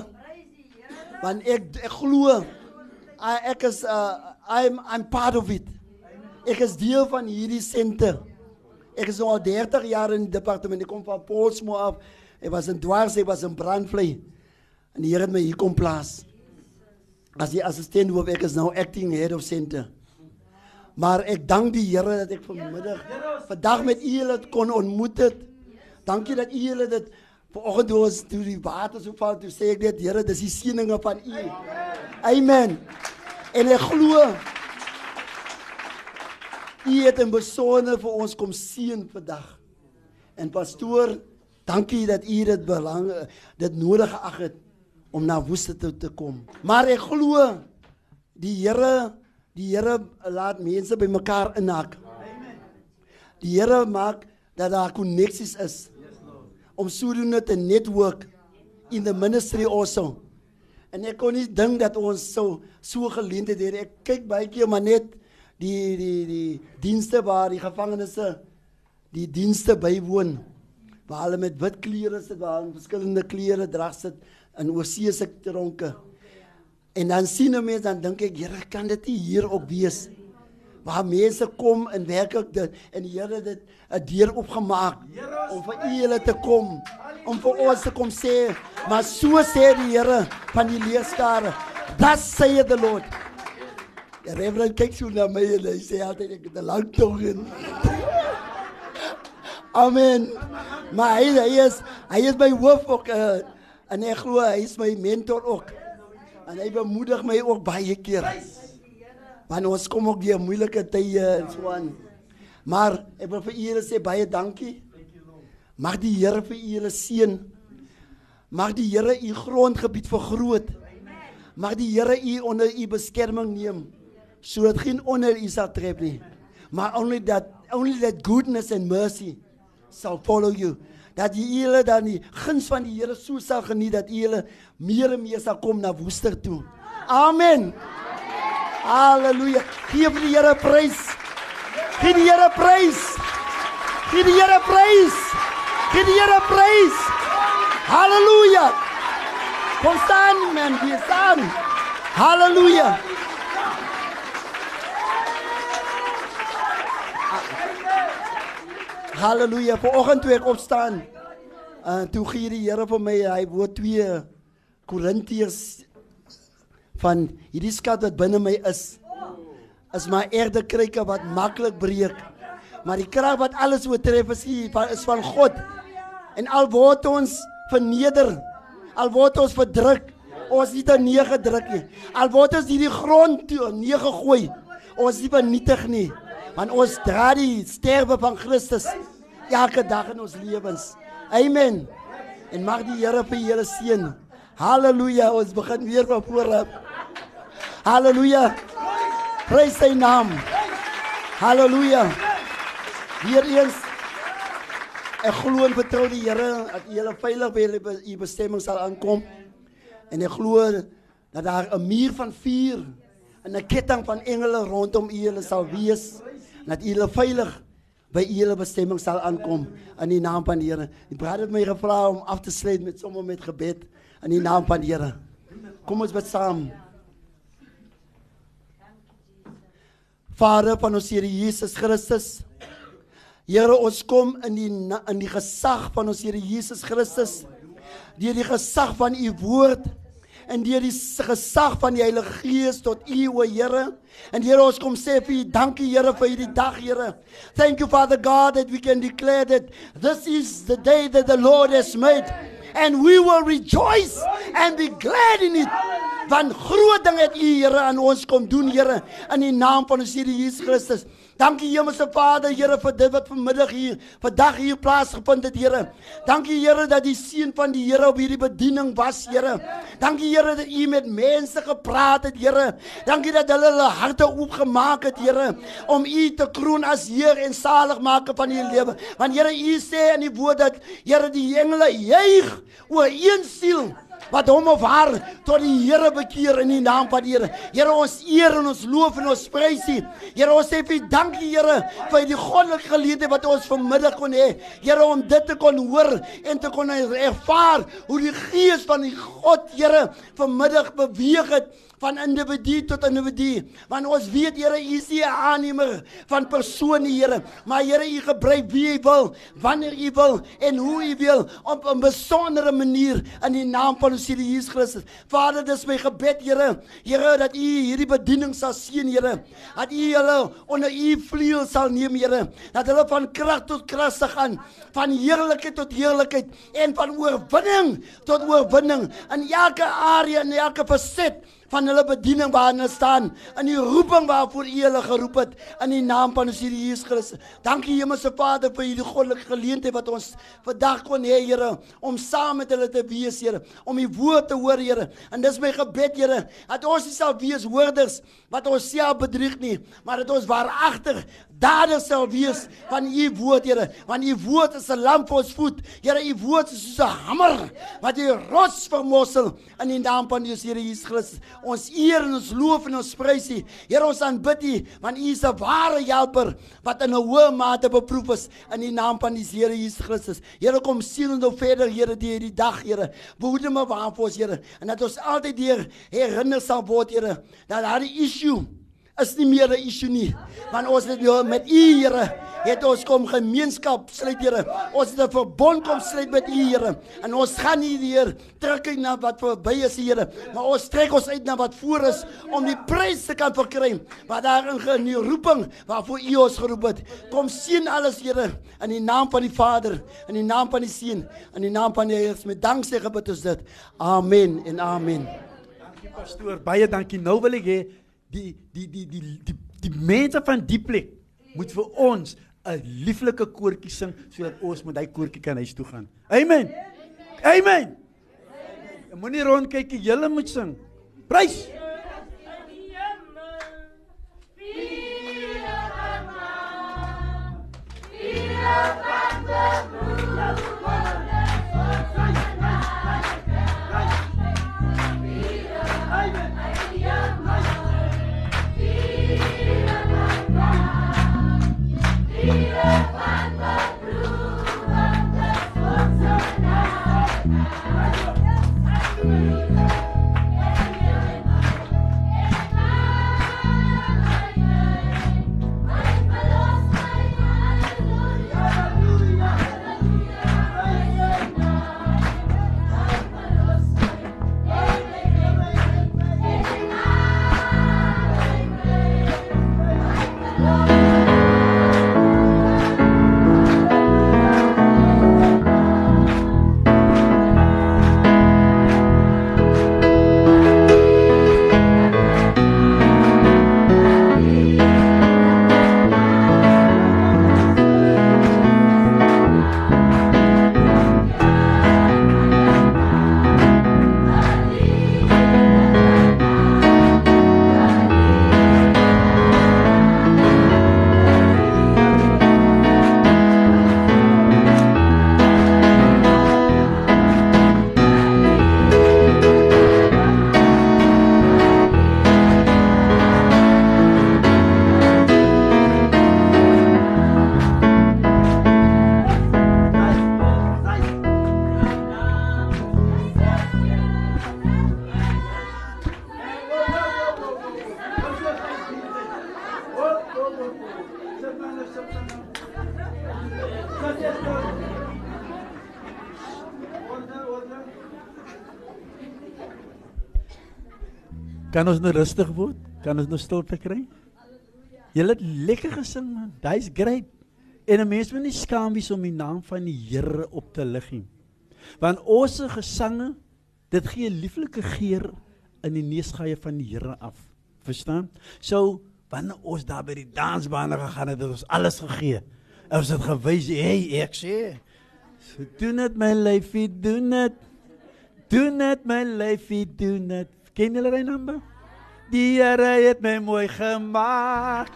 Want ek ek glo ek is uh, I'm I'm part of it. Ek is deel van hierdie senter. Ek is nou al 30 jaar in die departement. Ek kom van Portsmouth af. Ek was in Dwars, ek was in Brandvlei. En die Here het my hier kom plaas. As die assistent hoof, ek is nou acting head of center. Maar ek dank die Here dat ek vanmiddag vandag met u julle kon ontmoet het. Dankie dat u julle dit vanoggend toe ons toe die water so val, toe sê ek net Here, dis die seëninge van u. Amen. En ek glo u het in besonder vir ons kom seën vandag. En pastoor, dankie dat u dit belang dit nodig geag het om na woeste toe te kom. Maar ek glo die Here die Here laat mense bymekaar inhak. Die Here maak dat daar koneksies is om sodoende te network in the ministry also. En ek kon nie dink dat ons so so geleentheid het. Ek kyk baie keer maar net die die die dienste waar die gevangenes die dienste bywoon. Waar hulle met wit klere sit, waar hulle verskillende klere dra sit in oorsese tronke. En dan sien 'n mens dan dink ek, Here, kan dit nie hier ook wees? Waar mense kom en werklik dit en die Here dit 'n deur opgemaak om vir u julle te kom, om vir ons te kom sê, maar so sê die Here van die leerskare, thus saith the Lord. Ja, Reverend kyk so na my en hy sê altyd ek het 'n lang tong in. (laughs) Amen. Maar hy, hy is hy is my hoof ook uh, en ek glo hy is my mentor ook. En hy bemoedig my ook baie keer. Want ons kom ook deur moeilike tye en so aan. Maar ek wil vir julle sê baie dankie. Mag die Here vir julle seën. Mag die Here u grondgebied vergroot. Mag die Here u onder u beskerming neem sodat geen onder u sal tref nie. Maar only that only that goodness and mercy sal follow you. Dat jy julle dan die guns van die Here so sal geniet dat julle meer en meer sal kom na woester toe. Amen. Halleluja. Gee vir die Here prys. Gee die Here prys. Gee die Here prys. Gee die Here prys. Halleluja. Kom staan man, hier staan. Halleluja. Halleluja. Vanoggend ek opstaan, uh, toe gee die Here vir my hy woord 2 Korintiërs van hierdie skat wat binne my is. Is maar erde kryke wat maklik breek. Maar die krag wat alles oortref is hier is van God. En al word ons verneder, al word ons verdruk, ons nie te neergedruk nie. Al word ons hierdie grond toe neergegooi, ons nie vernietig nie. Want ons dra die sterwe van Christus elke dag in ons lewens. Amen. En mag die Here vir julle seën. Halleluja. Ons begin weer van voor af. Halleluja. Prys sy naam. Halleluja. Weer eens ek glo en vertrou die Here dat julle veilig by julle bestemming sal aankom. En ek glo dat daar 'n muur van vuur en 'n ketting van engele rondom u julle sal wees. Dat julle veilig by u julle bestemming sal aankom in die naam van die Here. Die broer het my gevra om af te sluit met sommer met gebed in die naam van die Here. Kom ons bid saam. Vader van ons Here Jesus Christus. Here, ons kom in die in die gesag van ons Here Jesus Christus. Deur die gesag van u woord en deur die gesag van die Heilige Gees tot u o Here. En Here, ons kom sê vir u dankie Here vir hierdie dag, Here. Thank you Father God that we can declare that this is the day that the Lord has made and we will rejoice and be glad in it. Want groot ding het u Here aan ons kom doen, Here, in die naam van ons Here Jesus Christus. Dankie Hemelse Vader, Here vir dit wat vanmiddag hier, vandag hier plaasgevind het, Here. Dankie Here dat die seën van die Here op hierdie bediening was, Here. Dankie Here dat U met mense gepraat het, Here. Dankie dat hulle hulle harte oopgemaak het, Here, om U te kroon as Heer en saligmaker van die lewe. Want Here, U sê in die woord dat Here die engele juig oor een siel wat hom of haar tot die Here bekeer in die naam van die Here. Here ons eer en ons loof en ons prys U. Here ons sê vir dankie Here vir die goddelike geleentheid wat ons vanmiddag kon hê. Here om dit te kon hoor en te kon ervaar hoe die gees van die God Here vanmiddag beweeg het van individu tot individu. Want ons weet Here, U is nie 'n aannemer van persone, Here, maar Here, U gebruik wie U wil, wanneer U wil en hoe U wil op 'n besondere manier in die naam van ons Here Jesus Christus. Vader, dis my gebed, Here, Here dat U hierdie bediening sal seën, Here. Dat U hulle onder U vleuel sal neem, Here. Dat hulle van krag tot krag sal gaan, van heerlikheid tot heerlikheid en van oorwinning tot oorwinning in elke area en elke faset van hulle bediening waarin hulle staan in die roeping waarvoor U hulle geroep het in die naam van ons Here Jesus Christus. Dankie Hemelse Vader vir hierdie goddelike geleentheid wat ons vandag kon hê Here om saam met hulle te wees Here, om U woord te hoor Here. En dis my gebed Here, dat ons nie sal wees hoorders wat ons self bedrieg nie, maar dat ons waaragtig dader sal wees van u woord Here want u woord is 'n lamp vir ons voet. Here u woord is soos 'n hamer wat die rots vermossel in die naam van die Here Jesus Christus. Ons eer en ons loof en ons prys u. Here ons aanbid u want u is 'n ware helper wat in 'n hoë mate beproef is in die naam van die Here Jesus Christus. Here kom siel nou verder Here die hierdie dag Here. Behoede my waar vir ons Here en dat ons altyd weer herinner sal word Here dat daardie issue is nie meer 'n issue nie. Want ons het nou met U Here het ons kom gemeenskap sluit Here. Ons het 'n verbond kom sluit met U Here. En ons gaan nie weer terugkyk na wat verby is Here, maar ons trek ons uit na wat voor is om die prys te kan verkry. Wat daarin in die roeping waarvoor U ons geroep het. Kom sien alles Here in die naam van die Vader, in die naam van die Seun, in die naam van die Heilige met danksê gebid ons dit. Amen en amen. Dankie pastoor, baie dankie. Nou wil ek hê die die die die die die, mense van die plek moet vir ons 'n lieflike koortjie sing sodat ons met hy koortjie kan huis toe gaan. Amen. Amen. Amen. Moenie rondkyk julle moet sing. Prys. Kan ons nou rustig word? Kan ons nou stilte kry? Julle het lekker gesing man. Daai's great. En 'n mens moet nie skaam wees om die naam van die Here op te lig nie. Want ons gesange, dit gee 'n lieflike geur in die neusgaie van die Here af. Verstaan? So wanneer ons daar by die dansbane gegaan het, het ons alles gegee. Ons het gewys, hey, ek sê, so doen dit my lyfie, doen dit. Doen dit my lyfie, doen dit. Ken julle daai nommer? Die Here het my mooi gemaak.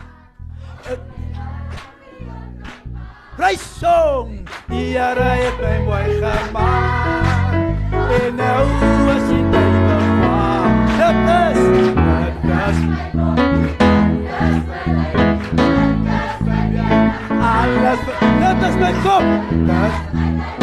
Prys song. Die Here het my mooi gemaak. En nou as die duiwel kwaad. Dit is dit is alles dit is my kop. Dit Good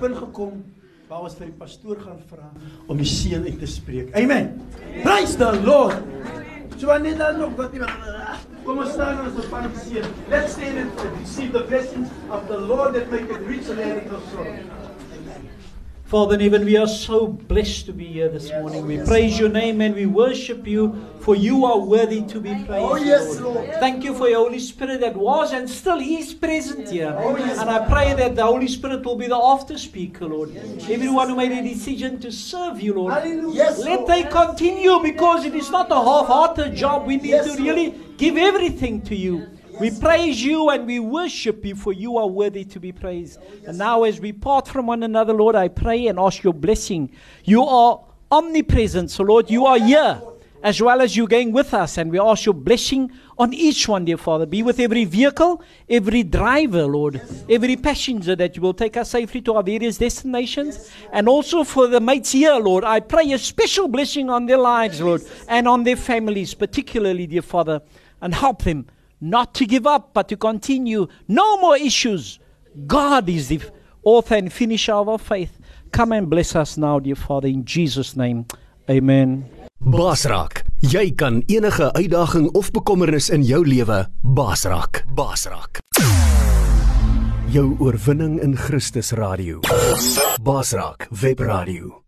punt gekom waar ons vir die pastoor gaan vra om die seën uit te spreek. Amen. Praise the Lord. So wanneer dan nog wat iemand Kom ons staan ons op aan die seën. Let's stand and receive the blessings of the Lord that make it rich and no sorrow. Father in heaven, we are so blessed to be here this morning. We praise your name and we worship you, for you are worthy to be oh, praised. Oh, yes, Lord. Thank you for your Holy Spirit that was and still is present here. Oh, yes, and I pray that the Holy Spirit will be the after speaker, Lord. Everyone who made a decision to serve you, Lord, Yes, let Lord. they continue because it is not a half-hearted job. We need Yes, to Lord. really give everything to you. We praise you and we worship you, for you are worthy to be praised. And now, as we part from one another, Lord, I pray and ask your blessing. You are omnipresent, so Lord, you are here as well as you going with us. And we ask your blessing on each one, dear Father. Be with every vehicle, every driver, Lord, every passenger that you will take us safely to our various destinations. And also for the mates here, Lord, I pray a special blessing on their lives, Lord, and on their families, particularly, dear Father, and help them not to give up, but to continue. No more issues. God is the author and finisher of our faith. Come and bless us now, dear Father, in Jesus' name. Amen. Basraak, jy kan enige uitdaging of bekommernis in jou lewe basraak. Basraak. Jou oorwinning in Christus radio. Basraak Web Radio.